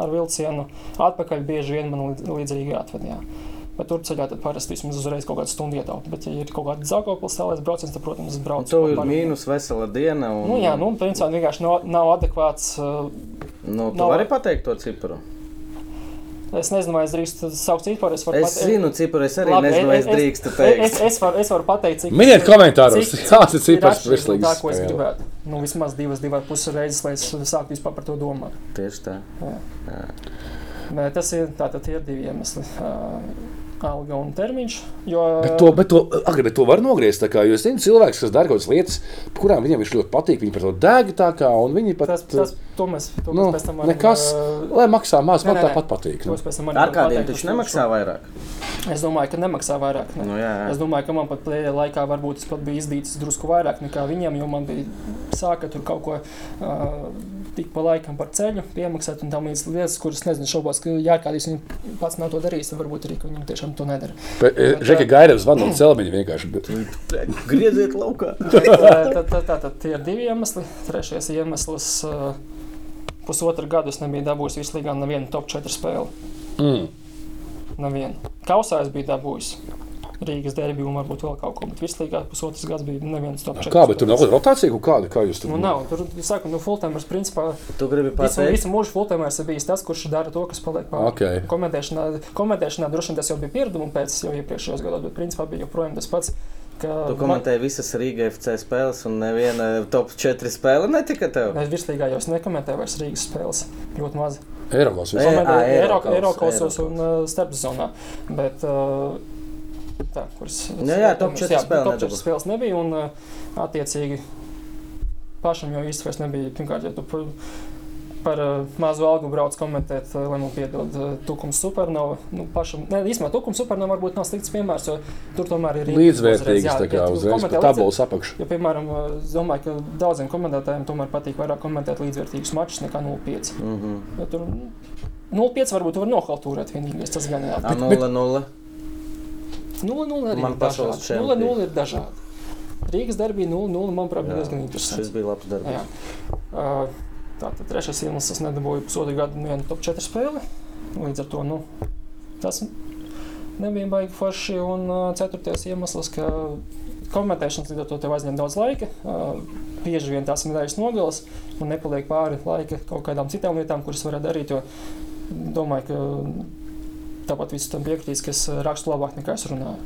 ar vilcienu. Atpakaļ bieži vien man līdz, līdz Rīgai atved. Jā. Bet tur ceļā tad parasti vismaz uzreiz kaut kādu stundu ietaupu. Bet, ja ir kaut kāda Daugavpils tālais brauciens, tad, protams, es Un braucu. tev ir mīnus vesela diena. Un, Nu, jā, nu, principā vienkārši nav, nav adekvāts. Uh, nu, tu nav- vari pateikt to ciparu. es nezinu, vai es drīkstu saukt ciparu. Es, Es pate- zinu, ciparu. Es arī Labi, nezinu, vai es es- drīkstu Es, teikt. es, varu, es varu pateikt, cik Miniet komentāros, <laughs> kāds ir cipars virslīgas tā, ko es gribētu. Nu, vismaz divas, divas puses reizes, lai es sāktu vispār par to domāt. Tieši tā. Bet tas ir, tātad, tie ir divi iemesli. Uh, alga un termiņš. Jo, Bet to, bet to, agri, bet to var nogriezt. tā Kā, jo es zinu, cilvēks, kas dara kaut kādas lietas, kurām viņš ļoti patīk, viņi par to deg. tā Kā, un viņi pat, tas, tas, to mēs, to nu, mēs pēc tam varam, nekas, uh, lai maksā maz, man tāpat patīk. to Nu. es Ar kādiem taču nemaksā vairāk. Es domāju, ka nemaksā vairāk. Ne. Nu, jā, Es jā. domāju, ka man pat plēja laikā varbūt tas pat bija izdīts drusku vairāk nekā viņiem, jo man bija sāka tur kaut ko uh, tik pa laikam par ceļu piemaksāt un tam līdz lietas, kuras nezinu, šaubos, ka jā, kādīs viņi pats nav to darījis, tad varbūt arī, ka viņi tiešām to nedara. Bet, Žeki Gaidevs zvana no celmiņa vienkārši. Bet, <laughs> Grieziet laukā. tad, tad, tad, tad tie ir divi iemesli. Trešais iemesls uh, - pusotru gadu es nebiju dabūjis vislīgā nevienu top 4 spēli. mm. Nevienu. Kausā es biju dabūjis. Rīgas derbiju un varbūt vēl kaut ko. Bet virslīgā pusotras gads bija neviens top 4. Kā, bet tur nav rotācija, kaut kāda, kā jūs tur Nu, nav. Tur, es saku, nu, Fultēmers principā Tu gribi visu, pateikt, visu mūžu Fultēmers ir bijis tas, kurš dara to, kas paliek pāri. Okay. Komentēšanā, komentēšanā droši vien tas jau bija pieredums pēc jau iepriekšējos gados, bet principā bija joprojām tas pats. ka tu komentēji visas Rīgas FC spēles, un neviena top 4 spēle netika tev. Man, es virslīgā jau nekomentēju vairs Rīgas spēles. Ļoti maz. Eiropas E, Komentēju Eirokausos, Eiropasos un uh, starpzonā. Bet, uh, tā, kuras, Jā, jā, top četras jā, top nedabū. četras spēles nebija. Un, uh, attiecīgi, pašam jau īsti vairs nebija. Pirmkārt, ja tu par, par uh, mazu algu brauc komentēt, uh, lai man piedod Tukums Supernova. Nu, pašam, ne, īstenībā Tukums Supernova varbūt nav slikts piemērs, jo tur tomēr ir Līdzvērtīgs, jā, tā kā uzreiz pa tabulas apakšu. Jo, piemēram, es domāju, ka daudziem komentētājiem tomēr patīk vairāk komentēt līdzvērtīgus mačus nekā 0,5. Mm -hmm. Jo Tur 0,5 varbūt var nohaltūrēt vienīgais. Tas gan jā. A 0-0. 0,0 arī Man čempioni. 0,0 ir dažādi. Rīgas darbī 0,0 manuprāt bija diezgan interesants. bija labs darbs. Uh, Tātad trešais iemesls es nedabūju pusotru gadu vienu top 4 spēli. Līdz ar to nu, tas nebija baigi forši. Un uh, ceturtais iemesls, ka komentēšanas līdz ar to tev aizņem daudz laika. Uh, bieži vien tās ir nedēļas nogales un nepaliek pāri laika kaut kādām citām lietām, kuras varētu darīt. Jo domāju, ka tāpat viss tam piekritīs, ka es rakstu labāk nekā es runāju.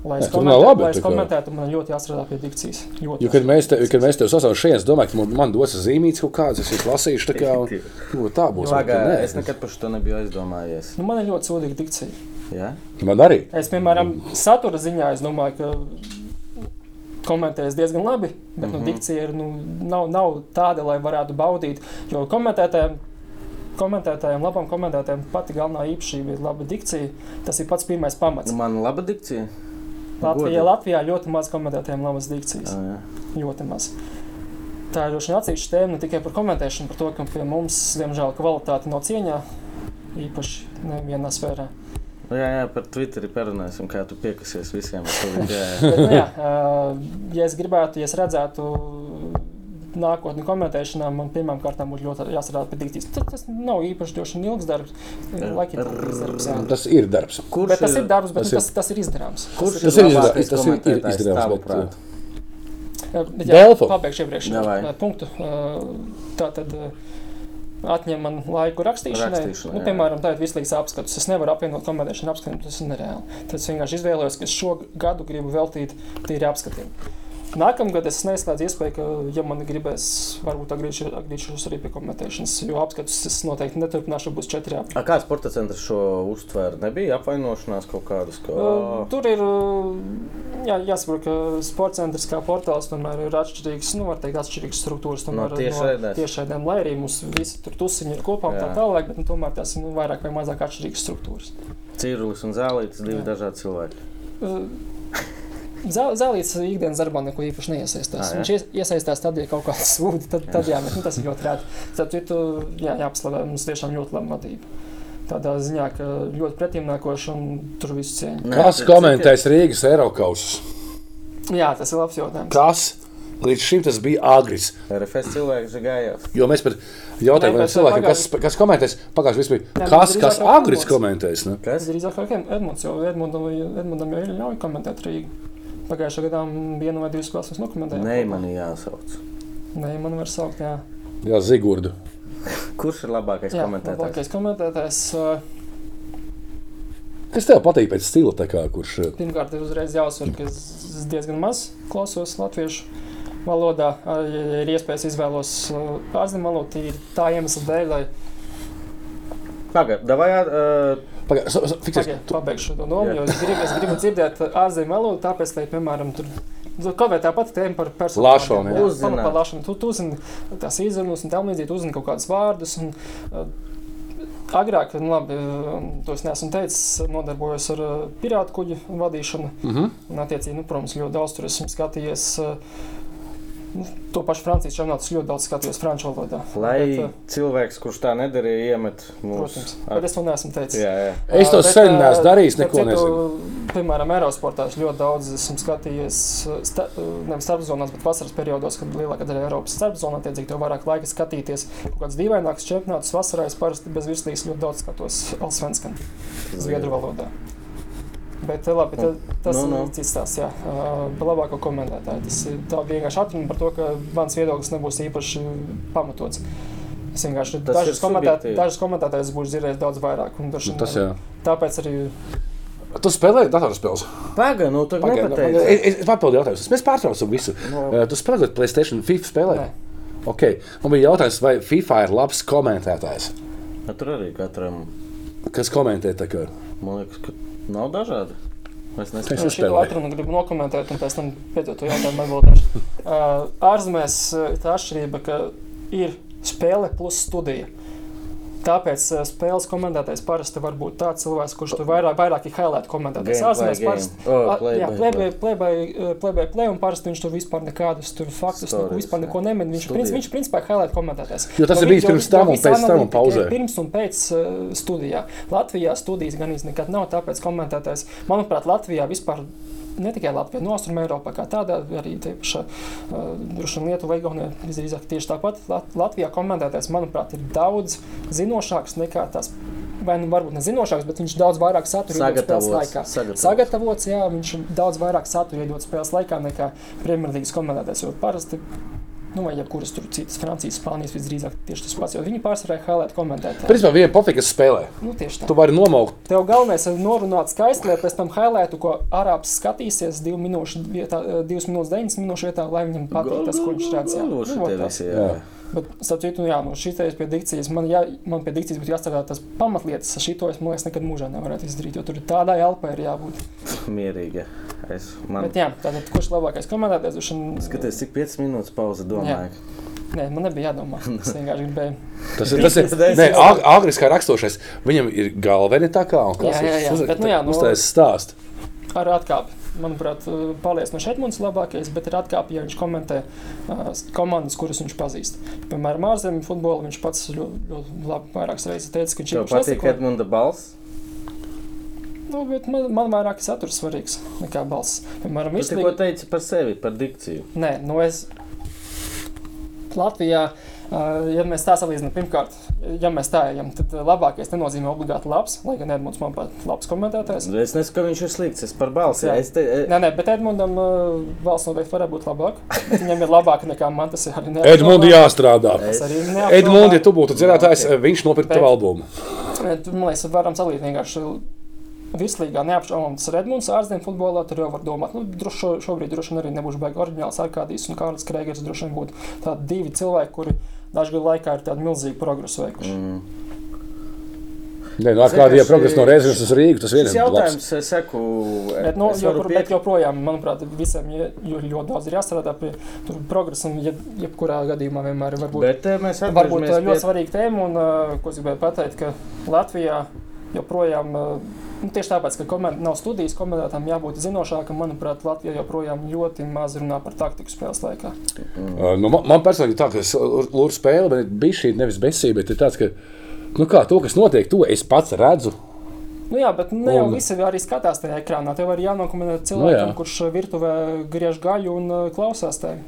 Lai es Nē, komentētu, labi, lai es komentētu, man ļoti jāstrādā pie dikcijas. Ļoti Jo, kad mēs, te, kad mēs tev sasaucam šeit, es domāju, ka man, man dos zīmītes kaut kādas, es viņas lasīšu. Tā, kā, nu, tā būs. Pagā, Nē, es nekad par šo nebiju aizdomājies. Nu, man ir ļoti sūdīga dikcija. Ja? Man arī. Es, piemēram, satura ziņā es domāju, ka komentējas diezgan labi, bet mm -hmm. nu, Mhm. dikcija ir, nu, nav, nav tāda, lai varētu baudīt. Jo komentētājiem, komentētājiem labam komentētājiem pati galvenā īpašība ir laba dikcija. Tas ir pats pirmais pamats. Nu, man laba dikcija. Latvijā. Latvijā ļoti maz komentētājiem labas dikcijas. Ah, jā. Ļoti maz. Tā ir droši vien atsevišķa tēma ne tikai par komentēšanu, par to, ka pie mums, diemžēl, kvalitāte nav cieņā. Īpaši nevienā sfērā. Nu, jā, jā, par Twitteri parunāsim, kā tu piekasies visiem. vidu, Jā, jā. Bet, nu, jā, ja es gribētu, ja es redzētu nākotni komentēšanā, man pirmām kārtām būtu ļoti jāstrādā pie dikcijas. Tas, tas nav īpaši droši vien ilgs darbs. Laikam tas ir ilgs darbs. jā. Tas ir darbs. Kurš Bet tas ir darbs, bet tas tas, ir- tas, tas ir izdarāms. Kurš Tas ir izdarāms, tas ir- ir izdarāms, bet? Jā, bet Delfo. Jā, pabeigšu iepriekš ā, punktu. Ā, Tā tad atņem man laiku rakstīšanai. Rakstīšanai, nu, piemēram, tā ir vislīgs apskats. Es nevaru apvienot komentēšanu apskatiem, tas ir nereāli. Tad es vienkārši izvēlējos, ka šo gadu gribu veltīt tīri apskatiem. Nākamgad es neslēdzu iespēju, ka, ja man gribēs, varbūt atgriežos arī pie komentēšanas, jo apskatus es noteikti neturpināšu, būs četri apskati. A, Kā sporta centrs šo uztvēra? Nebija apvainošanās kaut kādas. Ka... Uh, tur ir jā, jāsaprot, ka sports centrs kā portāls tomēr ir atšķirīgs, nu, var teikt, atšķirīgs struktūras. No Tomēr, tiešraidēs. tiešraidēm, lai arī mums visi tur tusiņi ir kopā un tā tālāk, bet nu, tomēr tās ir nu, vairāk vai mazāk atšķirīgas struktūras. Cīrulis un zālītis, divi Jā. dažādi cilvēki. Uh, Zālīts ikdienas darbā neko īpaši neiesaistās. Ā, jā. Viņš ies- iesaistās tad, ja kaut kāds sūdi, tad, tad jā, bet nu, tas ir ļoti rēti. Tad citu, jā, jāapslavē, mums tiešām ļoti laba vadība. Tādā ziņā, ka ļoti pretimnākoši un tur viss cieņa. Kas komentēs Rīgas Eiropausus? Jā, tas ir labs jautājums. Kas līdz šim tas bija agris? RFS cilvēks Žigājovs. Jo mēs pat jautājām Nē, vienam bet cilvēkam, kas, pagājuši- kas komentēs. Pagājušajā gadā bija kas, kas agris komentēs. Ne? Kas? Drīzāk kā Edmunds, jo Edmundam, Edmundam jau ir ļauj komentēt Rīgu. Pagājušajā gadā vienu vai divas spēles mēs nokomentējām. Nē, man jāsauc. Nē, man var saukt, jā. Jā, Zigurdu. Kurš ir labākais jā komentētājs? labākais komentētājs. Kas tev patīk pēc stila, tā kā, kurš Pirmkārt, ir uzreiz jāuzsver, ka es diezgan maz klausos latviešu valodā. ja ir iespējas izvēlos ārzemju valodu, tīri tā iemesla dēļ, lai Pagaidā, davai, uh, Pagā, so, so, fiksēs, Pagaid, tu, pabeigšu šo domu, jo es gribu, es gribu dzirdēt ārzemju valodu, tāpēc, lai, piemēram, tur. Kaut vai tāpat tēma par. Par lāšanu. Tu, tu uzzini tās izrunas un tam līdzīgi, uzzini kaut kādus vārdus. Un, uh, agrāk, nu labi, uh, to es neesmu teicis, nodarbojos ar uh, pirātu kuģu vadīšanu. uh -huh. Un, attiecīgi, nu, protams, ļoti daudz tur esmu skatījies. Uh, nu, to pašu Francijas čempionātu ļoti daudz skatījos franču valodā. lai Bet, uh, cilvēks, kurš tā nedarīja, iemet mūsu. Protams, bet es to neesmu teicis. Jā, jā. Es to Bet, sen ā, neesmu darījis, neko citu, nezinu. Piemēram, aerosportā es ļoti daudz esmu skatījies, sta, nevis starpzonās, bet vasaras periodos, kad lielākā daļa Eiropas starpzonā tiek tev vairāk laika skatīties. Kaut kāds dīvaināks čempionāts vasarā es parasti bez virslīgas ļoti daudz skatos Alsvenskan, Zviedru valodā. Bet, labi, ta, tas Nu, no, nu. no. ir cits stāsts. Jā, par labāko komentētāju. Tas ir tā vienkārši atruna par to, ka mans viedoklis nebūs īpaši pamatots. Es vienkārši Tas dažus, ir komentēt, subjektīvi. dažus komentētājus būšu dzirdējis daudz vairāk. un vien, Tas jā. Tāpēc arī Tu spēlēji datorspēles? Pagaid, nu tur Pagaid, nepateici. Es, es papildu jautājumu. Mēs pārtraucam visu. No. Uh, Tu spēlēji Playstation, FIFA spēlē? Nē. Okay. Man bija jautājums, vai FIFA ir labs komentētājs. Tur arī katram, Kas komentē tā kā? man liekas, ka nav dažādi. Es. Es šo nespēlēju. atrunu gribu nokomentēt, un pēc tam pēdējo to jautājumu atbildēšu. Uh, <laughs> ārzemēs ir tā atšķirība, ka ir spēle plus studija. Tāpēc uh, spēles komentētājs parasti var būt tāds cilvēks, kurš tur vairāk, vairāk ir highlight komentētājs. Ārzemēs parasti Oh, play Jā, by play play. by play, by, uh, play, by play, un parasti viņš tur vispār nekādus tur faktus, neko, Stories, vispār neko nemin. Viņš, princi, viņš principā ir highlight komentētājs. Jo tas Jo ir bijis pirms tam un pēc tam un pauzē. ir Pirms un pēc uh, studijā. Latvijā studijas gan īsti nekad nav, tāpēc komentētājs, manuprāt, Latvijā vispār. Ne tikai Latvijā, no Austrumē, Eiropā, kā tādā, arī paši uh, Lietuva, Igaunija, visdrīzāk tieši tāpat. Lat Latvijā komentētājs, manuprāt, ir daudz zinošāks nekā tas, vai nu varbūt ne zinošāks, bet viņš daudz vairāk satura iedod spēles laikā. Sagatavots. Sagatavots, jā, viņš daudz vairāk satura iedod spēles laikā nekā Premjerlīgas komentētājs. Jo parasti, nu, vai jebkuras tur citas, Francijas, Spānijas visdrīzāk tieši tas pats, jo viņi pārsvarā highlight komentētāji. Principā viena pofika, kas spēlē. Nu, tieši tā. Tu vari nomaukt. Tev galvenais ir norunāt skaisti, lai pēc tam highlightu, ko arābs skatīsies 2 minūšu vietā, 2 minūtes 9 minūšu vietā, lai viņam patīk tas, ko viņš redz. jā. Nu, visi, Jā. jā. Bet, starp citu, jā, nu, šī te pie dikcijas, man, jā, man pie dikcijas būtu jāstrādā tas pamatlietas. Šito es, man liekas, nekad mūžā nevarētu izdarīt, jo tur ir tādā elpā ir jābūt. Mierīgi. Es, man, Bet, jā, tātad, kurš ir labākais komentētājs? vien- Skaties, cik 5 minūtes pauze domāju. Nē, man nebija jādomā. <laughs> Es vienkārši gribēju. Tas ir tas, ir, nē, ag- agris kā rakstošais. Viņam ir galveni tā kā un kas Jā, jā, jā, ir bet, nu jā, nu- uztais stāst. Ar atkāpi. Manuprāt, Pāvils no Šetmans ir labākais, bet ir atkāpi, ja viņš komentē uh, komandas, kuras viņš pazīst. Piemēram, ārzemju futbolu viņš pats ļoti, ļoti labi vairākas reizes teica, ka viņš Tev īpaši patīk. Edmunda balss? Nu, man, man vairāk ir saturs svarīgs nekā balss. Piemēram, Tu tikko vislabāk. teici par sevi, par dikciju. Nē, nu es Latvijā, uh, ja mēs tā salīdzinām, pirmkārt, ja mēs tā ejam, tad uh, labākais nenozīmē obligāti labs, lai gan Edmunds man pat labs komentētājs. Es nesaku, ka viņš ir slikts. Es par balsi. Jā. Es te, e, Nē, nē, bet Edmundam uh, valsts noteikti varētu būt labāk. Bet Viņam ir labāk nekā man tas ir arī Edmundi jāstrādā. Ir Edmundi, ja tu būtu dzirdētājs, Ok. viņš nopirka tavu albumu. Man liekas, varam salīdzināt vienkārši. Vislīgā neapšaubām tas ir Edmunds, ārzemju futbolā. Tur jau var domāt, nu, droši, šo, šobrīd droši vien arī nebūs baigi oriģināls Arkādijs un Kārlis Kreigers. Droši vien būtu tādi divi cilvēki, kuri dažu gadu laikā ir tādu milzīgu progresu veikuši. mm. Nē, nu, ar kādu Vienkārši- progresu no reizes uz Rīgas, tas viens labs. jautājums, es seku, Bet, nu, es varu jopr, bet joprojām, manuprāt, visiem ir jo, ļoti daudz ir jāstrādā pie tur progresa. un Jeb, jebkurā gadījumā vienmēr ir varbūt Bet eh, mēs Varbūt atgriežamies tā ļoti pie svarīga tēma, un uh, ko es gribēju pateikt, ka Latvijā joprojām, uh, nu, tieši tāpēc, ka koment, nav studijas komentētājiem jābūt zinošākam, manuprāt, Latvijā joprojām ļoti maz runā par taktiku spēles laikā. Uh, Nu, man, man personīgi tā, ka es lūdzu spēli, bet bija šī nevis besība, bet ir tāds, ka, nu kā, to, kas notiek, to es pats redzu. Nu, jā, bet ne jau Un- visi arī skatās tajā ekrānā. Tev arī jānokomentē Nu, cilvēkam, jā. kurš virtuvē griež gaļu un klausās tevi.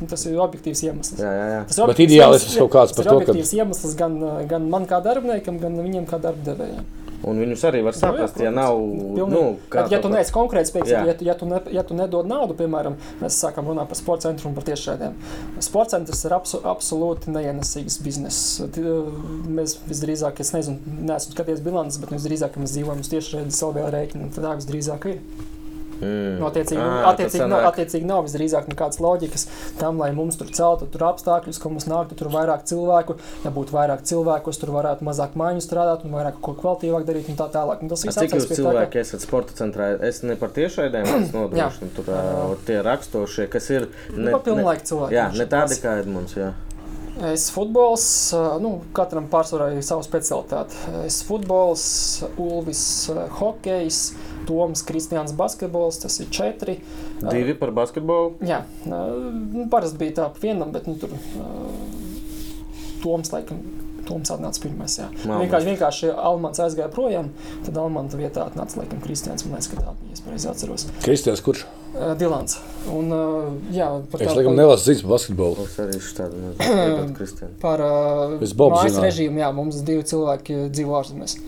Un Tas ir objektīvs iemesls. Jā, jā, jā. Tas ir Bet objektīvs ideālisms iemesls- kaut kāds tas par ir to, ka- objektīvs iemesls gan, gan man kā darbiniekam, gan viņam kā darbdevējam. Un viņus arī var saprast, Nu, jā, ja nav. Pilnīgi. Nu, Bet, ja tu to- neesi konkrēts Jā. ja, tu- ja, tu ne, ja tu nedod naudu, piemēram, mēs sākam runāt par sporta centru un par tiešraidēm. Sports centrs ir abso, absolūti neienesīgs bizness. T- Mēs visdrīzāk, es nezinu, neesmu skatījies bilances, bet visdrīzāk, mēs dzīvojam uz tiešraides LBL rēķina, tad tā visdrīzāk ir. Mm. Nu, attiecīgi, ah, attiecīgi, nav, attiecīgi nav visdrīzāk nekādas loģikas tam, lai mums tur celtu tur apstākļus, ka mums nāktu tur vairāk cilvēku. Ja būtu vairāk cilvēku, tur varētu mazāk mājiņu strādāt un vairāk ko kvalitīvāk darīt un tā tālāk. Un tas viss tā, ka- cilvēki esat sporta centrā? Es ne par tiešraidēm <clears throat> nodrošinu. Tur ā, tie rakstošie, kas ir. Nu, Papilnlaika cilvēki. Jā, ne ir tādi tāds. kā Edmunds. Jā. Es futbols, nu, katram pārsvarā ir sava specialitāte. Es futbols, Ulvis, hokejs, Toms, Kristians, basketbols, tas ir četri. Divi par basketbolu. Jā, nu, parasti bija tā vienam, bet nu, tur Toms laikam. Toms atnāca pirmais. Jā. Malmans. Vienkārši, vienkārši Almans aizgāja projām, tad Almanta vietā atnāca laikam Kristians. Man liekas, ka tā bija. Es pareizi atceros. Kristians, kurš? Uh, Dilans. Un, uh, jā, par Es tā- laikam nelasu ziņas <clears throat> par basketbolu. Es arī šādu nezinu. Kristiānu. Par uh, mājas režīmu, jā, mums divi cilvēki dzīvo ārzemēs.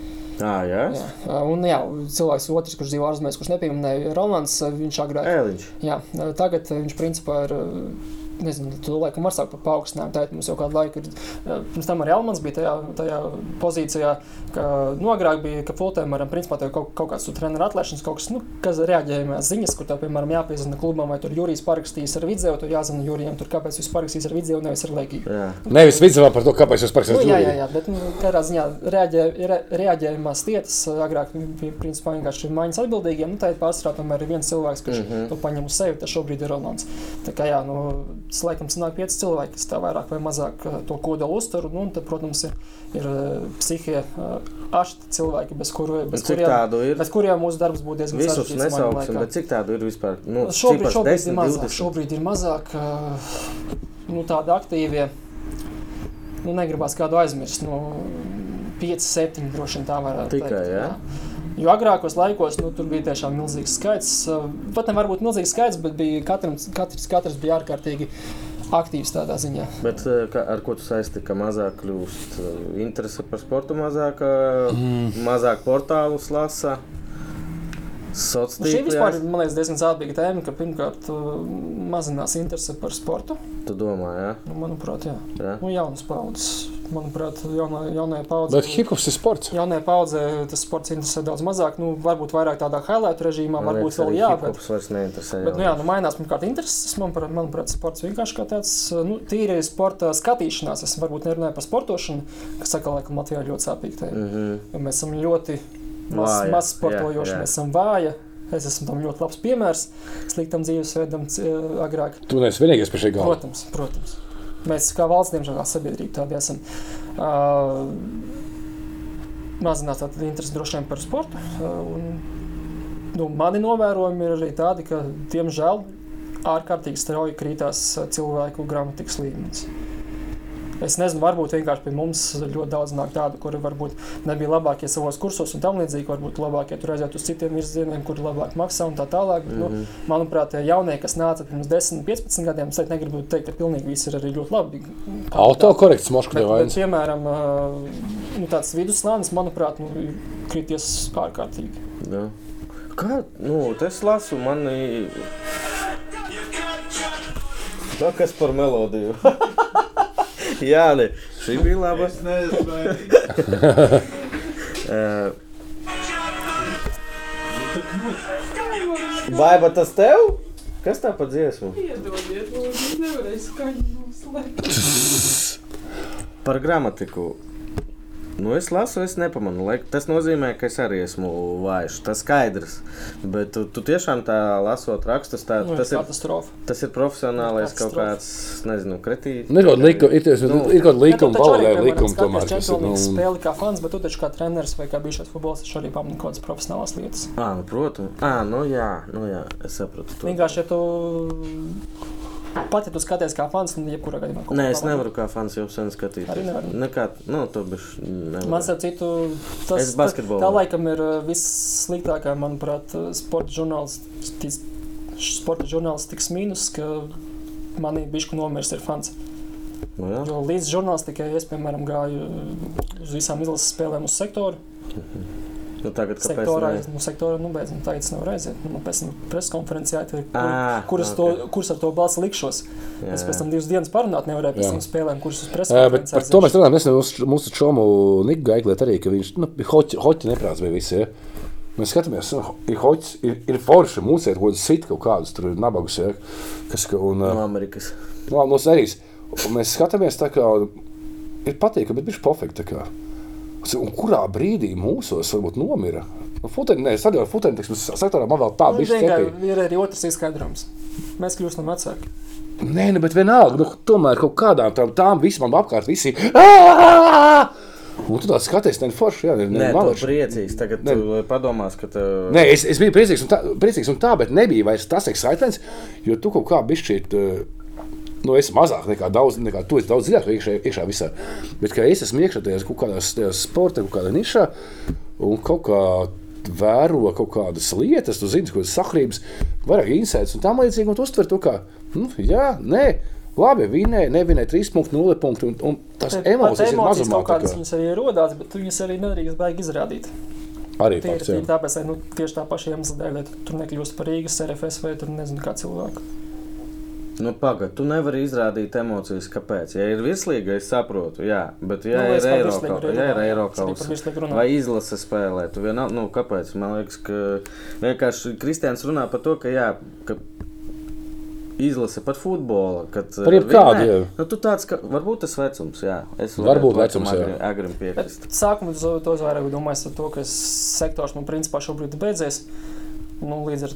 Ah, jā, Jā, un jā, cilvēks otrs, kurš dzīvo ārzemēs, kurš nepieminēja Rolands, viņš agrāk. Eliņš. Jā, tagad viņš principā ir. Nezinu, tu laikam var sākt par paaugstinājumu. Tā mums jau kādu laiku ir. Pirms tam arī Elmans bija tajā, tajā pozīcijā, ka nu, agrāk bija, ka Fultēmaram principā tev kaut, kaut kāds treneru atlaišanas, kaut kas, nu, kas reaģējumās ziņas, kur tev, piemēram, jāpiezina klubam, vai tur Jurijs parakstījis ar video, tur jāzina Jurijam, tur kāpēc jūs parakstījis ar video, nevis ar Legiju. Jā. Nevis vidzavā par to, kāpēc jūs Nu, parakstījāt jā, jā, jā, bet nu, katrā ziņā reaģē, re, reaģējumās lietas agrāk bija principā vienkārši mājas atbildīgiem. Nu, tā ir pārsvarā tomēr ir viens cilvēks, kurš mm. -hmm. to paņem uz sevi. Tas šobrīd ir Rolands. Tā kā jā, nu, tas laikam sanāk pieci cilvēki, kas tā vairāk vai mazāk eh, to kodolu uztver. Nu, tad, protams, ir, ir eh, psihie eh, ašti cilvēki, bez, kuru, bez, Cik kuriem, bez kuriem mūsu darbs būtu diezgan Visus sarežģīts māju nesauksim, bet cik tādu ir vispār? Nu, Šobrīd, cipars šobrīd, 10, ir mazāk, 20? šobrīd ir mazāk nu, tādi aktīvi. Nu, negribās kādu aizmirst. Nu, 5, 7 droši vien tā varētu Tikai, teikt. jā? Jo agrākos laikos nu, tur bija tiešām milzīgs skaits. uh, Pat ne varbūt milzīgs skaits, bet bija katram, katrs, katrs bija ārkārtīgi aktīvs tādā ziņā. Bet eh, kā, ar ko tu saisti, ka mazāk kļūst eh, interese par sportu, mazāk, mm. mazāk portālus lasa? Sociālās Nu, šī vispār man liekas, diezgan sāpīga tēma, ka pirmkārt uh, mazinās interese par sportu. tu domā, jā? Nu, manuprāt, jā. jā? Nu, jaunas paudzes. Manuprāt, jaunā, jaunajā paudzē. Bet hip-hops ir sports. Jaunajā paudzē tas sports interesē daudz mazāk. Nu, varbūt vairāk tādā highlight režīmā, Man varbūt vēl jā. Bet, vairs neinteresē. bet nu, jā, nu, mainās pirmkārt intereses. Manuprāt, manuprāt, sports vienkārši kā tāds nu, tīri sporta skatīšanās. Es varbūt nerunāju par sportošanu, kas saka, laikam Latvijā ir ļoti sāpīgi. Mm Mm -hmm. -hmm. Mēs esam ļoti maz, maz sportojoši, mēs esam vāji. Es esmu tam ļoti labs piemērs sliktam dzīvesveidam c- agrāk. Tu neesi vienīgais pie šī galda. Protams, protams. Mēs kā valsts, diemžēl, kā sabiedrība tādi esam. Uh, mazinās tātad interesi droši vien par sportu. Uh, un, nu, mani novērojumi ir arī tādi, ka, diemžēl, ārkārtīgi strauji krītās uh, cilvēku gramatikas līmenis. Es nezinu, varbūt vienkārši pie mums ļoti daudz nāk tādu, kuri varbūt nebija labākie savos kursos un tam līdzīgi. Varbūt labākie tur aiziet uz citiem virzieniem, kuri labāk maksā un tā tālāk. Bet, Mhm. nu, manuprāt, tie jaunie, kas nāca pirms 10, 15 gadiem, es negribu teikt, ka pilnīgi viss ir arī ļoti labi. Autokorekts tev bet, vainas. piemēram, nu, tāds vidusslānis, manuprāt, nu, krities ārkārtīgi. Jā. Kā? Nu, es lasu, man ir. Tā kas par melodiju? <laughs> Jā, nē, šī bija laba. Es nezinu, Uh, <laughs> Baiba tas tev? Kas tā pa dziesmu? Piedodiet, lūdzu, es nevarēju skaņu noslēgt. Par gramatiku. Nu, es lasu, es nepamanu. Lai, tas nozīmē, ka es arī esmu vājš. Tas skaidrs. Bet tu, tu tiešām tā lasot rakstus, tā, Nu, tas, ir, katastrofa. tas ir profesionālais kaut kāds, nezinu, kretīns. Nu, ir kaut kāda likuma, ir, ir, Nu, ir kaut likuma, piemēram, likuma tomēr. Champions League nu, spēli kā fans, bet tu taču kā treneris vai kā bijušais futbolists taču arī pamani kaut kādas profesionālas lietas. Ah, nu, protams. Ah, nu jā, nu jā, es sapratu. To. Vienkārši, ja tu pat ja tu skaties kā fans, tad jebkurā gadījumā kaut Nē, ko es pavadi. nevaru kā fans jau sen skatīties. Arī nevari? Nekā, nu, to bišķi nevaru. Man starp citu, tas Es basketbolu. tā, tā laikam ir uh, vissliktākā, manuprāt, uh, sporta žurnālistikas sporta žurnālistikas mīnus, ka manī bišku nomirs ir fans. Nu, jā. Jo līdz žurnālistikai es, piemēram, gāju uh, uz visām izlases spēlēm uz sektoru. Nu, tagad, kāpēc Sektorā, ne? nu, sektorā, nu, beidz, nu, tagad es nevaru aiziet. Nu, man pēc tam preskonferencē jātiek, kur, Ā, kuras, ok. to, kuras ar to balsu likšos. Jā, Es pēc tam divas dienas parunāt nevarēju pēc tam spēlēm, kuras uz Bet preskonferencē. par to mēs runājam. Nesen mūsu, mūsu čomu Niku Gaiklēt arī, ka viņš nu, hoķi, hoķi neprāts bija visi. Ja? Mēs skatāmies, nu, ir hoķis, ir, ir forši, mums ir kaut kāds sit kaut kādus, tur ir nabagus, ja? kas, ka, un, No Amerikas. no, no serijas. Un mēs skatāmies tā kā, ir patīkami, bet viņš pofekti tā kā. Un kurā brīdī mūsos varbūt nomira? Nu, Futeni, nē, futeni, teiksim, sektorā man vēl tā Nu, cepīja. ir arī otrs izskaidrojums. Mēs kļūstam vecāki. Nē, nu, bet vienalga, nu, tomēr kaut kādām tām, tām visam apkārt visi. "Ā!" Un tu tāds skaties, ne forši, jā, ne, Nē, ne, tu malači. priecīgs. Tagad Nē. tu padomās, ka tev... Nē, es, es biju priecīgs un, tā, priecīgs un tā, bet nebija vairs tas excitements, jo tu kaut kā bišķīt, uh, nu, esi mazāk nekā daudz, nekā tu esi daudz dziļāk iekšā, iekšā visā. Bet kā es esmu iekšā tajās kaut tajās sporta, kaut kādā nišā un kaut kā vēro kaut kādas lietas, tu zini, ko sakrības, vairāk insētas un tam līdzīgi, un tu uztver to kā, nu, jā, nē, Labi, vinēja, nevinēja 3,0 punktu. Un, un tas Pat emocijas ir mazumā. kaut kādas viņas arī rodās, bet tu viņas arī nedrīkst baigi izrādīt. Arī Tie ir fakts, tie jā. tāpēc, lai nu, tieši tā paša iemesla dēļ, lai tu tur nekļūst par Rīgas RFS vai tur nezinu kā cilvēku. Nu, Pagaidā, tu nevari izrādīt emocijas, kāpēc. Ja ir virslīga, es saprotu, jā, bet ja Nu, ir par eiro, kaut- par virslīgu runāju. vai izlase spēlē, tu vienā, nu, kāpēc? Man liekas, ka vienkārši Kristians runā par to, ka, jā, ka izlase pat futbola, kad Par jebkādu, jā. Nu, tu tāds, ka varbūt tas vecums, jā. Es Varbūt vecums, jā. agri- Agrim Bet piekrist. sākumā to, vairāk domāju par to, ka sektors man principā šobrīd beidzies. Nu, līdz, ar,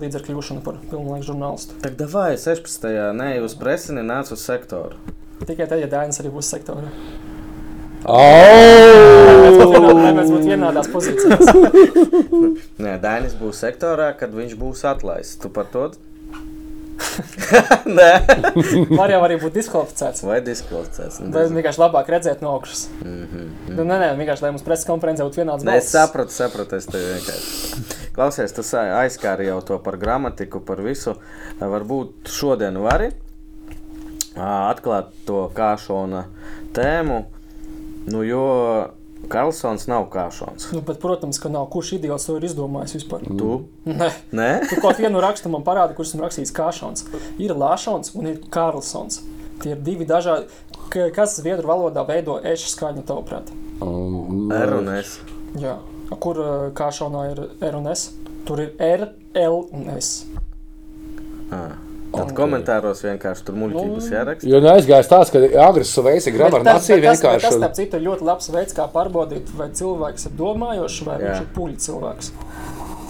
līdz ar kļūšanu par pilnlaika žurnālistu. Tak davai 16. ne uz presini, nāc uz sektoru. Tikai tad, ja Dainis arī būs sektorā. Mēs būtu vienādās pozīcijās. <laughs> Nē, Dainis būs sektorā, kad viņš būs atlaists. Tu par to? <laughs> Nē, Var jau arī būt diskvalificēts. vai diskvalificēts. Vai vienkārši labāk redzēt no augšas. Mhm. Nu, nē, nē, vienkārši lai mums preses konferencē būtu vienāds Nē, es sapratu, sapratu, es tevi vienkārši. Klausies, tu sa- aizskāri jau to par gramatiku, par visu. Varbūt šodien vari atklāt to kāšona tēmu, nu, jo Karlsons nav kāšons. Nu, bet, protams, ka nav. Kurš idiots to ir izdomājis vispār? Tu? Nē. Nē? Tu kaut vienu rakstu man parādi, kurš esmu rakstījis Kāšons. Ir Lāšons un ir Kārlsons. Tie ir divi dažādi. Ka- Kas zviedru valodā veido ešu skaņu, tavuprāt? Um, R un S. Jā. A Kur uh, Kāšonā ir R un S? Tur ir R, L un S. Ā. Tad komentāros vienkārši tur muļķības Nu, jāraksta. Jo neaizgājis tāds, ka agresīvs veids ir Bet gramatiski vienkārši. tas, starp citu, ir ļoti labs veids, kā pārbaudīt, vai cilvēks ir domājošs vai Jā. viņš ir puļu cilvēks.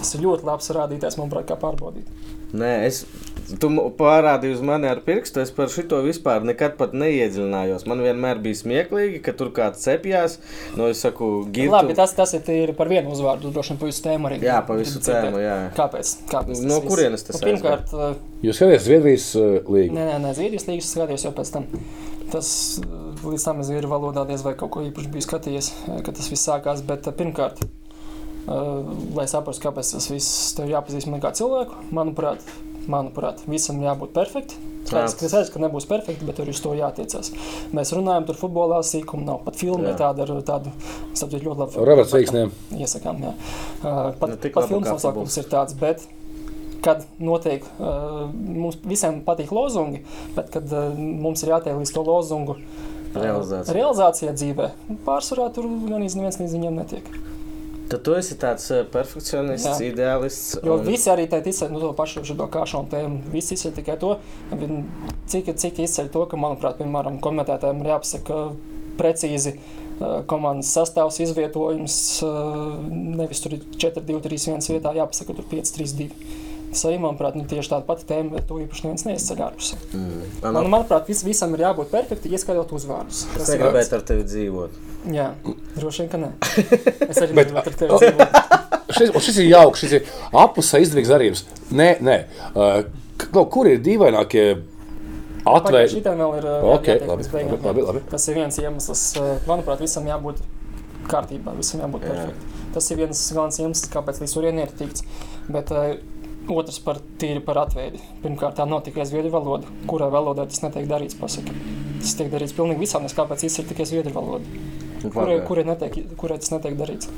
Tas ir ļoti labs rādītājs, manuprāt, kā pārbaudīt. Nē, es. Tu parādīji uz mani ar pirkstu. Es par šito vispār nekad pat neiedziļinājos. Man vienmēr bija smieklīgi, ka tur kāds cepjās. No es saku, gilti. Labi, tas, tas ir par vienu uzvārdu, droši vien pa visu tēmu arī. Jā, pa visu tēmu, jā. Kāpēc? Kāpēc No kurienes tas Nu, Pirmkārt, uh, Jūs skatāties Zviedrijas uh, līniju. Nē, nē, nē Zviedrijas līnijas skatījos jau pēc tam. Tas uh, līdz tam es zviedru valodā diez vai kaut ko īpaši biju skatījies, kad tas viss sākās. Bet pirmkārt, lai saprastu, kāpēc tas viss tev jāpazīst man kā cilvēku, manuprāt, manuprāt visam jābūt perfektam. Saprotu, ka nebūs perfekti, bet arī uz to jātiecas. Mēs runājam, tur futbolā sīkuma nav. Pat filmā Jā. ir tāda, sapņot ļoti labi. Roberts Vīksnē. Iesakām, jā. Uh, pat Ne tik pat filmas nosaukums ir tāds, bet kad notiek, uh, mums visiem patīk lozungi, bet kad uh, mums ir jātiek līdz to lozungu uh, Realizācija. realizācijā dzīvē, pārsvarā tur gan neviens līdz viņiem netiek. Tad tu esi tāds eh, perfekcionists, Jā. ideālists. Jo un- visi arī tā izceļ nu, to pašu šo kāšanu tēmu. Visi izceļ tikai to, cik, cik izceļ to, ka, manuprāt, piemēram, komentētājiem ir jāpasaka precīzi uh, komandas sastāvs, izvietojums. uh, Nevis tur ir 4, 2, 3, 1 vietā, jāpasaka tur 5, 3, 2. Tas arī, manuprāt, ir tieši tāda pati tēma, bet to īpaši neviens neizceļ ārpus. Mm. Man, manuprāt, vis, visam ir jābūt perfekti, ieskaitot uzvārdus. Es negribētu ar tevi dzīvot. Jā, droši vien, ka nē. <laughs> Es arī Bet- ar tevi dzīvot. <laughs> Šis, šis ir jauks, šis ir apusē izdevīgs darījums. Nē, nē. Uh, kur ir dīvainākie Pagaid, atveidi? Šitam vēl ir Ok, jātiek labi, labi, labi, labi. Tas ir viens iemesls, manuprāt, visam jābūt kārtībā, visam jābūt Jā. perfektam. Tas ir viens galvenais iemesls, kāpēc līdz turienei ir tikts. Bet uh, otrs par tīri par atveidi. Pirmkārt, tā nav tikai zviedru valoda, kurai valodai tas netiek darīts. Pasaka. Tas tiek darīts pilnīgi visām, nes kāpēc tas ir tikai zviedru valoda. Nu, Kurai, kurai, netiek, kurai tas netiek darīts.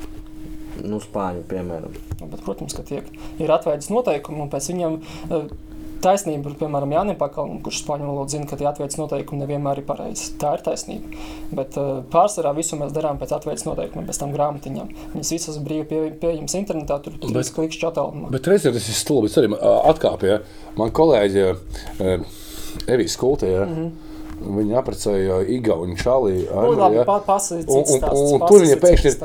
Nu, spāņu, piemēram. Nu, Bet, protams, ka tiek. Ir atveidas noteikumi, un pēc viņiem eh, taisnība, piemēram, Jānis Pakalam, kurš spāņu valodu zina, ka tie atveidas noteikumi nevienmēr ir pareizi. Tā ir taisnība. Bet uh, pārsvarā visu mēs darām pēc atveidas noteikumiem, pēc tam grāmatiņām. Viņas visas brīvi pie, pieejamas internetā, tur ir trīs klikšķi attālumā. Bet reizē tas ir stulbi. Es arī atkāpju. ja. Man kolēģi uh, Evijas Kultē. Ja. Mm -hmm. Viņa apprecēja Igaunu Čāliju. Nu, labi, pa- pasaka, Un, un, un pasaka, tur viņa pēkšņi ir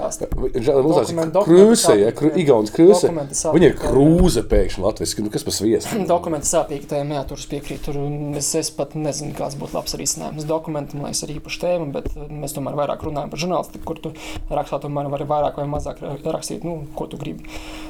Dokumenti- krūze, ja, sāpīgi, igauns krūze. Viņa ir jā. krūze pēkšņi latviski, nu kas pa sviestu. <clears throat> Dokumenti sāpīgi tēmā, jā, tur es piekrītu. Tur es, es pat nezinu, kāds būtu labs risinājums. Dokumenti, man liekas, ir īpaša tēma, bet eh, mēs tomēr vairāk runājam par žurnālistiku, kur tu rakstā tomēr vari vairāk vai mazāk ra- rakstīt, nu, ko tu gribi.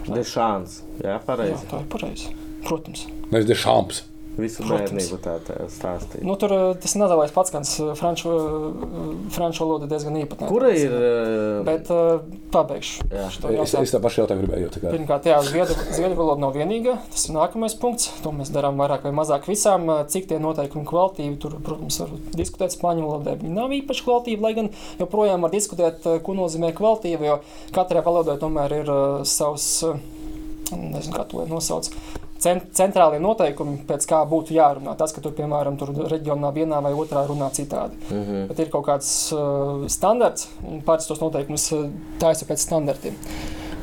Dešāns. Jā, Jā, pareizi. tā ir pareizi. Protams. Nevis de šamps. Visu bērnību tā, tā stāstīja. Nu, tur eh, tas nedalās pats, gan franču, eh, franču valoda diezgan īpatnēja. Kura ir? uh, Bet uh, pabeigšu Jā. šo Es, es tā pašu jautājumu gribēju. kā- Pirmkārt, jā, zviedru, zviedru valoda nav vienīgā. Tas ir nākamais punkts. To mēs darām vairāk vai mazāk visām. Cik tie noteikumi kvalitīvi, tur, protams, var diskutēt spāņu valodā. Viņi nav īpaši kvalitīvi, lai gan joprojām var diskutēt, ko nozīmē kvalitīvi, jo katrai valodai tomēr ir uh, savs, nezinu, kā to nosauc. Cen- Centrālie noteikumi, pēc kā būtu jārunā. Tas, ka tur, piemēram, tur reģionā vienā vai otrā runā citādi. Mhm. Bet ir kaut kāds uh, standarts, un pats tos noteikumus uh, taisa pēc standartiem.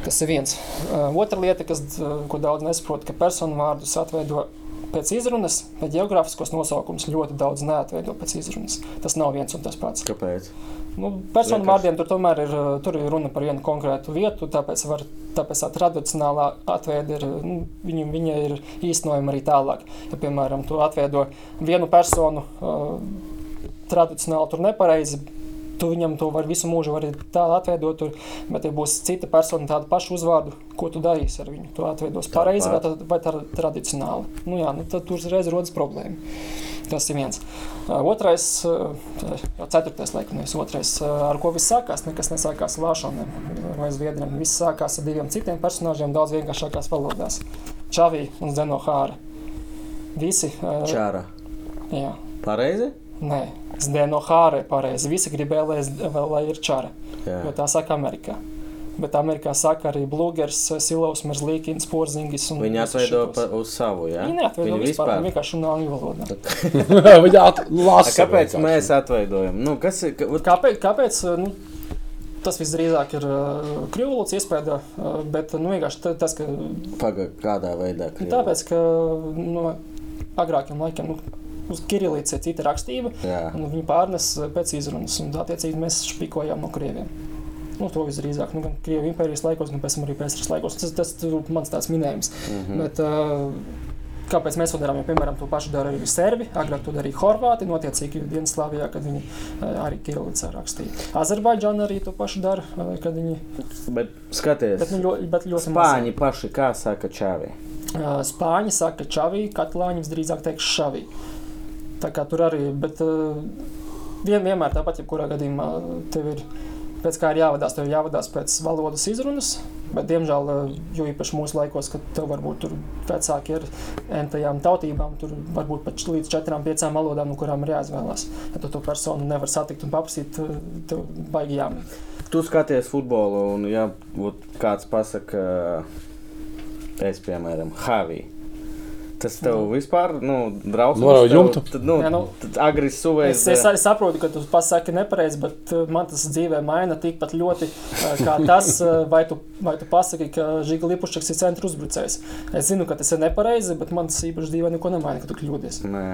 Tas ir viens. Uh, otra lieta, kas, uh, ko daudz nesaprot, ka personu vārdus atveido pēc izrunas, bet geogrāfiskos nosaukumus ļoti daudz neatveido pēc izrunas. Tas nav viens un tas pats. Kāpēc? Nu, personu vārdiem tur tomēr ir, uh, tur ir runa par vienu konkrētu vietu, tāpēc, var, tāpēc tā tradicionālā atveide ir, nu, viņa, viņa ir īstenojama arī tālāk. Ja, piemēram, tu atveido vienu personu uh, tradicionāli tur nepareizi. Tu viņam to var visu mūžu arī tā atveidot, tur, bet, ja būs cita persona, tādu pašu uzvārdu, ko tu darīsi ar viņu? Tu atveidos pareizi vai, tā- vai tā tradicionāli. Nu, jā, nu, tad tur uzreiz rodas problēma. Tas ir viens. Otrais, jau ceturtais, laikam, nevis otrais, ar ko viss sākās. Nekas nesākās ar Lāšaniem vai Zviedriem. Viss sākās ar diviem citiem personāžiem, daudz vienkāršākās valodās - Čavī un Zenohāra. Visi. uh, Čāra. Jā, Pareizi? nē, Zenohāra ir pareizi. Visi gribēja, lai, lai ir čara, Jā. jo tā saka Amerikā. Bet Amerikā saka arī Blūgers, Silovs, Merzlīkins, Porzingis. un Viņi atveido pa, uz savu, jā? Viņi neatveido Viņi vispār, vispār. viņi vienkārši runā angļu valodā. <laughs> Viņa A, lasa. Kāpēc vienkārši. mēs atveidojam? Nu, kas ir? Ka, Kāpēc? kāpēc nu, tas visdrīzāk ir uh, krievu valodas iespēja, uh, bet nu, vienkārši ta- tas, ka, Paga, kādā veidā? nu, tāpēc, ka no agrākiem laikiem nu, uz Kirilīca ir cita rakstība, Jā. un viņi pārnes uh, pēc izrunas, un attiecīgi mēs špikojām no krieviem. Nu, to visdrīzāk, nu, gan Krievijas impērijas laikos, gan pēc tam arī pēcteras laikos. Tas, tas ir mans tāds minējums. Mhm. Bet, uh, kāpēc mēs to darām? Jo, piemēram, to pašu dara arī serbi, agrāk to darīja horvāti, notiecīgi Dienaslāvijā, kad viņi uh, arī Kirillicā rakstīja. Azerbaidžāna arī to pašu dara, kad viņi. Bet skaties, Bet, nu, ļoti, bet ļoti Spāņi paši kā saka čāvi. Spāņi saka čavī, katlāņi visdrīzāk teiks šavī. Tā kā tur arī, bet uh, vien, vienmēr tāpat, jebkurā gadījumā tev ir, pēc kā ir jāvadās, tev ir jāvadās pēc valodas izrunas, bet, diemžēl, uh, jo īpaši mūsu laikos, kad tev varbūt tur vecāki ir entajām tautībām, tur varbūt pat līdz četrām, piecām valodām, no kurām ir jāizvēlās. Ja tu to personu nevar satikt un paprasīt, tev baigi jāmīt. Tu skaties futbolu, un ja kāds pasaka, es piemēram, Havī. Tas tev Nu. vispār, nu, drausmas. Norauj tev- jumtu. Tad, nu, Jā, nu. tad agri suvēs. Es, es arī saprotu, ka tu pasaki nepareizi, bet uh, man tas dzīvē maina tikpat ļoti, uh, kā tas, uh, vai tu, vai tu pasaki, ka Žiga Lipušķis ir centra uzbrucējs. Es zinu, ka tas ir nepareizi, bet man tas īpaši dzīvē neko nemaina, ka tu kļūdies. Nē,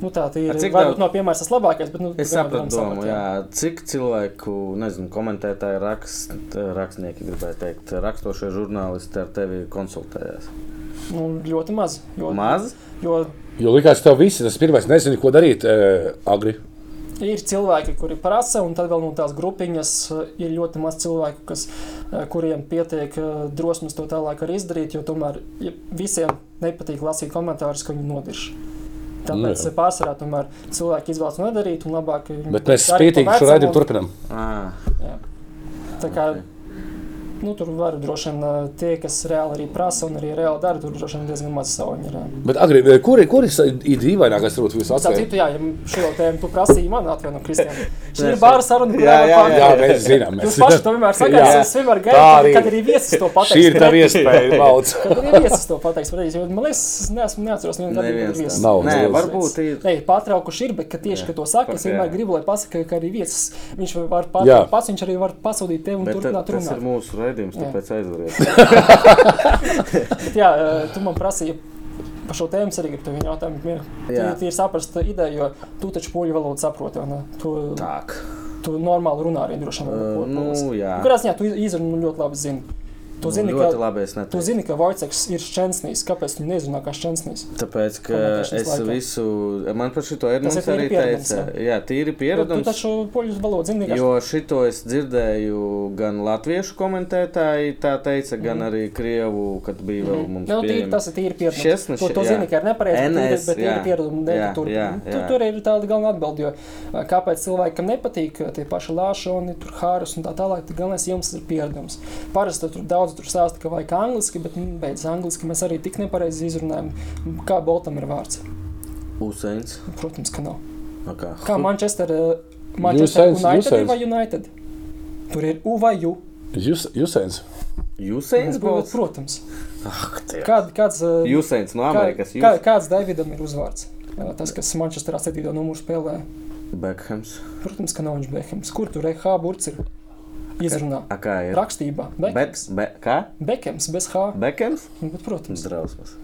Nu, tā ir. A, cik Varbūt daudz- nav piemērs tas labākais, bet nu, es varam domu, saprast, jā. Cik cilvēku, nezinu, komentētāji, rakst, rakstnieki, gribēju teikt, rakstošie žurnālisti ar tevi konsultējās. Nu, ļoti maz. Jo, Maz? jo Jo likās, ka tev viss tas pirmais nezini, ko darīt e, agri. ir cilvēki, kuri prasa, un tad vēl no tās grupiņas uh, ir ļoti maz cilvēku, kas, uh, kuriem pietiek uh, drosmes to tālāk arī izdarīt, jo tomēr visiem nepatīk lasīt komentārus, ka viņi nodirž. Tāpēc Nu pārsvarā tomēr cilvēki izvēlas nedarīt, un labāk viņi Bet mēs spītīgi šo raidījumu turpinām. À, Tā kā nu, tur var droši vien uh, tie, kas reāli arī prasa un arī reāli dara, tur droši vien diezgan maz sauņu ir. Bet agri, kur, kur ir dīvainākais, varbūt jūs citu, jā, ja šo tēmu tu prasīji man atvaino, Kristian. <laughs> Šī ir bāra saruna, kurā Jā, jā, pār- Jā, mēs zinām. Mēs Jūs paši to vienmēr sakāt, Jā. es vienmēr gaidu, kad, kad arī viesis to pateiks. Šī ir tā pretī. iespēja, <laughs> Mauds. Kad arī viesis to pateiks, pretī, jo man liekas, es neesmu neatceros gadījumu, Neviens kad viesis. Nav Nē, varbūt ir. Nē, pārtraukuši ir, bet ka tieši, Jā. ka to saka, es Jā. vienmēr gribu, lai pasaka, ka arī viesis, viņš var Jā. pats, viņš arī var pasūtīt tevi un turpināt tas ir runāt. mūsu raidījums, tāpēc aizvariet. <laughs> Jā, eh, tu man prasīji. Par šo tēmu arī gribu jautāt. Jā. Tā ir saprast ideja, jo tu taču poļu valodu saproti. Tu, Tak. tu normāli runā arī droši vien. Uh, nu, jā. Kurā ziņā tu izrunā ļoti labi zini. Tu Nu, zini, ļoti ka, labi es tu neteicu. zini, ka Vojceks ir šķensnīs. Kāpēc tu nezini, kā šķensnīs? Tāpēc, ka es laikā. visu, man par šito Edmunds arī tīri pieredums, teica. Jā, tīri Tu pieredums. taču poļu valodu zini. Jo šito es dzirdēju gan latviešu komentētāji, tā teica, gan arī krievu, kad bija vēl mums Nu, tīri, tas ir tīri pieredums. Šķesnes, Tu, tu zini, ka ir nepareizi, NS, bet tīri jā. pieredums. dēļ, Jā, Tur, jā, tu, jā. tur ir tāda galvenā atbilde. Jo, kāpēc cilvēkam nepatīk tie paši lāšoni, tur hārus un tā tālāk, tad galvenais jums ir pieredums. Parasti tur daudz tur stāsta, ka vajag angliski, bet nu, beidz angliski mēs arī tik nepareizi izrunājam. Kā Boltam ir vārds? Usains. Protams, ka nav. Nu kā? Kā Manchester, ā, Manchester Usains, United Usains. vai United? Tur ir U vai U. Jūs, Jusēns. Usains būs? Protams. Tie. Kād, kāds, ā, Usains no Amerikas. kā, kāds Davidam ir uzvārds? Ā, Tas, kas Manchesterā 7. numuru spēlē. Beckhams. Protams, ka nav viņš Bekhams. Kur tur H burts ir? Izrunā. A kā ir? Rakstībā. Bet, Bekhams. be, kā? Bekhams bez H. Beckhams? Nu, Bet, protams. Drausmas.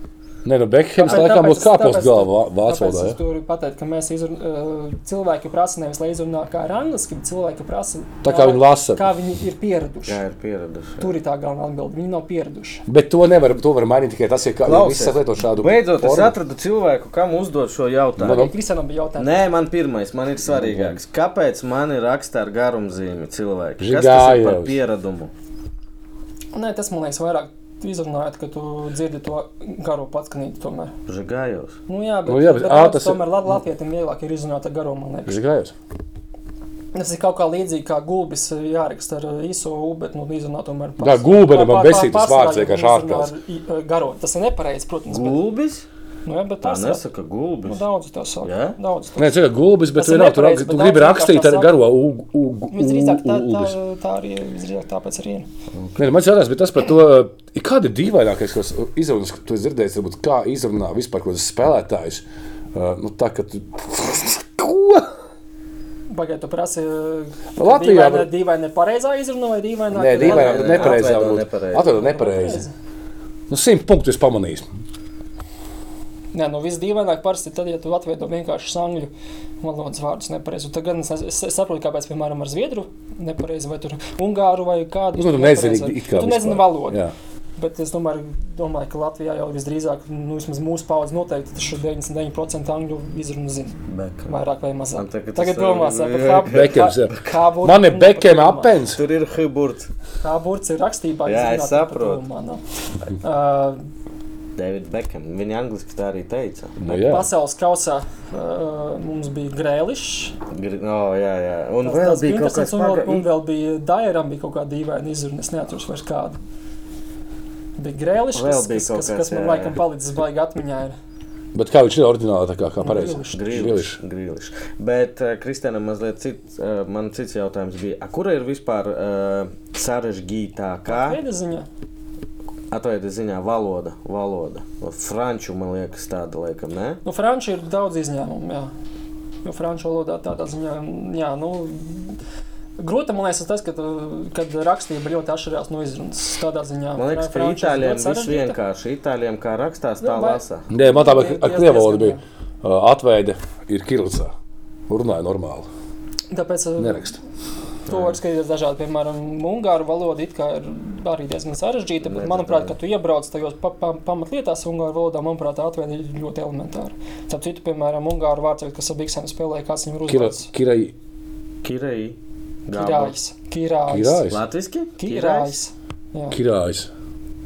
Nē, nu, Bekhams laikam būs kāpos galva vācu valodā. es tur pateicu, ka mēs izrunājam, cilvēki prasa nevis, lai izrunā kā ar angliski, bet cilvēki prasa, Tā kā viņi lasa. kā viņi ir pieraduši. Jā, ir pieraduši. Tur ir tā galvenā atbilde. Viņi nav pieraduši. Bet to nevar, to var mainīt tikai tas, ja kā- ja Klausies. visi sāk lietot šādu. Beidzot, es formu. atradu cilvēku, kam uzdot šo jautājumu. Nu, nu. Kristianam bija jautājums. Nē, man pirmais, man ir svarīgāks. Kāpēc man ir raksta ar garumzīmi cilvēki? Kas tas ir par pieradumu? Nē, tas man liekas vairāk. Izrunājot, ka tu dzirdi to garo patskanību tomēr. Žigājos. Nu, jā, bet, Nu, jā, bet- bet ā, tas ir- tomēr lat- latvietim vieglāk ir izrunāt ar garo, man liekas. Žigājos. Tas ir kaut kā līdzīgi kā gulbis jāraksta ar īso U, bet nu, izrunā tomēr Jā, gulbene man besītas vārds vienkārši ārkārtas. Garo, tas ir nepareizi, protams. Bet, Gulbis? Nu, jā, bet Tā tas nesaka Nu, gulbis. daudz tā saka. Jā? Daudz. tā Nē, ir gulbis, bet Tas ir vienalga, tu, bet gribi rakstīt ar saka. garo u- u- u- Visdrīzāk tā, tā, tā arī visdrīzāk tāpēc arī ir. Nē, man jāsaka, bet tas par to, ir kāda ir dīvainākais, kas izrunas, tu esi dzirdējis, varbūt kā izrunā vispār kaut kāds spēlētājs. Nu, tā, ka tu... <laughs> Ko? Pagaidā, tu prasi, Latvijā dīvaini, var- dīvaini nepareizā izrunā vai dīvainā? Nē, dīvainā, nē, nepareizā. Atveidot nepareizi. Nu, simt punktu es pamanīju. Nē, nu viss dīvaināk parasti tad, ja tu atveido vienkārši angļu valodas vārdus nepareizi. Tad gan es, es, es saprotu, kāpēc, piemēram, ar zviedru nepareizi vai tur ungāru vai kādu. Nu, tu nezini, kā Tu nezini vispār. valodu. Jā. Bet es domāju, domāju, ka Latvijā jau visdrīzāk, nu, vismaz mūsu paudze noteikti šo 99% angļu izrunu zina. Vairāk vai mazāk. Tagad Tagad domās, kā, Beckams, jā. kā, kā būtu. Man ir bekiem apens. Tur ir hiburts. Kā burts ir rakstībā. Jā, es saprotu. nav. <laughs> Uh, David Beckham. Viņa angliski tā arī teica. Nu, jā. Pasaules kausā uh, mums bija grēlišs. Gri... Oh, jā, jā. Un Tas- vēl tas bija kaut kas un vēl, un pagaidām. vēl bija Dairam, bija kaut kāda dīvaina izruna. Es neatceros vairs kādu. Bija grēlišs, kas, bija kas, kas, kas, man jā, laikam jā. palicis baigi atmiņā. Ir. Bet kā viņš ir oriģināli, tā kā, kā pareizi? Grīlis. Grīlis. Bet uh, Kristianam mazliet cits, uh, man cits jautājums bija, a, kura ir vispār uh, sarežģītākā Kāda ziņa? atveida ziņā valoda? valoda? Franču, man liekas, tāda laikam, ne? Nu, Frančija ir daudz izņēmumu. Jā. Jo franču valodā tādā ziņā, jā, nu, grūti man liekas tas, ka, kad rakstība ļoti atšķirās no izrunas. Tādā ziņā, Man liekas, ka franču itāļiem viss vienkārši. Itāļiem kā rakstās, tā Nu, lasa. Nē, man tā ar, krievu valodu bija. Atveide ir kirilcā. Runāja normāli. Tāpēc Neraksta. To var skatīties dažādi. Piemēram, ungāru valoda it kā ir arī diezgan sarežģīta. Bet, manuprāt, kad tu iebrauc tajos pa, pa, pamatlietās ungāru valodā, manuprāt, tā atveide ir ļoti elementāra. Tāpēc, citu, piemēram, ungāru vārds, kas ar biksēm spēlēja, kāds viņam ir Kira, uzvārds. kirai, Kirei. Kirājs. Kirājs. kirājs. Latviski? Kirājs. Jā. Kirājs.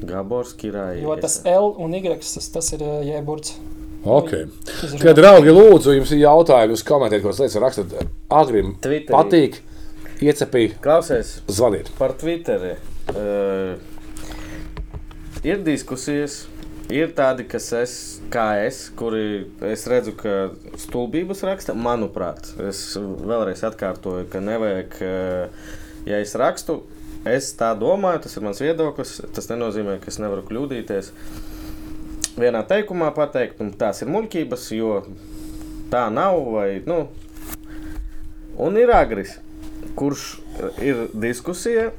Gabors Kirai. Jo tas L un Y tas, tas ir jēburts. Okay. Kad draugi lūdzu, jums ir jautājumi, jūs komentējat, ko lietas rakstat. Agrim Twitterī. patīk, iecepī, Klausies, zvaniet. par Twitteri. Uh, ir diskusijas, ir tādi, kas es, kā es, kuri es redzu, ka stulbības raksta. Manuprāt, es vēlreiz atkārtoju, ka nevajag, uh, ja es rakstu, es tā domāju, tas ir mans viedoklis. Tas nenozīmē, ka es nevaru kļūdīties. Vienā teikumā pateikt, un tās ir muļķības, jo tā nav. Vai, nu, un ir agris, kurš ir diskusija,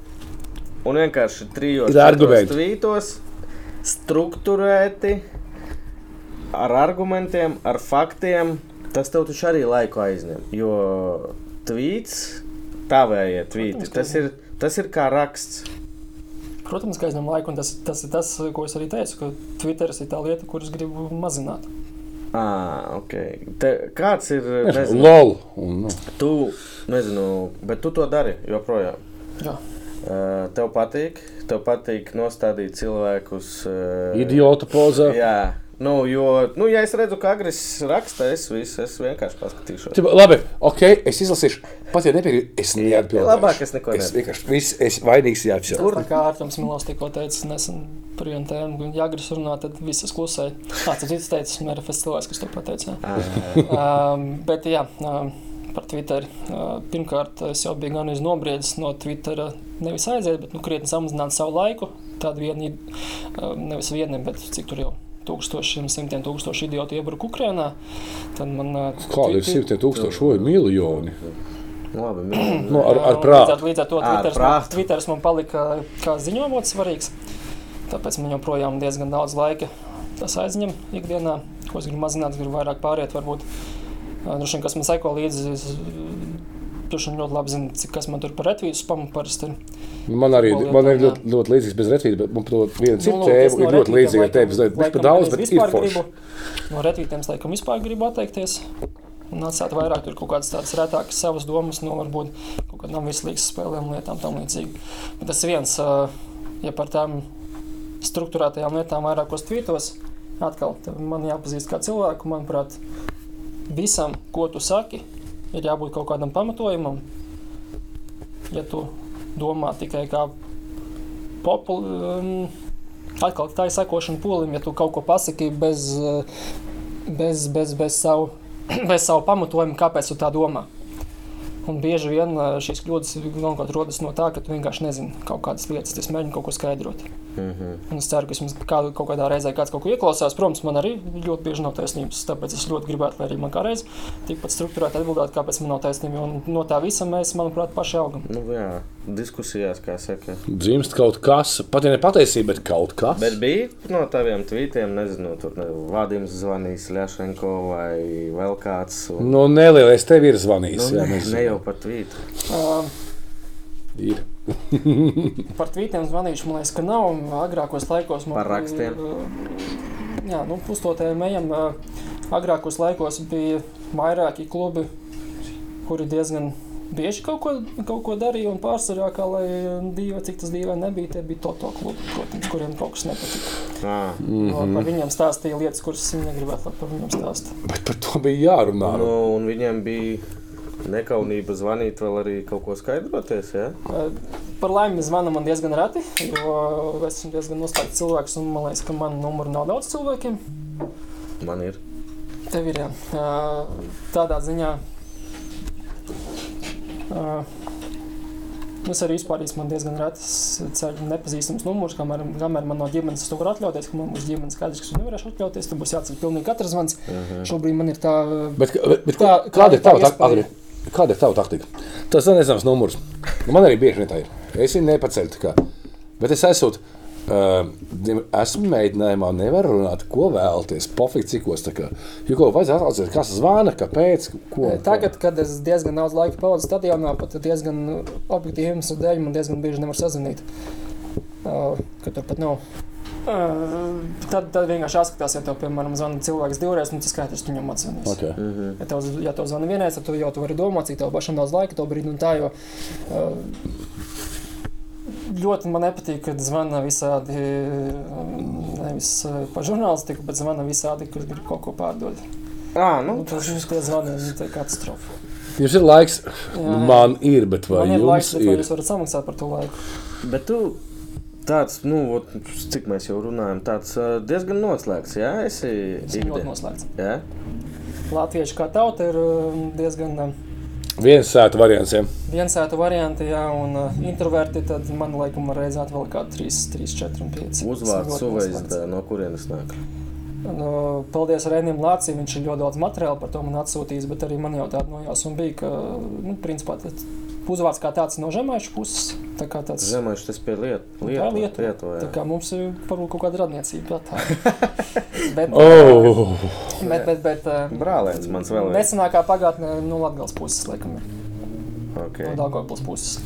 un vienkārši trijos tvītos struktūrēti, ar argumentiem, ar faktiem. Tas tev taču arī laiku aizņem. Jo tvīts, tavējie tvīti, tas ir, tas ir kā raksts. Protams, ka aizņem laiku, un tas, tas ir tas, ko es arī teicu, ka Twitteris ir tā lieta, kuras gribu mazināt. Ah, ok. Te, kāds ir? Nezinu, LOL. Un, nu, tu, nezinu, bet tu to dari joprojām. Jā. Tev patīk, tev patīk nostādīt cilvēkus. Idiota pozā. Jā, nu, jo, nu, ja es redzu, ka Agris raksta, es, visu, es vienkārši paskatīšos. Tipa, Labi, ok, es izlasīšu. Pat ja nepiekrītu, es neatbildēšu. Labāk es neko Es nedaru. vienkārši viss, es vainīgs jāapsver. Tur kā Artoms Milos tikko teica, nesen prientē, un ja Agris runā, tad visas klusēja. Ah, tas cits teica, un ir festivāls, kas to pateica. Um, bet jā, um, par Twitter. Uh, pirmkārt, es jau biju gan iz nobriedzis no Twittera, nevis aiziet, bet nu, krietni samazināt savu laiku. Tāda viena, nevis viena, bet cik tur jau tūkstošiem, simtiem tūkstošu idiotu iebruka Ukrainā. Tad man Kāda ir simtiem tūkstoši vai miljoni? labi. Nu, ar, ar Jā, prātu. Līdz ar, līdz ar to Ā, ar man, prātu. Twitters man palika kā ziņojots svarīgs. Tāpēc man joprojām diezgan daudz laika tas aizņem ikdienā. Ko es gribu mazināt, gribu vairāk pāriet. Varbūt droši vien, kas man seko līdzi, es ļoti labi zinu, cik kas man tur par retvīzu spamu parasti ir. Man arī Ko man ir ļoti, ļoti līdzīgs bez retvīta, bet man par vienu citu Nu, es tēmu no ir ļoti līdzīga laikam- Viņš laikam par daudz, es bet ir forši. No retvītiem es laikam vispār gribu atteikties. Un atstāt vairāk tur kaut kādas tādas retākas savas domas, no varbūt kaut kādām vislīgas spēlēm, lietām tam līdzīgi. Bet tas viens, ja par tām struktūrētajām lietām vairākos tvītos, atkal man jāpazīst kā cilvēku, manuprāt, visam, ko tu saki, ir jābūt kaut kādam pamatojumam. Ja tu domā tikai kā populārs, atkal tā ir sekošana polim, ja tu kaut ko pasaki bez, eh, bez, bez, bez, savu, <clears throat> bez savu pamatojumu, kāpēc tu tā domā. Un bieži vien eh, šīs kļūdas rodas no tā, ka tu vienkārši nezini kaut kādas lietas, tas mēģini kaut ko skaidrot. Mhm. Un es ceru, ka vismaz kādu, kaut kādā reizē kāds kaut ko ieklausās. Protams, man arī ļoti bieži nav taisnības. Tāpēc es ļoti gribētu, lai arī man kādreiz tikpat struktūrēti atbildētu, kāpēc man nav taisnība. Un no tā visa mēs, manuprāt, paši augam. Nu, jā, diskusijās, kā saka. Dzimst kaut kas, pat ja ne patiesība, bet kaut kas. Bet bija no taviem tvītiem, nezinu, tur ne, Vadims zvanījis Ljašenko vai vēl kāds. Un, Nu, nelielais tev ir zvanījis. nu, jā, ne, ne jau par tvītu. Uh, Ir. <laughs> Par tvītiem zvanījuši, man liekas, ka nav. Agrākos laikos man Par rakstiem? bija. Jā, nu, pustotēm ejam. ā, Agrākos laikos bija vairāki klubi, kuri diezgan bieži kaut ko, kaut ko darīja. Un pārsvarā, kā lai divi, cik tas dīvaini nebija, tie bija Toto klubi, protams, kuriem kaut kas nepatika. Ah, Mm -hmm. Par viņiem stāstīja lietas, kuras viņi negribētu, lai par viņiem stāstītu. Bet par to bija jārunā. nu, un viņiem bija nekaunība zvanīt, vēl arī kaut ko skaidroties. Ja? Par laimi zvana man diezgan reti, jo es esmu diezgan noslēgts cilvēks, un man liekas, ka man numuru nav daudz cilvēkiem. Man ir. Tev ir jā. Tādā ziņā. ā, Es arī vispār man diezgan reti ceļu nepazīstams numurs, kamēr, kamēr man no ģimenes to var atļauties, ka man būs ģimenes skaidrs, ka es nevarēšu atļauties. Tad būs jāceļ pilnīgi katrs zvans. Uh -huh. Šobrīd man ir tā. Bet, bet, bet Tā- kā, kāda ir tā tava iespēja. taktika? Kāda ir tava taktika? Tas ir nezināms numurs. Nu, Man arī bieži tā ir. Es viņu nepaceļu. kā. Bet es esmu, uh, esmu mēģinājumā, nevaru runāt, ko vēlaties. Pofīgi cikos. tā kā. Jo ko vajadzētu atcerēties, kas zvana, kāpēc. Ko, Tagad, kad es diezgan daudz laika pavadu stadionā, pat diezgan objektīvi iemeslu dēļ, man diezgan bieži nevar sazvanīt. Uh, ka tur pat nav. Uh, tad, tad vienkārši jāskatās, ja tev, piemēram, zvana cilvēks divreiz, nu, tas skaidrs, ka viņam atzvanīs. Okay. Uh -huh. Ja tev, ja tev zvana vienreiz, tad tu jau tu vari domāt, cik tev pašam daudz laika to brīdi un tā. Jo, uh, ļoti man nepatīk, kad zvana visādi, nevis par žurnālistiku, bet zvana visādi, kur grib kaut ko pārdot. Ah, Nu, nu, tas ir tie zvani, nu, tā ir katastrofa. Jums ir laiks, Jā, jā. man ir, bet vai Man ir jums laiks, bet ir? jūs varat samaksāt par to laiku? bet tu tāds, nu, ot, cik mēs jau runājam, tāds diezgan noslēgts. Jā, ir ļoti noslēgts. Jā, Latvieši kā tauta ir diezgan Viens sēta variants. Ja? viensēta varianti, jā, un uh, introverti, tad man laikam reizē vēl kādi 3, 3, 4 un 5. uzvārds suvaizda, no kurienes nāk. Nu, paldies Rēnam Lācijam. Viņš ir ļoti daudz materiāla par to man atsūtījis, bet arī man jau tāda nojausma bija, ka nu, principā, tad uzvārds kā tāds no žemaišu puses. Tā kā tāds Zemaiši tas pie liet, Tā lietu, Lietuva. lietu, Tā jā. kā mums ir varbūt kaut kāda radniecība. <laughs> bet, Oh, bet, bet, bet uh, Brālēns mans vēl ir. nesenākā pagātnē no Latvijas puses, laikam, ir Okay. no Dārgopils puses.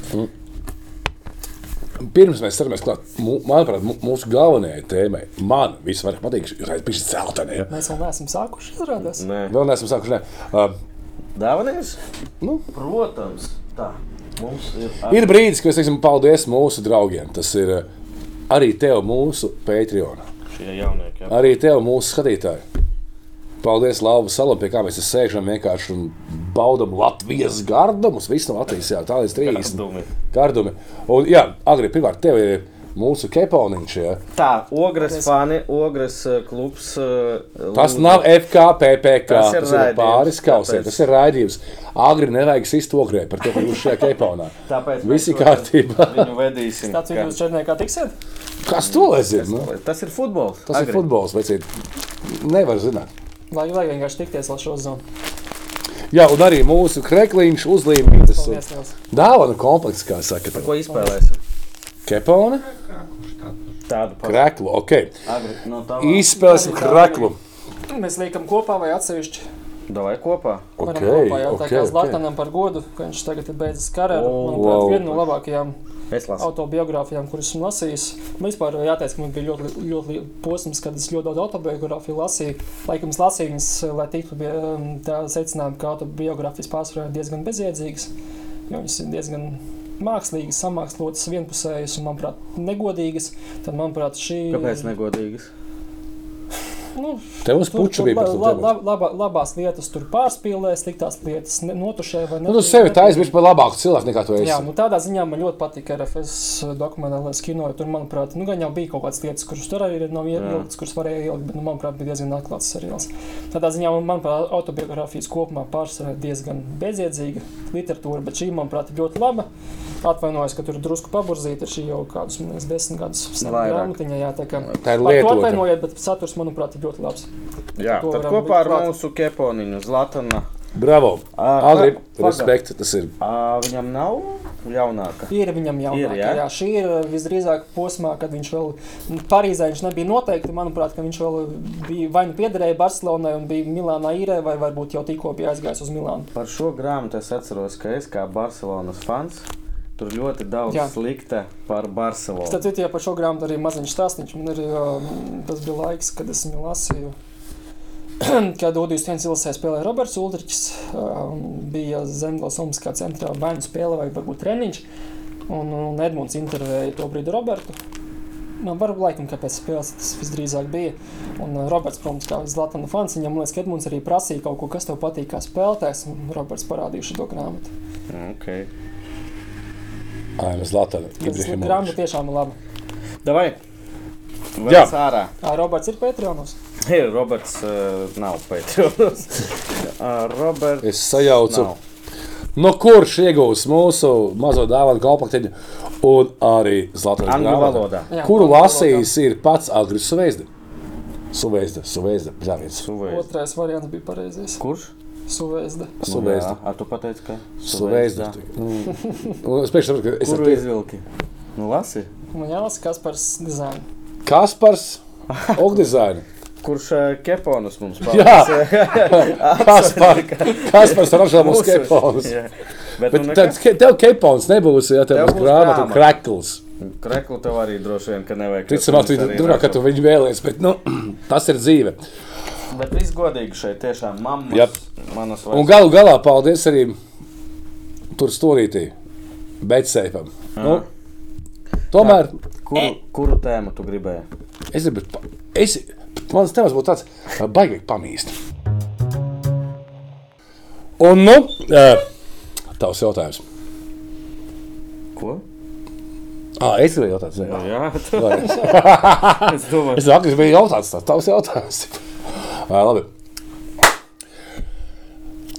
pirms mēs ķeramies klāt, manuprāt, mūsu galvenajai tēmai, man visvairāk patīk, ir bijis celtene. Ja? Mēs vēl neesam sākuši izrādās. Nē, Vēl neesam sākuši. Ne. Uh, dāvamies? nu, Protams, tā. Mums ir. ir brīdis, kad mēs teiksim paldies mūsu draugiem. Tas ir uh, arī tev, mūsu Patreon. Šie jaunieki. Arī tev, mūsu skatītāji. Paldies, Lapa Salam, pie kā mēs sēžam vienkārši un baudām Latvijas gardumus. Viss no Latvijas, jā, tā līdz 30 Gardumi. gardumi. Un, jā, Agri, pirmkārt, tev ir mūsu keponiņš. Jā. Tā, Ogres fani, Ogres uh, klubs. uh, Tas lūdzu. nav FKPPK. Tas ir Tas ir pāris tāpēc- Tas ir raidījums. Agri nevajag sist ogrē par to, ka jūs šajā keponā. Tāpēc Visi kārtībā. Viņu vedīsim. Tāds jūs četniekā tiksiet? Kas to lai zina? Nu? Tas ir futbols. Tas ir futbols, vecīt. Nevar zināt. Lai, lai vienkārši tikties vēl šo zonu. Jā, un arī mūsu krekliņš uzlīmītas. Dāvana komplekss, kā saka. Ko izspēlēsim? Kepona, Tādu pašu. kreklu, ok. Agri, no tā. Izspēlēsim kreklu. Mēs liekam kopā vai atsevišķi. Davai kopā. Varam Ok, kopā jau tā ok, kā. Zlatanam par godu, ka viņš tagad ir beidzis karjeru. O, Manuprāt, wow. viena no labākajām autobiogrāfijām, kuras esmu lasījis. Man vispār jāteic, ka man bija ļoti, ļoti, ļoti posms, kad es ļoti daudz autobiogrāfiju lasīju. Laikam es lasīju viņas, lai tiktu pie um, tā secinājuma, ka autobiogrāfijas pārsvarā ir diezgan bezjēdzīgas. Jo viņas ir diezgan mākslīgas, samākslotas, vienpusējas un, manuprāt, negodīgas. Tad, manuprāt, šī Kāpēc negodīgas? Nu, Tev uz puču bija la, par to la, tēmu. la, labā, labās lietas tur pārspīlē, sliktās lietas notušē vai Nu, tu sevi taisnība par labāku cilvēku nekā tu esi. Jā, nu tādā ziņā man ļoti patīk RFS dokumentālais kino. jo Tur, manuprāt, nu, gan jau bija kaut kādas lietas, kuras tur arī nav ieliktas, kuras varēja ielikt, bet, nu, manuprāt, bija diezgan atklāts seriāls. Tādā ziņā, man, manuprāt, autobiogrāfijas kopumā pārsvarā diezgan bezjēdzīga literatūra, bet šī, manuprāt, ir ļoti laba. Atvainojos, ka tur drusku paburzīta, šī jau kādus, man liekas, desmit gadus sena grāmatiņa. Jā, tā kā Tā ir lietota. atvainojiet, bet saturs, manuprāt, ir ļoti labs. Jā, To tad varam kopā ar klāt. mūsu keponiņu Zlatana. Bravo! Agri, paga. respekt, tas ir. Ā, Viņam nav jaunāka. Ir viņam jau Ir, jā? jā? šī ir visdrīzāk posmā, kad viņš vēl Parīzē viņš nebija noteikti. Manuprāt, ka viņš vēl bija vai nu piederēja Barcelonai un bija Milānā īrē, vai varbūt jau tikko bija aizgājis uz Milānu. Par šo grāmatu es atceros, ka es kā Barcelonas fans. Tur ļoti daudz Jā. slikta par Barcelonu. Tad citādi par šo grāmatu arī maziņš stāstīns. Man arī um, tas bija laiks, kad es viņu lasīju. <clears throat> Kad Udijas viens ilasē spēlēja Roberts Ulrichs, um, bija Zemgals Omaskā centrā vai nu spēle vai varbūt treniņš. Un, un Edmunds intervēja to brīdi Robertu. Man var laikam, kāpēc spēles tas visdrīzāk bija. Un uh, Roberts, protams, kā Zlatana fans, viņam liekas, ka Edmunds arī prasīja kaut ko, kas tev patīk kā spēlētājs. Un Roberts parādīja šo grāmatu. Okay. Ai, mēs Latvijā. Tas grāmata tiešām ir laba. Davai! Jā. Vēl sārā. Ā, Roberts ir Patreonos. Ir Roberts, uh, nav Patreons. uh, <laughs> Roberts. Es sajaucu. Nav. No kurš iegūs mūsu mazo dāvanu komplektiņu un arī valodā. Jā, Kuru lasījis ir pats Agris Suveizda? Suveizda, Suveizda, Bļāviens. Otrais variants bija pareizais. Kurš? Suvēzda. Suveizda. Nu, jā. A, tu pateici, ka? Suveizda. Nu, un Es pēc tam, ka es Kuru esmu izvilki? Nu, lasi. Man jālasa Kaspars dizaina. Kaspars, <laughs> Ogdizaina. Kurš uh, keponus mums <laughs> Jā, <laughs> Kaspar, Kaspars ražo mums keponus. Bet, Bet nu, tad tev kepons nebūs, ja tev Tev būs grāmata. krekls. Kreklu tev arī droši vien, ka nevajag. Ticamāk, tu domā, ka tu viņu vēlēsies, bet nu, <clears throat> tas ir dzīve. Bet viss godīgi šeit tiešām mammas. Jap. Manas Un galu galā paldies arī tur stūrītī, Betseipam. Nu, tomēr Kuru, kuru tēmu tu gribēji? es gribu, pa- es, mans temats būtu tāds, ā, baigi pamīst. Un, nu, ā, tavs jautājums. Ko? Ā, es gribēju jautāt, zinu. Jā, tu, Vai- <laughs> es domāju. Tas bija jautājums, tas tavs jautājums. Ā, labi.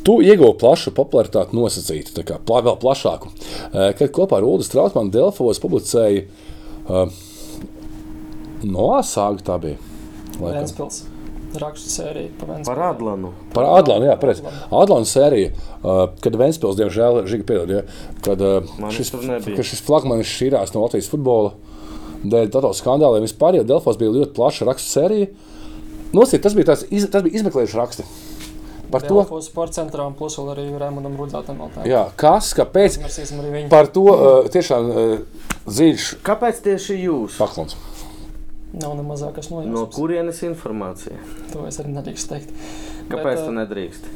Tu ieguvi plašu popularitāti nosacītu, tā kā pla, vēl plašāku. Ā, Kad kopā ar Ulu Strautmanu Delfos publicēja uh, Noāsāgu tā bija. Ventspils. Rakstu sērija pa Ventspils. Par Adlanu. Par Adlānu, jā, pareizi. Adlānu sēriju, uh, kad Ventspils, diemžēl, Žiga piedod, ja, kad uh, šis, kad šis flagmanis šķīrās no Latvijas futbola dēļ tādos skandāliem vispār, jo Delfos bija ļoti plaša rakstu sērija. Nosīt, tas bija tāds, iz, tas bija izmeklējuši raksti. Par to, sporta centrā un plus vēl arī Raimondam Rudzātam jā, kas, kāpēc, par to uh, tiešām uh, dziļš Kāpēc tieši jūs? paklons. Nav ne mazākais No nojausmas. kurienes informācija? To es arī nedrīkstu teikt. Kāpēc Bet, tu ā, nedrīkst?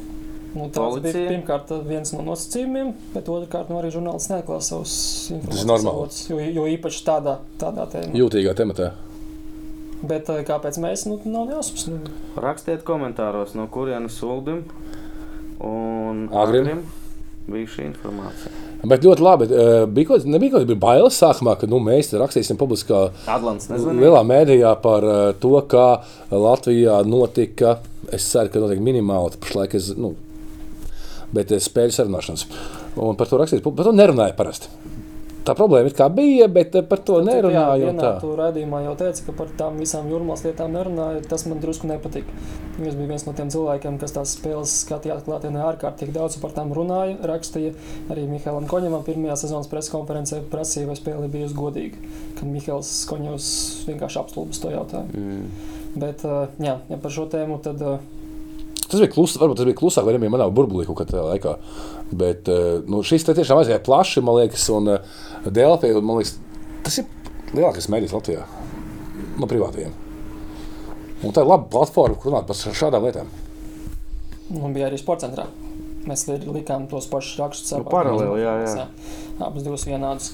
Nu, tāds bija pirmkārt viens no nosacījumiem, bet otrkārt nu, arī žurnālists neatklāja savus informācijas normāli. avotus, Jo, jo īpaši tādā, tādā tēmā. Jūtīgā tematā. Bet ā, kāpēc mēs? Nu, nav jausmas. Nu, Rakstiet komentāros, no kurienes Uldim un Agrim. Agrim bija šī informācija. Bet ļoti labi. Uh, bija kaut, nebija kaut kāda bailes sākumā, ka nu, mēs rakstīsim publiskā lielā mēdījā par uh, to, kā Latvijā notika. Es ceru, ka notiek minimāli pašlaik. Es, nu, bet es spēļu sarunāšanas. Un par to rakstīt, par to nerunāju parasti. Tā problēma ir kā bija, bet eh, par to nerunāju. un vienā tā. tu raidījumā jau teica, ka par tām visām jūrmālas lietām nerunāja. Tas man drusku nepatika. Es biju viens no tiem cilvēkiem, kas tās spēles skatījās klātienē ārkārtīgi daudz par tām runāja. Rakstīja arī Mihālam Koņevam pirmajā sezonas preses konferencē, prasīja, vai spēle bija godīga. Kad Mihāls Koņevs vienkārši apstulbis to jautājumu. Mm. Bet ā, jā, ja par šo tēmu tad. ā, Tas bija klusi, varbūt tas bija klusāk, vai nebija manā burbulī kaut kādā laikā. Bet eh, nu, šis tiešām aizgāja plaši, man liekas, un Dēlķis, man liekas, tas ir lielākais mēdījis Latvijā no privātajiem. Un tā ir laba platforma, kur runāt par šādām lietām. Un bija arī sporta centrā. Mēs li- likām tos pašus rakstus. Nu, paralēli, jā, jā. Abas divas vienādas.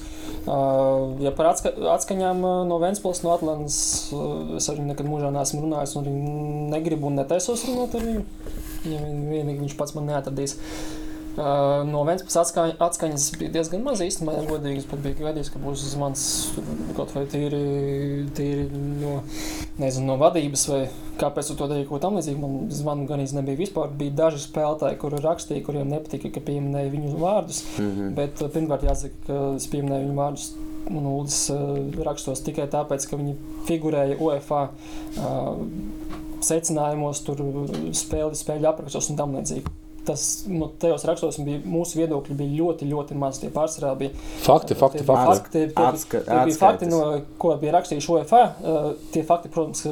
Uh, ja par atska atskaņām no Vēncpils, no Atlantijas, uh, es ar viņu nekad mūžā neesmu runājis, un arī negribu un netaisos runāt ar viņu. Ja vien- vienīgi viņš pats man neatradīs. Uh, no Vēncpils atskaņ, atskaņas bija diezgan maz īstenībā, ja godīgi. Es pat biju gaidījis, ka būs zvans kaut vai tīri, tīri no, nezinu, no vadības vai kāpēc tu to darīji, ko tam līdzīgi. Man zvanu gan īsti nebija vispār. Bija daži spēlētāji, kuri rakstīja, kuriem nepatika, ka pieminēja viņu vārdus. Mm -hmm. Bet uh, pirmkārt jāsaka, ka es pieminēju viņu vārdus un ULDS uh, rakstos tikai tāpēc, ka viņi figurēja UEFA uh, secinājumos, tur uh, spēļu, spēļu aprakstos un tam līdzīgi. Tas no tajos rakstos bija mūsu viedokļi bija ļoti, ļoti maz. Tie pārsvarā bija Fakti, fakti, fakti. fakti. Tie, tie, Atska- tie bija fakti, no, ko bija rakstījuši UEFA. Uh, tie fakti, protams,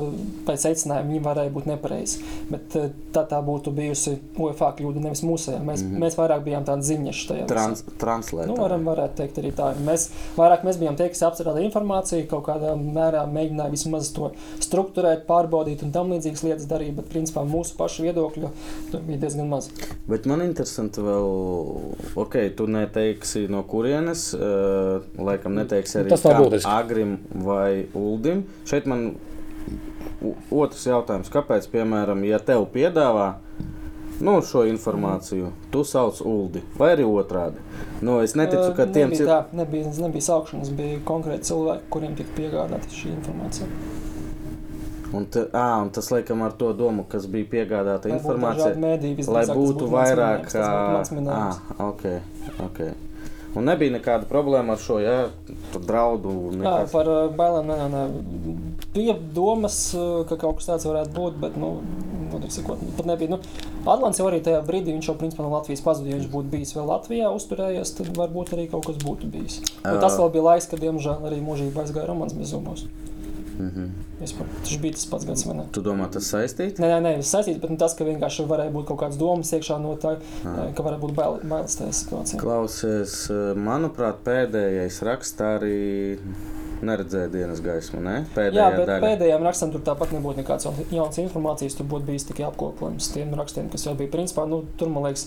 pēc secinājuma viņi varēja būt nepareizi. Bet uh, tā, tā būtu bijusi UEFA kļūda, nevis mūsējā. Mēs, mm. -hmm. mēs vairāk bijām tādi ziņeši tajā. Trans, translēt. Nu, varam, varētu teikt arī tā. Mēs vairāk mēs bijām tie, kas apstrādā informāciju, kaut kādā mērā mēģināja vismaz to strukturēt, pārbaudīt un tam līdzīgas lietas darīt, bet principā mūsu pašu viedokļu tur bija diezgan maz. Bet man interesanti vēl, ok, tu neteiksi no kurienes, uh, laikam neteiksi arī būtiski. Agrim vai Uldim. Šeit man otrs jautājums, kāpēc, piemēram, ja tev piedāvā nu, šo informāciju, tu sauc Uldi vai arī otrādi? Nu, es neticu, ka Ā, tiem cilvēkiem. tā, nebija, nebija saukšanas, bija konkrēti cilvēki, kuriem tika piegādāta šī informācija. Un, te, à, un tas, laikam, ar to domu, kas bija piegādāta Lai informācija. mēdīji, Lai būtu vairāk, ah, okay, okay. Un nebija nekāda problēma ar šo ja, draudu. Nekas. par uh, bailēm nē, nē, nē. bija domas, uh, ka kaut kas tāds varētu būt, bet, nu, sakot, nu, pat nebija. Nu, Atlants jau arī tajā brīdī, viņš jau principā no Latvijas pazuda. Ja viņš būtu bijis vēl Latvijā, uzturējies, tad varbūt arī kaut kas būtu bijis. Bet tas vēl bija laiks, kad, diemžēl, arī mūžībā aizgāja romāns bezumos. Mhm. Vispār. Tas bija tas pats gads, vai ne? Tu domā, tas saistīts? Nē, nē, nē, saistīts, bet nu, tas, ka vienkārši varēja būt kaut kādas domas iekšā no tā, Ah. ka varētu būt bail, bailes tajā situācijā. Klausies, manuprāt, pēdējais raksts arī neredzēja dienas gaismu. Ne? Pēdējā Jā, bet daļa. pēdējiem rakstiem tur tāpat nebūtu nekādas jaunas informācijas. Tur būtu bijis tikai apkopojums tiem rakstiem, kas jau bija. Principā, nu, tur, man liekas,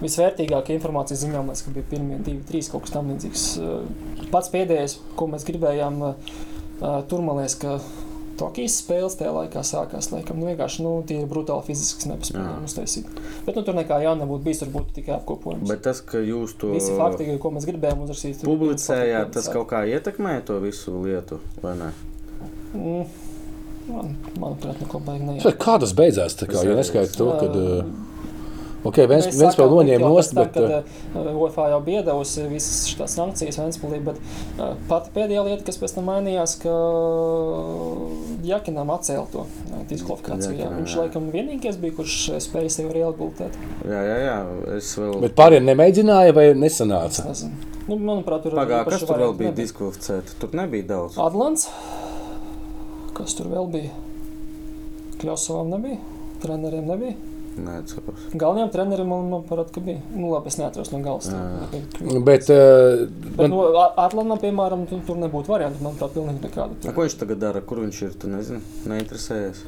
visvērtīgākā informācija ziņā, liekas, ka bija pirmie divi, trīs kaut kas tamlīdzīgs. Uh, Pats pēdējais, ko mēs gribējām, tur man liekas, ka Tokijas spēles tajā laikā sākās. Laikam, nu, vienkārši nu, tie ir brutāli fiziski Jā. nepaspējami uztaisīt. Bet nu, tur nekā jauna nebūtu bijis, tur būtu tikai apkopojums. Bet tas, ka jūs to Visi fakti, ko mēs gribējām uzrakstīt, publicējāt, tas kaut kā ietekmē to visu lietu, vai ne? Mm, man, manuprāt, neko baigi neiet. Kā tas beidzās? Tā kā, ja neskaidrs to, kad uh, okay, viens, Mēs sākām noņēma nost, bet uh, kad uh, UEFA jau bija devusi visas šīs sankcijas Vēnspilī, bet uh, pati pēdējā lieta, kas pēc tam mainījās, ka Jakinam atcēla to diskvalifikāciju. Jā. Viņš jā. laikam vienīgais bija, kurš spēja sevi rehabilitēt. Jā, jā, jā. Es vēl. bet pārējie nemēģināja vai nesanāca. Es nezinu. Nu, manuprāt, tur Pagā, kas tur vēl bija nebija. diskvalificēti? Tur nebija daudz. Atlants. Kas tur vēl bija? Kļausovam nebija, treneriem nebija. Neatceros. Galvenajam trenerim man, man parāda, ka bija. Nu, labi, es neatceros no galvas. Jā. Bet, uh, Bet, man, nu, Atlantā, piemēram, tur, tur nebūtu variantu. Manuprāt, pilnīgi nekādu. A, ko viņš tagad dara? Kur viņš ir? Tu nezini, neinteresējies.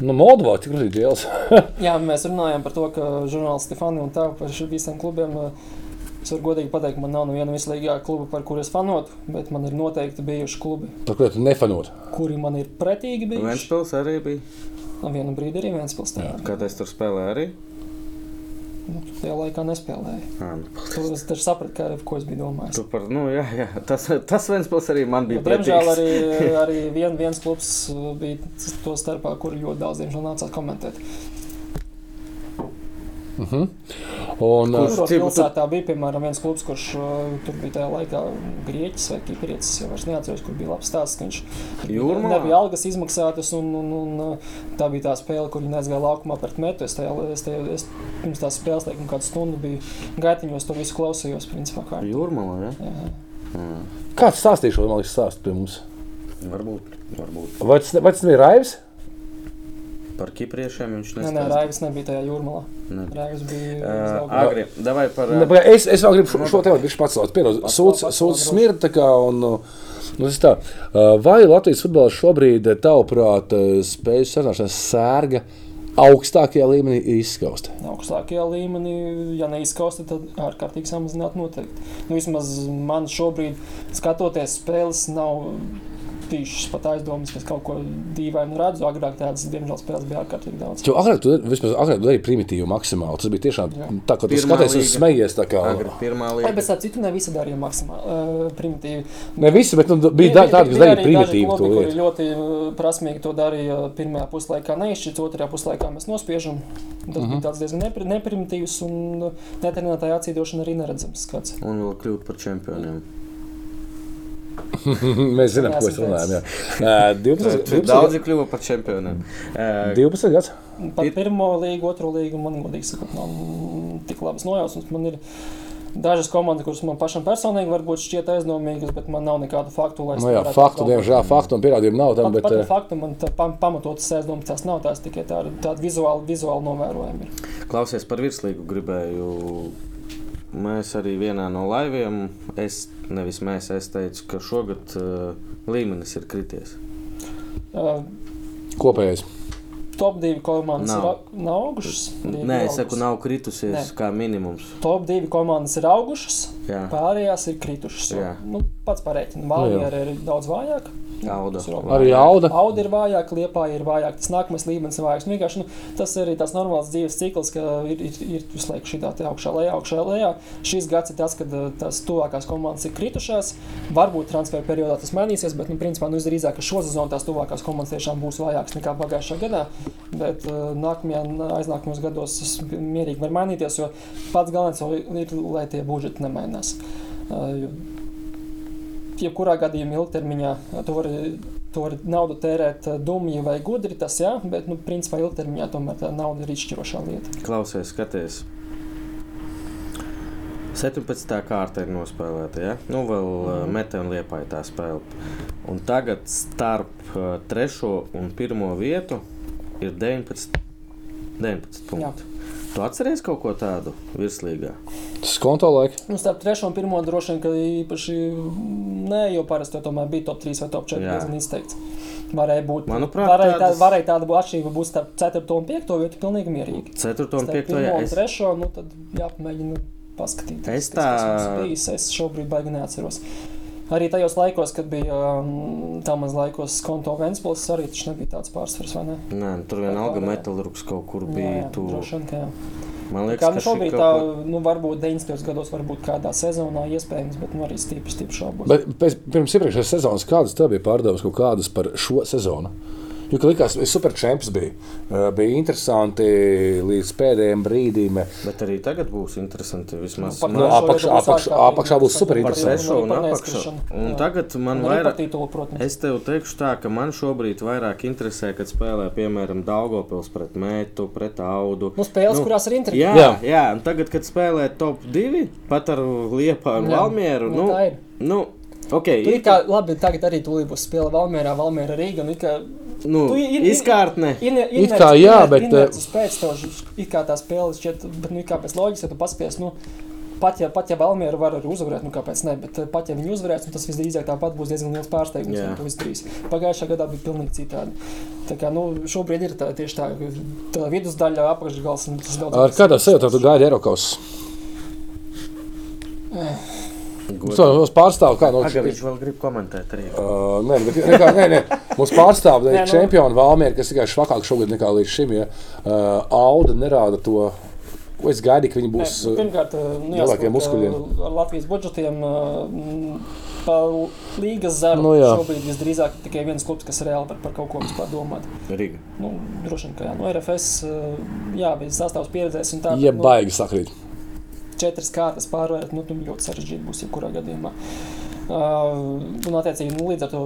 nu, Moldovā tik ļoti liels. <laughs> Jā, mēs runājam par to, ka žurnālisti Stefani un tā par visiem klubiem. eh, Es varu godīgi pateikt, man nav neviena vislabākā kluba, par kuriem es fanotu, bet man ir noteikti bijuši klubi, Par ko tu nefanot? kuri man ir pretīgi bijuši. Ventspils arī bija. Vienu brīdi arī viens pilsētā. Kad es tur spēlēju arī. Nu, tajā laikā nespēlēju. Ā, nu, es taču sapratu, kā, ko es biju domājis. Par, nu, jā, jā. Tas, tas Ventspils arī man bija Diemžēl arī, <laughs> arī vien, viens klubs bija to starpā, kur ļoti daudz diemžēl nācās komentēt. Uh -huh. Un, Kurš? Cik- pilsētā bija, piemēram, viens klubs, kurš uh, tur bija tajā laikā grieķis vai kiprietis, jau vairs neatceros, kur bija labs stāsts, ka viņš Jūrmalā? nebija algas izmaksātas, un, un, un uh, tā bija tā spēle, kur viņi aizgāja laukumā pret metu. Es, tajā, es, tajā, es pirms tās spēles, teikam, kādu stundu biju gaitiņos, to visu klausījos, principā. Kā. Jūrmalā, jā. Jā. jā. kāds stāstīja šo malu stāstu pie mums? Varbūt, varbūt. Vai tas, vai tas bija Raivs? Par kipriešiem viņš Nē, nē, nestāstīja. Raivis nebija tajā jūrmalā. Ne. Raivis bija uh, Agri, davai par... Ne, pagaid, Es, es vēl gribu šo, šo tēmu viņš pacelt. Piedod, sūds, sūds smirda tā kā un. Nu, tas tā, vai Latvijas futbols šobrīd, tavuprāt, spēju sarunāšanās sērga augstākajā līmenī ir izskausta? augstākajā līmenī, ja neizskausta, tad ārkārtīgi samazināt noteikti. Nu, vismaz man šobrīd, skatoties spēles, nav bijušas pat aizdomas, ka es kaut ko dīvainu redzu. Agrāk tādas, diemžēl, spēles bija ārkārtīgi daudz. Jo agrāk tu vismaz agrāk tu darīji primitīvu maksimāli. Tas bija tiešām Jā. tā, ka tu Pirmā skaties un smejies. tā Kā, Agri, pirmā lieta. bez tā citu ne visi darīja maksimāli uh, primitīvi. ne visi, bet nu, bija da- tādi, kas bija darīja arī daži primitīvu to klubi, kuri ļoti uh, prasmīgi to darīja. Pirmajā puslaikā neizšķirts, otrajā puslaikā mēs nospiežam. Tas uh Mhm. -huh. bija tāds diezgan nepri, neprimitīvs un uh, netrenētāja acīdošana arī neredzams skats. Un vēl kļūt par čempioniem. <laughs> Mēs zinām, ko mēs runājam. jā. Ā, 12, 12, Daudzi kļuva par čempioniem. Ā, 12 gads. Par Ir- pirmo līgu, otro līgu man godīgi sakot, nav tik labas nojausmas. Man ir dažas komandas, kuras man pašam personīgi varbūt šķiet aizdomīgas, bet man nav nekādu faktu, lai es Nu, jā, faktu, diemžēl, faktu un pierādījumu nav tam. Pat, Bet, pat ar faktu man tā pam, pamatotas aizdomas tās nav, tās tikai tāda vizuāla, vizuāla novērojuma. ir. Klausies par virslīgu gribēju. Mēs arī vienā no laiviem, es nevis mēs, es teicu, ka šogad uh, līmenis ir krities. Uh, Kopējais. top 2 komandas Nav. nav augušas. Nē, ir es saku, nav kritusies Nē. kā minimums. Top 2 komandas ir augušas, Jā, pārējās ir kritušas. Jā. Nu, pats pareiķini. jā. Valmiera ir daudz vājāka. Auda. Arī auda. Auda ir vājāka, liepā ir vājāka. Tas nākamais līmenis ir vājāks. Nu, vienkārši, nu, tas ir arī tas normāls dzīves cikls, ka ir, ir, ir visu laiku šī tā augšā, lejā, augšā, lejā. Šis gads ir tas, kad uh, tās tuvākās komandas ir kritušās. Varbūt transferu periodā tas mainīsies, bet, nu, principā, nu, drīzāk, ka šo sezonu tās tuvākās komandas tiešām būs vājākas nekā pagājušajā gadā. Bet uh, nākamajā, aiznākamajos gados tas mierīgi var mainīties, jo pats galvenais ir, lai tie budžeti nemainās. Uh, jo jebkurā gadījumā ilgtermiņā tu vari, tu vari naudu tērēt eh, dumji vai gudri, tas jā, bet, nu, principā ilgtermiņā tomēr tā nauda ir izšķirošā lieta. Klausies, skaties. 17. kārta ir nospēlēta. Ja? Nu, vēl uh, Mhm. metā un liepā ir tā spēle. Un tagad starp uh, 3. un 1. vietu ir 19, 19 punkti. Tu atceries kaut ko tādu virslīgā? Tas konto laika. Nu, starp trešo un pirmo droši vien, ka īpaši nē, jo parasti to tomēr bija top 3 vai top 4 Jā. diezgan izteikts. Varēja būt, Manuprāt, varēja, tā, tādas- varēja tāda būt atšķirība būt starp 4 un 5 vietu pilnīgi mierīgi. 4. un Starp 5. pirmo Jā, un es, trešo, nu, tad jāpamēģina paskatīties. Es kas- kas tā- mums bijis. Es šobrīd baigi neatceros. Arī tajos laikos, kad bija um, tādos laikos, konto Vēnspils, arī tas nebija tāds pārsvars, vai ne? nē, tur vienalga metālurgs kaut kur bija. jā, Tu, droši vien, ka jā. man liekas, Kā nu šobrīd, kaut tā, ko- nu, varbūt 90. gados, varbūt kādā sezonā iespējams, bet nu, arī stipri, stipri šaubos. Bet pēc, pirms iepriekšējās sezonas, kādas tev bija pārdomas kaut kādas par šo sezonu? Jo, likās, ka super čempions bija. Bija interesanti līdz pēdējiem brīdim. Bet arī tagad būs interesanti. Vismaz Nu, trešo apakš- vietu būs apakš- ārkārtīgi apakšā būs super par interesanti. trešo un apakšā. Un Jā. tagad man Un vairāk. Es tev teikšu tā, ka man šobrīd vairāk interesē, kad spēlē, piemēram, Daugopils pret Mētu, pret Audu. Nu, spēles, Nu, kurās ir intriga. Jā, Jā. jā. un tagad, kad spēlē top 2, pat ar Liepa un. Valmieru, Nu, nu, tā ir. nu, ok, Tur ir ir kā, labi, tagad arī tūlīt būs spēle Valmērā, Valmēra Rīga. Un kā Nu, Tu i- i- izkārtne. Ine- It inerci- kā jā, bet, inerces pēc tam it kā tā spēle šķiet, bet nu, kā pēc loģikas, ja tu paskaties, nu, pat ja, pat ja Valmiera var arī uzvarēt, nu kāpēc ne, bet eh, pat ja viņi uzvarēs, nu, tas visdrīzāk tāpat būs diezgan liels pārsteigums, Jā. ja to izdarīs. Pagājušā gadā bija pilnīgi citādi. Tā kā, nu, šobrīd ir tā, tieši tā, tā vidusdaļa apakšgals, un tas daudz. Ar kādā sajūtā tu gaidi Eiropas? Tas pārstāv kā no Aga, viņš vēl grib komentēt arī. Uh, nē, bet, nekā, nē, nē. Mums pārstāv Nē, nu- čempionu Valmiera, kas tikai švakāk šogad nekā līdz šim. Ja uh, Auda nerāda to, ko es gaidīju, ka viņi būs. Nē, nu, pirmkārt, nu, muskuļiem. ka Ar Latvijas budžetiem pa līgas zaru Nu, jā. šobrīd visdrīzāk ir tikai viens klubs, kas reāli var par kaut ko vispār domāt. Riga. Nu, droši vien, ka jā. No RFS, jā, bija sastāvs pieredzējis un tā. Ja bet, baigi sakrīt. Četras kārtas pārvērt, nu, ļoti sarežģīti būs jebkurā gadījumā. Uh, un, attiecīgi, nu, līdz ar to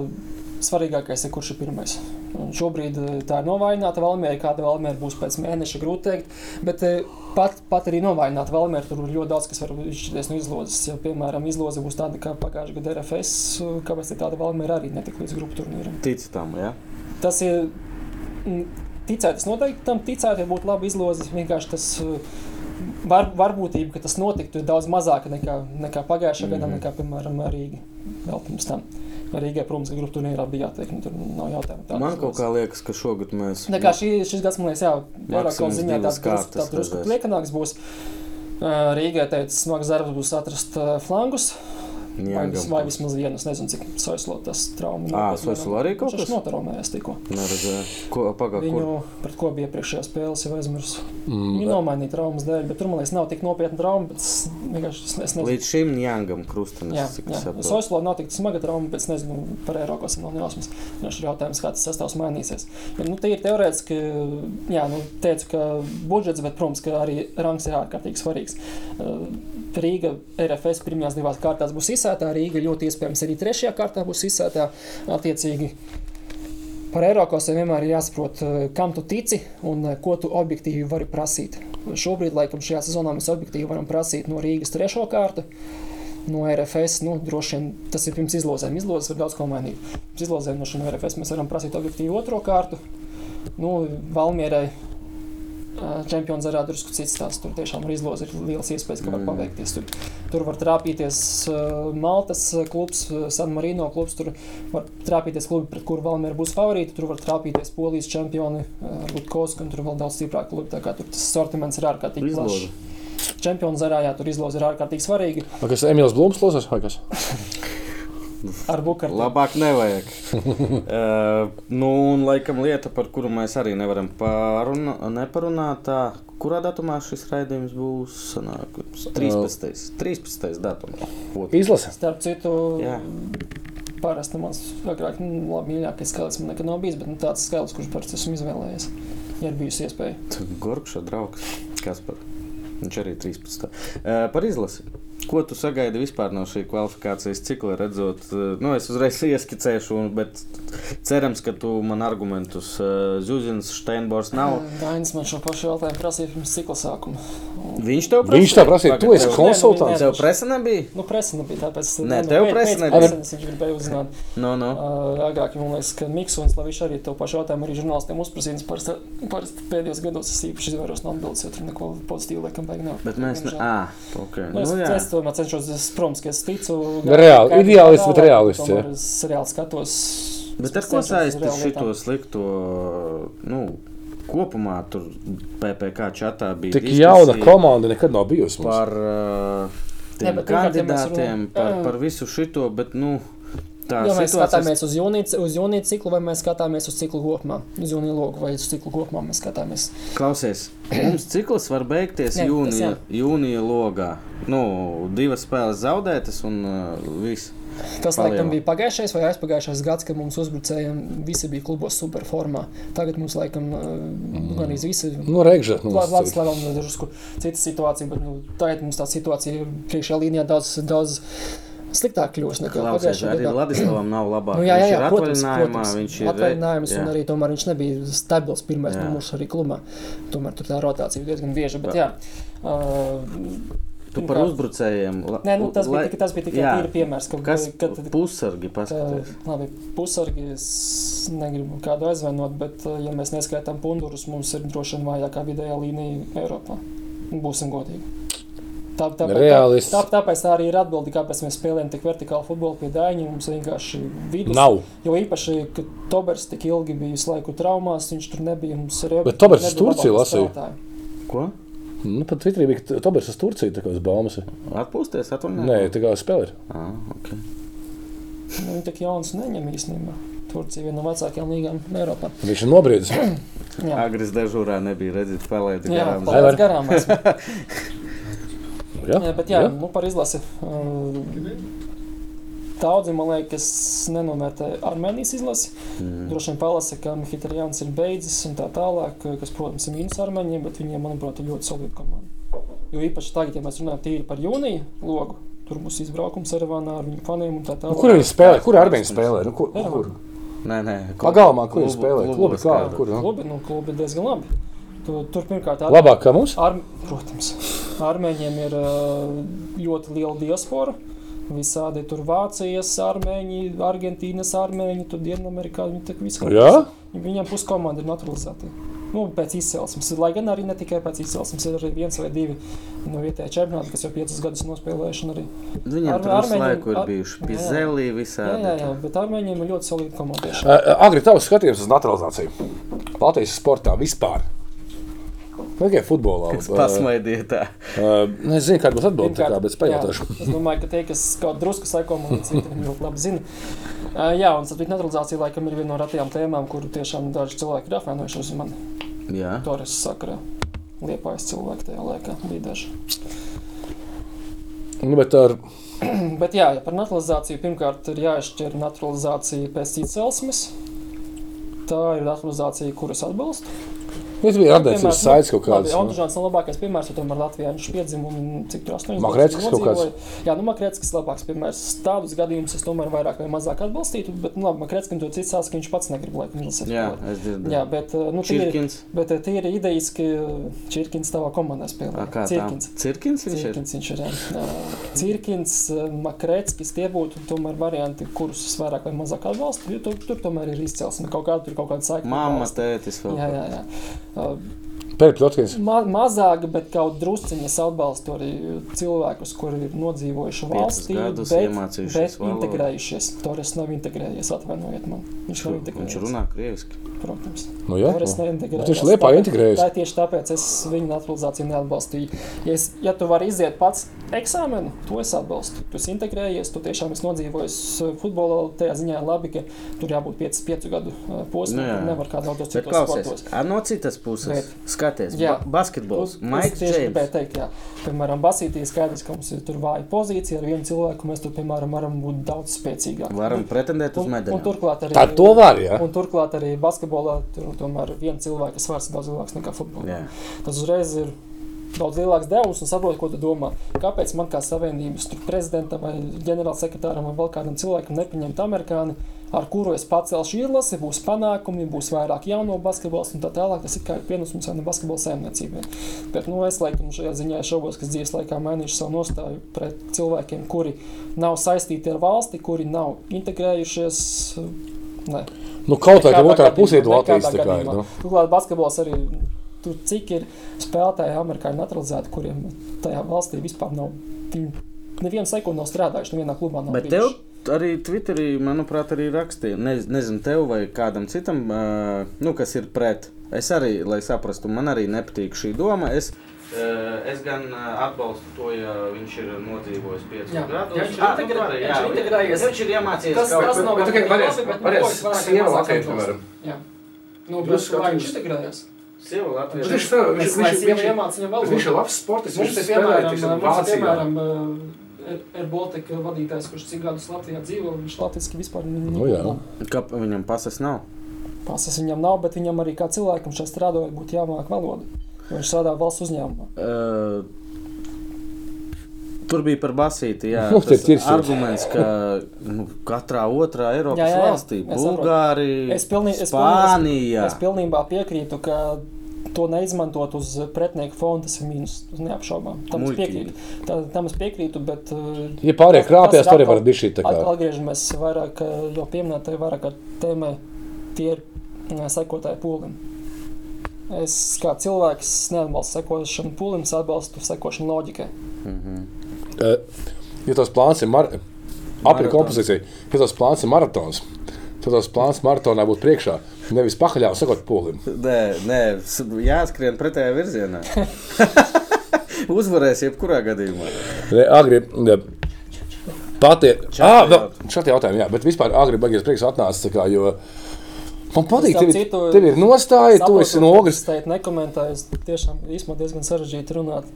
svarīgākais ir, kurš ir pirmais. Un šobrīd uh, tā ir novājināta Valmiera, kāda Valmiera būs pēc mēneša, grūti teikt. Bet uh, pat, pat arī novājināta Valmiera, tur ir ļoti daudz, kas var izšķirties no izlozes. Ja, piemēram, izloze būs tāda kā pagājušā gada RFS, uh, kāpēc tāda Valmiera arī netik līdz grupu turnīram. Tici tam, jā? Tas ir. mm, Ticēt, es noteikti tam ticētu, ja būtu laba izloze. Vienkārši tas var, varbūtība, ka tas notiktu, ir daudz mazāka nekā, nekā pagājušā mm -hmm. gadā, nekā, piemēram, Rīga. Vēl pirms tam. Rīgai, protams, ka grupu turnīrā bija jātiek, nu, tur nav jautājumu. Tā Man kaut kā liekas, ka šogad mēs. Tā kā šī, šis gads, man liekas, jā, Maksimums Eiropas ziņā tāds drusku, tā drusku pliekanāks būs. Uh, Rīgai teica, smags darbs būs atrast uh, flangus. Vai, vis, vai vismaz vienu, es nezinu, cik soislot tas trauma. Ā, Soislo arī kaut kas? Viņš notaromējās tikko. Neredzēju. Ko, pagā, Viņu, kur? pret ko bija iepriekšējā spēlē, jau aizmirsu. Mm. Viņu nomainīja traumas dēļ, bet tur, man liekas, nav tik nopietna trauma. Bet es vienkārši es, nezinu. Līdz šim Jāngam krustenis. Jā, cik jā. saprotu. Soislo nav tik smaga trauma, bet es nezinu par Eiropas nav jausmas. Viņš ir jautājums, kā tas sastāvs mainīsies. Ja, nu, tie ir teorētiski, jā, nu, teicu, ka budžets, bet, protams, ka arī rangs ir ārkārtīgi svarīgs. Rīga RFS pirmajās divās kārtās būs izsētā, Rīga ļoti iespējams arī trešajā kārtā būs izsētā. Attiecīgi par Eiropasiem vienmēr ir jāsaprot, eh, kam tu tici un eh, ko tu objektīvi vari prasīt. Šobrīd, laikam, šajā sezonā mēs objektīvi varam prasīt no Rīgas trešo kārtu. No RFS, nu, droši vien tas ir pirms izlozēm. Izlozes var daudz ko mainīt. Pirms izlozēm no šiem RFS mēs varam prasīt objektīvi otro kārtu. Nu, Valmierai čempions ar drusku cits stāsts. Tur tiešām ar izlozi ir liels iespējas, ka var Mm. paveikties. Tur, tur var trāpīties Maltas klubs, San Marino klubs, tur var trāpīties klubi, pret kuru Valmiera būs favorīti. Tur var trāpīties Polijas čempioni, uh, Lutkovska, un tur vēl daudz stiprāki klubi. Tā kā tur tas sortiments ir ārkārtīgi plašs. Čempionu zarā, jā, tur izloze ir ārkārtīgi svarīga. Vai kas Emīls Blūms klausās vai kas? <laughs> Ar Bukartu. Labāk nevajag. uh, <laughs> nu, un laikam lieta, par kuru mēs arī nevaram pārunā, neparunāt, tā, kurā datumā šis raidījums būs? Sanāk, 13. 13. datumā. Otrs. Izlase. Starp citu, Jā. parasti mans agrāk, nu, labi, mīļākais skaits man nekad nav bijis, bet nu, tāds skaits, kurš parasti esmu izvēlējies. Ja ir bijusi iespēja. Gorkša draugs. Kas par? Viņš arī 13. Uh, par izlasi. Ko tu sagaidi vispār no šī kvalifikācijas cikla? Redzot, uh, nu, es uzreiz <laughs> ieskicēšu, bet cerams, ka tu man argumentus uh, Zuzins, Steinbors nav. Dainis man šo pašu jautājumu prasīja pirms cikla sākuma. Viņš tev prasīja. Viņš tev prasīja, tu esi nu, konsultants. Tev presa nebija? Nu, presa nebija tāpēc. Nē, nu, tev presa nebija. preses Viņš gribēja uzzināt. No, no. Uh, agrāk, man liekas, ka Mikls un Slavičs arī to pašu jautājumu arī žurnālistiem uzprasījis. Parasti parasti pēdējos gados es īpaši izvairos no atbildes, jo tur neko pozitīvu laikam beig nav. Bet mēs ne. Diemžēl. Ah, ok. Nu, es, Nu, tomēr cenšos, es, protams, ka es ticu. Reāli, kā- ideālists, bet reālists, jā. Es reāli skatos. Bet ar ko šito lietām. slikto? Nu, kopumā tur PPC čatā bija Tik jauna komanda nekad nav bijusi. mums. par uh, mēs kandidātiem, runājam- par, Jā. par visu šito, bet nu, tā Ja mēs situācija. skatāmies uz jūnija, uz jūnija ciklu, vai mēs skatāmies uz ciklu kopumā, uz jūnija logu, vai uz ciklu kopumā mēs skatāmies. Klausies, mums cikls var beigties Nē, tas jūnija, jūnija logā. Nu, divas spēles zaudētas un uh, viss. Tas, Palielā. laikam, bija pagājušais vai aizpagājušais gads, kad mums uzbrucējiem visi bija klubos superformā. Tagad mums, laikam, mm. gan arī visi. Nu, Regža. Nu, Latvijas Banka ir drusku cita situācija, bet nu, tagad mums tā situācija priekšā līnijā daudz, daudz sliktāk kļūst nekā pagājušajā arī gadā. Ladislavam nav labāk. Nu, jā, jā, viņš jā, ir protams, protams. viņš ir atvaļinājums, jā. un arī tomēr viņš nebija stabils pirmais numurs arī klubā. Tomēr tur tā rotācija bija diezgan bieža. Bet, jā, uh, Tu par uzbrucējiem. la- Nē, nu, tas, lai- bija, tas bija tikai Jā. piemērs. Ka, Kas kad, pusargi tā, paskatās? labi, pusargi es negribu kādu aizvainot, bet, ja mēs neskaitām pundurus, mums ir droši vien vājākā vidējā līnija Eiropā. Būsim godīgi. Tā, tā, tā, Reālists. tā, tāpēc tā arī ir atbilde, kāpēc mēs spēlējam tik vertikālu futbolu pie dāņa. Mums vienkārši vidus. Nav. Jo īpaši, kad Tobers tik ilgi bija visu laiku traumās, viņš tur nebija. Mums arī Bet Tobers uz Turciju spēlētāji. Ko? Nu, pat Twitterī bija ka Tobers uz Turciju, tā kā uz baumas. Atpūsties, atvainojiet? Nē, tā kā spēlē. Ah, okay. Nu, Viņa tik jauns neņem īstenībā. Turcija ir viena no vecākajām līgām Eiropā. <clears throat> Viņš ir nobriedzis. <clears throat> Jā, Agres dežūrā nebija redzēt, spēlēt jā garām. Palaist garām. <laughs> <laughs> Jā, bet jā, jā. Nu, par izlasi. Daudzi, man liekas, nenovērtē Armēnijas izlasi. Mm. Droši vien palasa, ka Mihitarians ir beidzis un tā tālāk, kas, protams, ir mīnus armēņiem, bet viņiem, manuprāt, ir ļoti solida komanda. Jo īpaši tagad, ja mēs runājam tīri par jūniju logu, tur būs izbraukums ar Vānu, ar viņu faniem un tā Nu, tālāk. kur viņi spēlē? Kur Armēņi spēlē? Nu, kur, kur? Nē, nē. Pagalmā, kur viņi spēlē? Klubi, kā? kādā. Kur? Nu? Klubi, nu, klubi diezgan labi. Tu, tur pirmkārt, ar, Labāk kā mums? ar, protams, armēņiem ir ļoti liela diaspora. Visādi tur Vācijas armēņi, Argentīnas armēņi, tur Dienvidamerikā. Viņi tā visu Jā? Viņam puskomanda ir naturalizēta. Nu, pēc izcelsmes. Lai gan arī ne tikai pēc izcelsmes, ir arī viens vai divi no vietējā čempionāta, kas jau piecus gadus nospēlējuši. un Arī. Viņiem Ar- tur visu Armēņiem- laiku ir ar- bijuši Jā, jā. pizelī Jā, visādi. jā, jā, bet armēņiem ir ļoti solīta komandieša. Uh, Agri, tavs skatījums uz naturalizāciju. Latvijas sportā vispār. Ne tikai futbolā. Kas Uh, pasmaidīja tā. uh, nezinu, kāda būs atbilde, kā, bet jā, spējātāšu. es domāju, ka tie, kas kaut drusku seko man līdz citam, ļoti labi zina. Uh, jā, un starpīt naturalizācija laikam ir viena no ratajām tēmām, kuru tiešām daži cilvēki ir apvainojuši uz mani. Jā. Toris sakarā. Liepājas cilvēki tajā laikā bija daži. Nu, bet ar <clears throat> Bet jā, par naturalizāciju pirmkārt ir jāizšķir naturalizācija pēc izcelsmes. Tā ir naturalizācija, kuras atbalstu. Es biju radījis Piemēram, uz saites kaut kādas. Andružāns nav labākais piemērs, jo tomēr Latvijā viņš piedzima un cik tur 8 Makreckis kaut kāds. Jā, nu Makreckis labāks piemērs. Tādus gadījumus es tomēr vairāk vai mazāk atbalstītu, bet, nu labi, Makreckis to cits sāks, ka viņš pats negrib, lai viņš izlasītu. Jā, es dzirdēju. Jā, bet, uh, nu, Čirkins. bet uh, tīri idejiski Čirkins tavā komandā spēlē. Kā? Cirkins. Cirkins viņš ir? Cirkins viņš ir. jā. Cirkins, ā, Makreckis, tie būtu tomēr varianti, kurus es vairāk vai mazāk atbalstu, jo tur, tur tomēr ir izcelsme. Kaut kāda tur ir kaut kāda saikne. Mamma, tētis vēl. Jā, jā, jā. Ā, Pērkļotkins. Ma mazāk, bet kaut drusciņi es atbalstu arī cilvēkus, kuri ir nodzīvojuši valstī, gadus bet, iemācījušies bet valodu. integrējušies. Toris nav integrējies, atvainojiet man. Viņš nav Viņš integrējies. runā krieviski. Protams. Nu, jā. Toris neintegrējies. Viņš liepā integrējies. Tā tieši tāpēc es viņu naturalizāciju neatbalstīju. Ja, es, ja tu vari iziet pats eksāmenu, to es atbalstu. Tu esi integrējies, tu tiešām esi nodzīvojis uh, futbolā. Tajā ziņā ir labi, ka tur jābūt 5, 5 gadu uh, posmam. Nu jā. nevar kā daudzos Bet citos klausies, sportos. a, no citas puses, Bet- skaties, Jā. ba basketbols, Maiks tieši gribēju teikt, jā. Piemēram, Basītī ir skaidrs, ka mums ir tur vāja pozīcija ar vienu cilvēku. Mēs tur, piemēram, varam būt daudz spēcīgāki. Varam pretendēt uz medaļām. turklāt arī, Tā to var, jā. un turklāt arī basketbolā tur tomēr viena cilvēka svars ir daudz lielāks nekā futbolā. Jā. Tas uzreiz ir daudz lielāks devums un saprotu, ko tu domā. Kāpēc man kā savienības tur prezidentam vai ģenerālsekretāram vai vēl kādam cilvēkam nepieņemt amerikāni, ar kuru es pacelšu izlasi, būs panākumi, būs vairāk jauno basketbols un tā tālāk. Tas ir kā pienesums no basketbola saimniecībai. Bet nu, es laikam šajā ziņā šaubos, ka dzīves laikā mainīšu savu nostāju pret cilvēkiem, kuri nav saistīti ar valsti, kuri nav integrējušies. Ne. Nu, kaut Nekādā otrā pusē no Latvijas nekādā tā kā ir. gadījumā. Nu. Turklāt basketbols arī. Tur cik ir spēlētāji, amerikāņi naturalizēti, kuriem tajā valstī vispār nav. Viņi nevienu sekundi nav strādājuši, nevienā klubā nav. Bet bijuši. Arī Twitterī, manuprāt, arī rakstīja, ne, nezinu, tev vai kādam citam, uh, nu, kas ir pret. Es arī, lai saprastu, man arī nepatīk šī doma. Es, uh, es gan atbalstu to, ja viņš ir nodzīvojis 5 Jā, gadus. ja viņš ir Ah, nu, integrē- arī, viņš jā, ir integrējies. Viņš ir iemācījies Tas- kaut tas nav- tikai varēs, varēs sieva atbalstu? piemēram. Jā. Nu, bet skatījums- viņš Latvijas. Viņš viņš- viņš- viņš- Bet valodu. Viņš ir labs sportists. Viņš ir spēlē, piemēram, ir Vācijā. Piemēram uh, ir Baltika vadītājs, kurš cik gadus Latvijā dzīvo, viņš latviski vispār Nu, jā. Kā viņam pasas nav? Pasas viņam nav, bet viņam arī kā cilvēkam šeit strādājot būtu jāmāk valoda. Viņš strādā valsts uzņēmumā. Uh, Tur bija par basīti. Jā, <laughs> Nu, tas ir arguments, ka nu, katrā otrā Eiropas Jā, jā, jā. valstī. Bulgārija, Spānija. pilnīgi, es pilnībā piekrītu, ka to neizmantot uz pretinieku fona, tas ir mīnus. Tas neapšaubām. Tam es piekrītu. Tā, tam es piekrītu, bet. uh, Ja pārējie krāpjas, tad arī var būt šī tā kā. Atgriežamies vairāk, uh, jau pieminētai vairāk ar tēmai, tie ir uh, sekotāji polim. Es kā cilvēks neatbalstu sekošanu polim, es atbalstu sekošanu loģikai. Eh, Ja tas plāns ir mar... Apli kompozīcija, ja tas plāns ir maratons, tad tas plāns maratonā būtu priekšā, nevis pakaļā sakot polim. Nē, nē jāskrien pretējā virzienā. <laughs> Uzvarēs jebkurā gadījumā. Ne, Agri, ne, pati, Četri ah, vēl, šādi jautājumi, jā, bet vispār agri baigies prieks atnāca, tā kā, jo man patīk, tev, ir- citu, tev ir nostāja, tu esi no ogres. Es teicu, nekomentēju, es tiešām īstenībā diezgan sarežģīti runāt.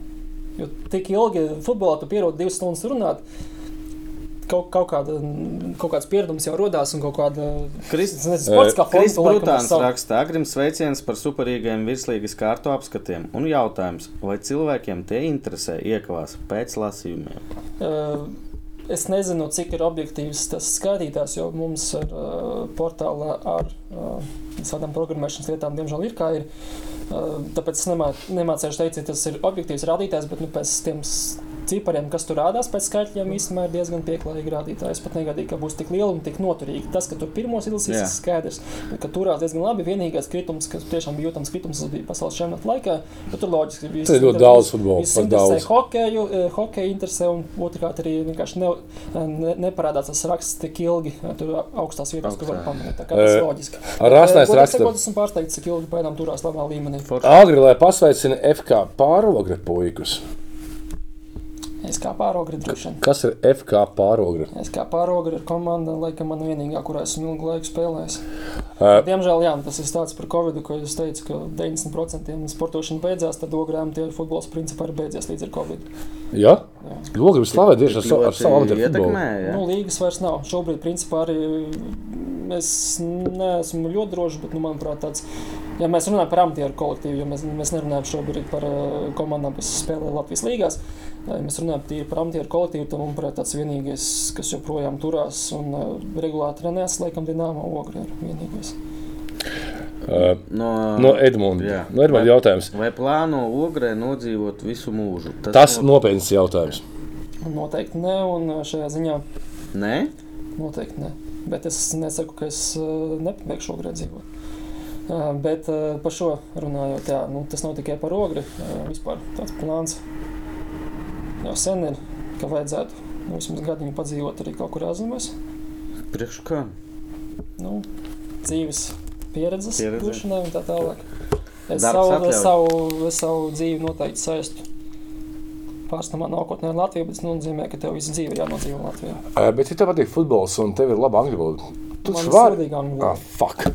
Jo tik ilgi futbolā tu pierodi divas stundas runāt. Kaut, kaut, kāda, kaut kāds pieredums jau radās, un kaut kāda laikam, ar Brutāns savu- raksta Agrim sveiciens par superīgajiem virslīgas kārtu apskatiem un jautājums, vai cilvēkiem tie interesē iekavās pēc lasījumiem. Uh, Es nezinu, cik ir objektīvs tas skatītājs, jo mums ir uh, portālā ar uh, visādām programmēšanas lietām, diemžēl, ir kā ir. Uh, tāpēc es nemā, nemācīšu teikt, ka tas ir objektīvs rādītājs, bet nu, pēc tiem cipariem, kas tur rādās pēc skaitļiem, īstenībā ir diezgan pieklājīgi rādītāji. Es pat negaidīju, ka būs tik liela un tik noturīga. Tas, ka tur pirmos izlasīs, Jā. ir skaidrs, ka turās diezgan labi. Vienīgais kritums, kas tiešām bija jūtams kritums, tas bija pasaules čempionāta laikā. Bet tur loģiski bija. Tas ir ļoti daudz futbola, par interesē daudz. hokeju, eh, hokeju interesē, un otrkārt arī vienkārši ne, ne, neparādās tas raksts tik ilgi eh, tur augstās vietās, kur var pamanīt. Tā kā tas Eh, ir loģiski. Ar rasnais raksta. Es esmu pārsteigts, cik ilgi pēdām turās labā līmenī. Agri, lai pasveicina FK pārogre puikus. Es kā pārogri droši vien. Kas ir FK pārogre? Es kā pārogri ir komanda, laikam man vienīgā, kurā esmu ilgu laiku spēlējis. Uh, Diemžēl, jā, tas ir tāds par Covid, ko es teicu, ka 90% sportošana beidzās, tad ogrām tie futbols principā ir beidzies līdz ar Covid. jā, Jā. Ogri slavē tieši ar, ar savu futbolu. ietekmē. Ja? Nu, līgas vairs nav. Šobrīd, principā, arī es neesmu ļoti drošs, bet, nu, manuprāt, tāds, ja mēs runājam par amatieru kolektīvu, jo mēs, mēs nerunājam šobrīd par uh, komandām, kas spēlē Latvijas līgās, ja mēs runājam tīri par amatieru kolektīvu, tad, manuprāt, tāds vienīgais, kas joprojām turās un uh, regulāri trenēs, laikam, Dienāmo ogri ir vienīgais. Uh, No, no Edmunds. Jā. No Edmunds jautājums. Vai plāno ogrē nodzīvot visu mūžu? Tas no... nopietns jautājums. Noteikti nē, un šajā ziņā Nē, Noteikti ne. Bet es nesaku, ka es nepabeigšu ogri dzīvot. Bet par šo runājot, jā, nu, tas nav tikai par ogri. Vispār tāds plāns jau sen ir, ka vajadzētu nu, vismaz gadiņu padzīvot arī kaut kur ārzemēs. priekš kā? Nu, dzīves pieredzes, Pieredze. gūšanai un tā tālāk. Es savu, es, savu, es savu dzīvi noteikti saistu. Pārstāvā nākotnē ar Latviju, bet tas nozīmē, ka tev visu dzīvi ir jānodzīvo Latvijā. Bet, ja tev patīk futbols un tev ir laba angļu valoda, tu taču vari. Ah, fuck.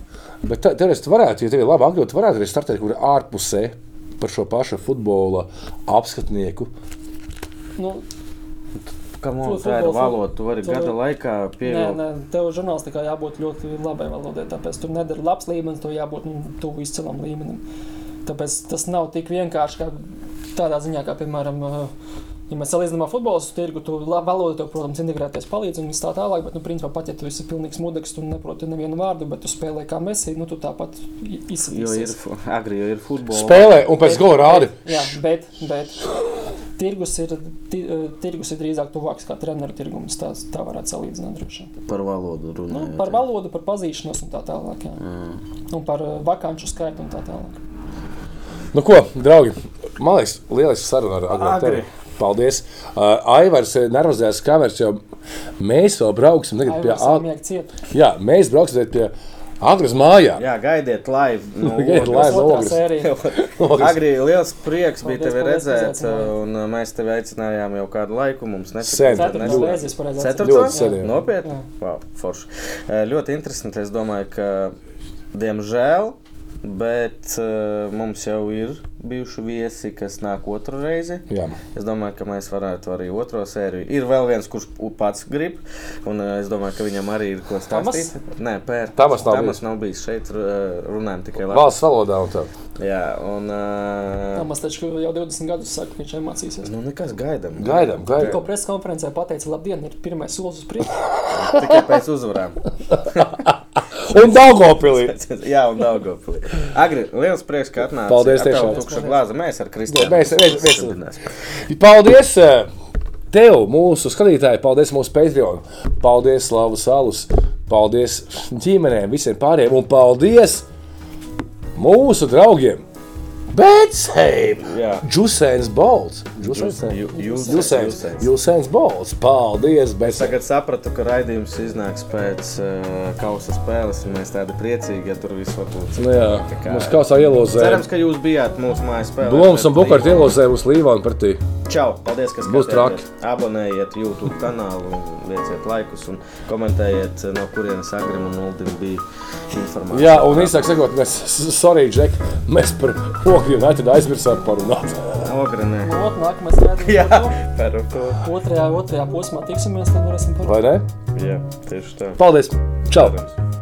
Bet te- tu varētu, ja tev ir laba angļu tu varētu arī startēt kaut kur ārpusē par šo pašu futbola apskatnieku. Nu, Kam Fu- tā ir valoda? Tu vari tu- gada laikā Nē, pievilkt. nē, tev žurnālistikā jābūt ļoti labai valodai. Tāpēc tur nedara labs līmenis, to jābūt nu, tuvu izcilam līmenim. Tāpēc tas nav tik vienkārši kā tādā ziņā, kā piemēram. uh, Ja mēs salīdzinām ar futbola tirgu, tad valoda tev, protams, integrēties palīdz un tā tālāk. Bet, nu, principā, pat ja tu esi pilnīgs mudeks, tu neproti nevienu vārdu, bet tu spēlē kā mēs, nu, tu tāpat i- Jo ir, agri jau ir futbols. Spēlē un pēc gola rādi. Jā, bet, bet tirgus ir, uh, tirgus ir drīzāk tuvāks kā treneru tirgums. Tā, tā varētu salīdzināt droši vien. Par valodu Nu, runājot. par valodu, par pazīšanos un tā tālāk. Jā. Mm. Un par uh, vakanču skaitu un tā tālāk. Nu, ko, draugi, man liekas, lieliski saruna ar Agri. Agri. Paldies. Uh, Aivars eh, nervozējās kameras, jo mēs vēl brauksim tagad pie Aivars. Jā, mēs brauksim tagad pie Agras mājām. Jā, gaidiet live. Nu, <laughs> Gaidiet ogres. sērija. <laughs> Agri, liels prieks bija tevi redzēt, un uh, mēs tevi aicinājām jau kādu laiku. Mums Sen. Ceturtā Ļoti. reize es pareizi Ceturtā? Ļoti atceros. sen, Jā. jā. Nopietni? Wow, forši. Eh, Ļoti interesanti. Es domāju, ka, diemžēl, bet uh, mums jau ir bijuši viesi, kas nāk otru reizi. Jā. Es domāju, ka mēs varētu arī otro sēriju. Ir vēl viens, kurš pats grib, un uh, es domāju, ka viņam arī ir ko Tamas? stāstīt. Nē, pēr. Tamas nav Tamas bijis. nav bijis. Šeit uh, runājam tikai labi. Valsts valodā un tā. Jā, un. Uh, Tamas taču jau 20 gadus saka, ka viņš iemācīsies. nu, nekas gaidām. Gaidām, Tikko gaidām. preses konferencē pateica, labdien, ir pirmais solis uz priekšu. Tikai pēc uzvarām. <laughs> Un Daugopilī. <laughs> Jā, un Daugopilī. Agri, liels prieks, ka atnāci. Paldies tiešām. tukšu glāzi. Mēs ar Kristiānu. Mēs- mēs- mēs-. Paldies! eh, Tev, mūsu skatītāji, paldies mūsu Patreon, paldies Slavu Salus, paldies ģimenēm, visiem pārējiem un paldies mūsu draugiem! Jā. Jusēns Bolts! Jusēns Bolts! Paldies! Betsheim! Tagad sapratu, ka raidījums iznāks pēc uh, kausa spēles, un mēs tādi priecīgi, ja tur viss var būt. Nu jā, kā- mums kā sā ielozē. Cerams, ka jūs bijāt mūsu mājas spēlē. Bloms un Bukārt ielozē mums Līvānu partī. Čau! Paldies, ka Būs skatījāties. Abonējiet YouTube kanālu, un lieciet laikus un komentējiet, no kurienes Agrim un Uldim bija informācija. Jā, un īsāk sakot, mēs, sorry, Džek, mēs par Ogri United aizmirsām parunāt. Ogrenē. Ot, nākamais redzējums. Jā, par to. Otrajā, otrajā posmā tiksimies, tad varēsim par Vai ne? Jā, tieši tā. Paldies! Čau! Protams.